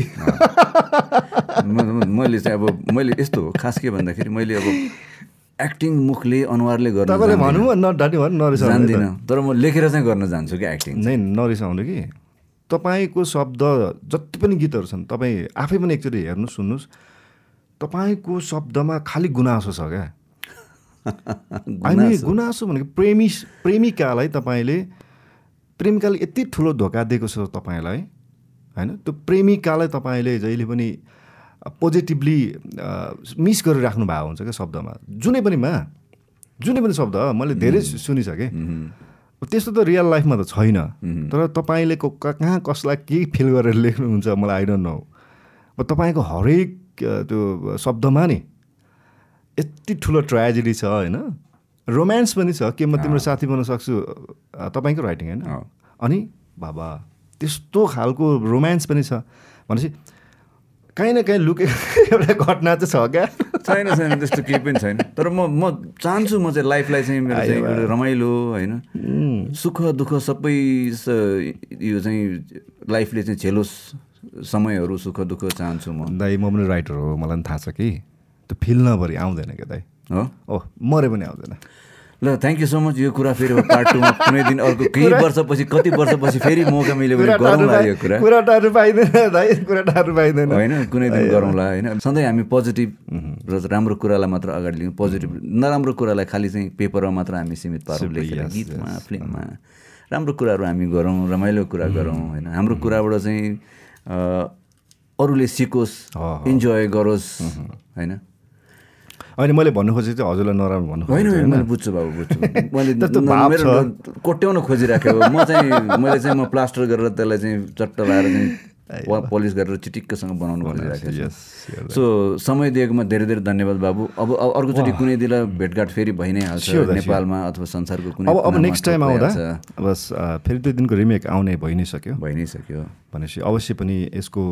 मैले चाहिँ अब मैले यस्तो हो खास के भन्दाखेरि मैले अब एक्टिङ मुखले अनुहारले गर्न तपाईँले जान्दिनँ। भन्नु नरिसाउनु तर म लेखेर चाहिँ गर्न जान्छु कि एक्टिङ नै नरिसाउनु कि? तपाईँको शब्द जति पनि गीतहरू छन् तपाईँ आफै पनि एकचोटि हेर्नुहोस् सुन्नुहोस् तपाईँको शब्दमा खालि गुनासो छ क्या? हामी गुनासो भनेको प्रेमी प्रेमिकालाई तपाईँले प्रेमिकाले यति ठुलो धोका दिएको छ तपाईँलाई होइन? त्यो प्रेमिकालाई तपाईँले जहिले पनि पोजिटिभली मिस गरिराख्नु भएको हुन्छ क्या शब्दमा। जुनै पनिमा जुनै पनि शब्द मैले धेरै सुनिसकेँ। त्यस्तो त रियल लाइफमा त छैन। तर तपाईँले कहाँ कसलाई के फिल गरेर लेख्नुहुन्छ मलाई आइडोन्ट नो तपाईँको हरेक त्यो शब्दमा नि यति ठुलो ट्रेजेडी छ होइन? रोमान्स पनि छ के म तिम्रो साथी बन्न सक्छु तपाईँको राइटिङ होइन। अनि बाबा त्यस्तो खालको रोमान्स पनि छ। भनेपछि काहीँ न काहीँ लुकेको एउटा घटना चाहिँ छ क्या? छैन छैन त्यस्तो केही पनि छैन। तर म म चाहन्छु म चाहिँ लाइफलाई चाहिँ मेरो चाहिँ एउटा रमाइलो होइन? सुख दुःख सबै स- यो चाहिँ लाइफले चाहिँ झेलोस् समयहरू सुख दुःख चाहन्छु म। दाइ म पनि राइटर हो मलाई पनि थाहा छ कि। त्यो फिल नभरि आउँदैन क्या दाइ हो? ओ मरे पनि आउँदैन। ल थ्याङ्क यू सो मच यो कुरा फेरि पार्ट टूमा कुनै दिन अर्को केही वर्षपछि कति वर्षपछि फेरि मौका मिल्यो भने गरौँला यो कुरा? कुरा टार्नु पाइँदैन दाइ कुरा टार्नु पाइँदैन। होइन कुनै दिन गरौँला होइन। सधैँ हामी पोजिटिभ र राम्रो कुरालाई मात्र अगाडि लिउँ पोजिटिभ नराम्रो कुरालाई खालि चाहिँ पेपरमा मात्र हामी सीमित पारौँ लेखेर गीतमा फिल्ममा। राम्रो कुराहरू हामी गरौँ रमाइलो कुरा गरौँ होइन। हाम्रो कुराबाट चाहिँ अरूले सिकोस् इन्जोय गरोस् होइन। होइन मैले भन्नु खोजेको चाहिँ हजुरलाई नराम्रो भन्नु होइन मैले बुझ्छु बाबु बुझ्छु। मैले त्यस्तो मेरो कोट्याउन खोजिराखेको म चाहिँ मैले चाहिँ म प्लास्टर गरेर त्यसलाई चाहिँ चट्ट लाएर चाहिँ पोलिस गरेर चिटिक्कसँग बनाउनु खोजिराखेको छु। सो समय दिएकोमा धेरै धेरै धन्यवाद बाबु। अब अब अर्कोचोटि कुनै दिन भेटघाट फेरि भइ नै हाल्छ. नेपालमा अथवा संसारको कुनै अब अब नेक्स्ट टाइम आउँदा। बस फेरि त्यो दिनको रिमेक आउने भइ नै सक्यो। भइ नै सक्यो। भनेपछि अवश्य पनि यसको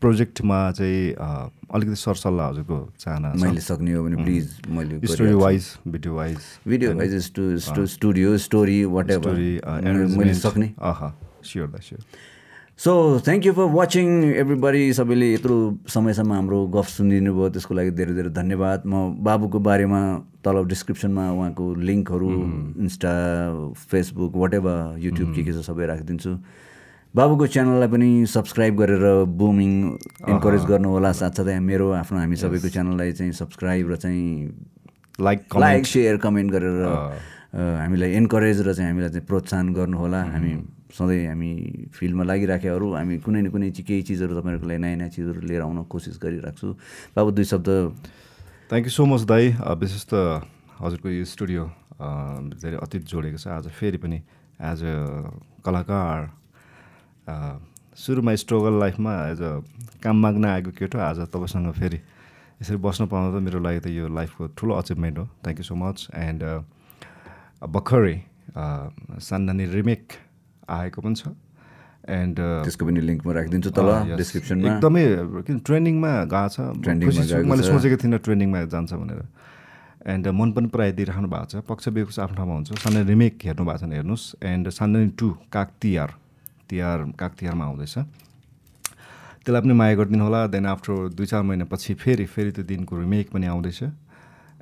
प्रोजेक्टमा चाहिँ अलिकति सरसल्लाह हजुरको चाहना मैले सक्ने हो भने प्लिज मैले story wise video wise video wise studio story what story मैले सक्ने। अह। स्योर दा sure so thank you for watching everybody सबैले यत्रो समयसम्म हाम्रो गफ सुनिदिनु भयो त्यसको लागि धेरै धेरै धन्यवाद। म बाबुको बारेमा तल डिस्क्रिप्सनमा उहाँको लिङ्कहरू Insta Facebook what ever YouTube के के छ सबै राखिदिन्छु। बाबुको च्यानललाई पनि सब्सक्राइब गरेर बुमिङ इन्करेज गर्नुहोला साथसाथै मेरो आफ्नो हामी सबैको च्यानललाई चाहिँ सब्सक्राइब र चाहिँ लाइक लाइक सेयर कमेन्ट गरेर हामीलाई इन्करेज र चाहिँ हामीलाई चाहिँ प्रोत्साहन गर्नुहोला हामी सधैँ हामी फिल्डमा लागिराखेहरू हामी कुनै न कुनै केही चिजहरू तपाईँहरूको लागि नयाँ नयाँ चिजहरू लिएर आउन कोसिस गरिराख्छु बाबु दुई शब्द। थ्याङ्क यू सो मच दाई। विशेष त हजुरको यो स्टुडियो धेरै अतीत जोडेको छ। आज फेरि पनि एज अ कलाकार सुरुमा स्ट्रगल लाइफमा एज अ काम माग्न आएको केटो आज तपाईँसँग फेरि यसरी बस्न पाउँदा त मेरो लागि त यो लाइफको ठुलो अचिभमेन्ट हो। Thank you so much and भर्खरै अ, सान्दानी रिमेक आएको पनि छ। एन्ड त्यसको पनि लिङ्क म राखिदिन्छु तल. डिस्क्रिप्सनमा एकदमै किन ट्रेन्डिङमा गएको छ। मैले। सोचेको थिइनँ ट्रेन्डिङमा जान्छ भनेर। एन्ड मन पनि प्रायः दिइराख्नु भएको छ। पक्ष बेको आफ्नो ठाउँमा हुन्छ। सानो रिमेक हेर्नु भएको छ भने हेर्नुहोस्। एन्ड सान्दनी टू काग तिहार। तिहार काग तिहारमा आउँदैछ। त्यसलाई पनि माया गरिदिनु होला। देन आफ्टर दुई चार महिनापछि फेरि फेरि त्यो दिनको रिमेक पनि आउँदैछ।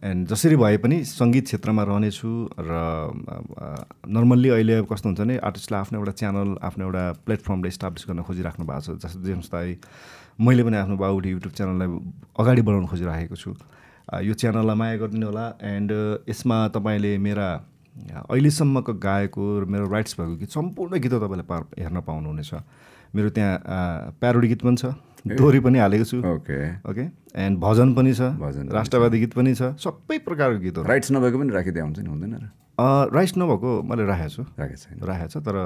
एन्ड जसरी भए पनि सङ्गीत क्षेत्रमा रहनेछु र नर्मल्ली अहिले कस्तो हुन्छ भने आर्टिस्टलाई आफ्नो एउटा च्यानल आफ्नो एउटा प्लेटफर्मले इस्टाब्लिस गर्न खोजिराख्नु भएको छ। जस्तो जेम्स दाई मैले पनि आफ्नो बाबुले युट्युब च्यानललाई अगाडि बढाउन खोजिराखेको छु। यो च्यानललाई माया गरिदिनु होला। एन्ड यसमा तपाईँले मेरा अहिलेसम्मको गाएको र मेरो राइट्स भएको गीत सम्पूर्ण गीतहरू तपाईँले पा हेर्न पाउनुहुनेछ। मेरो त्यहाँ प्यारोडी गीत पनि छ। दोहोरी पनि हालेको छु। ओके ओके एन्ड भजन पनि छ भजन राष्ट्रवादी गीत पनि छ सबै प्रकारको गीतहरू। राइट्स नभएको पनि राखिदिए हुन्छ नि हुँदैन र। राइट्स नभएको मैले राखेको छु। राखेको छैन। राखेको छ तर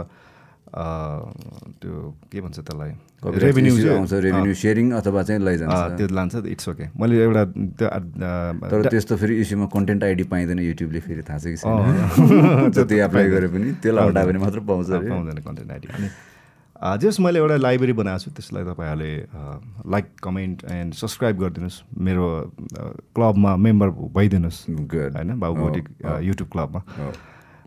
त्यो के भन्छ त्यसलाई? रेभेन्यू आउँछ रेभेन्यू सेयरिङ अथवा चाहिँ लैजान्छ। त्यो लान्छ इट्स ओके मैले एउटा त्यो तर त्यस्तो फेरि इस्युमा कन्टेन्ट आइडी पाइँदैन युट्युबले फेरि थाहा छ कि छैन। जति एप्लाई गरे पनि त्यसलाई हटायो भने मात्र पाउँछ पाउँदैन कन्टेन्ट आइडी अनि जस मैले एउटा लाइब्रेरी बनाएको छु त्यसलाई तपाईँहरूले लाइक कमेन्ट एन्ड सब्सक्राइब गरिदिनुहोस्। मेरो क्लबमा मेम्बर भइदिनुहोस्. होइन बाबुबोटी युट्युब क्लबमा। हो।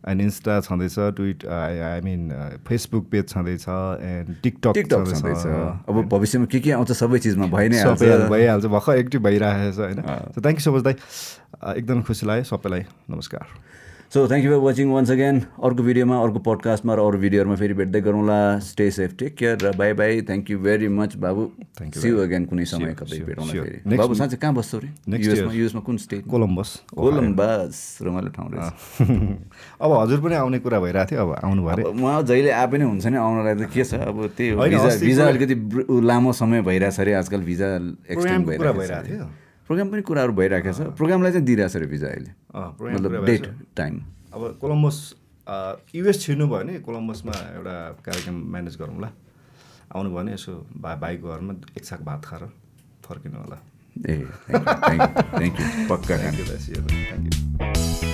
एन्ड इन्स्टा छँदैछ tweet I mean Facebook page छँदैछ एन्ड टिकटक टिकटक छँदैछ। अब भविष्यमा के के आउँछ सबै चिजमा भइ नै सबै हाल्छ भइहाल्छ भर्खर एक्टिभ भइरहेको छ होइन थ्याङ्क यू सो मच दाई। एकदम खुसी लाग्यो सबैलाई नमस्कार। So thank you for watching once again अर्को भिडियोमा अर्को पडकास्टमा र अरू भिडियोहरूमा फेरि भेट्दै गरौँला. स्टे सेफ टेक केयर र bye bye thank you very much Babu you see again कुनै समय कतै भेटौँला. फेरि। बाबु साँच्चै कहाँ बस्छौ रे? Next युएसमा. युएसमा कुन स्टेट कोलम्बस कोलम्बस रमाइलो ठाउँ रहेछ। अब हजुर पनि आउने कुरा भइरहेको थियो अब आउनु भयो अरे। उहाँ जहिले आए पनि हुन्छ नि आउनलाई त के छ? अब त्यही हो भिजा भिजा अलिकति लामो समय भइरहेछ अरे आजकल भिजा एक्सटेन्ड भइरहेको थियो। प्रोग्राम पनि कुराहरू भइरहेको छ। प्रोग्रामलाई चाहिँ दिइरहेछ अरे भिजा अहिले। मतलब डेट। टाइम अब कोलम्बस युएस छिर्नु भयो भने कोलम्बसमा एउटा कार्यक्रम म्यानेज गरौँ ल आउनु भयो भने यसो भा भाइको घरमा एक साग भात खाएर फर्किनु होला। ए थ्याङ्क यू थ्याङ्क यू पक्का थ्याङ्क यू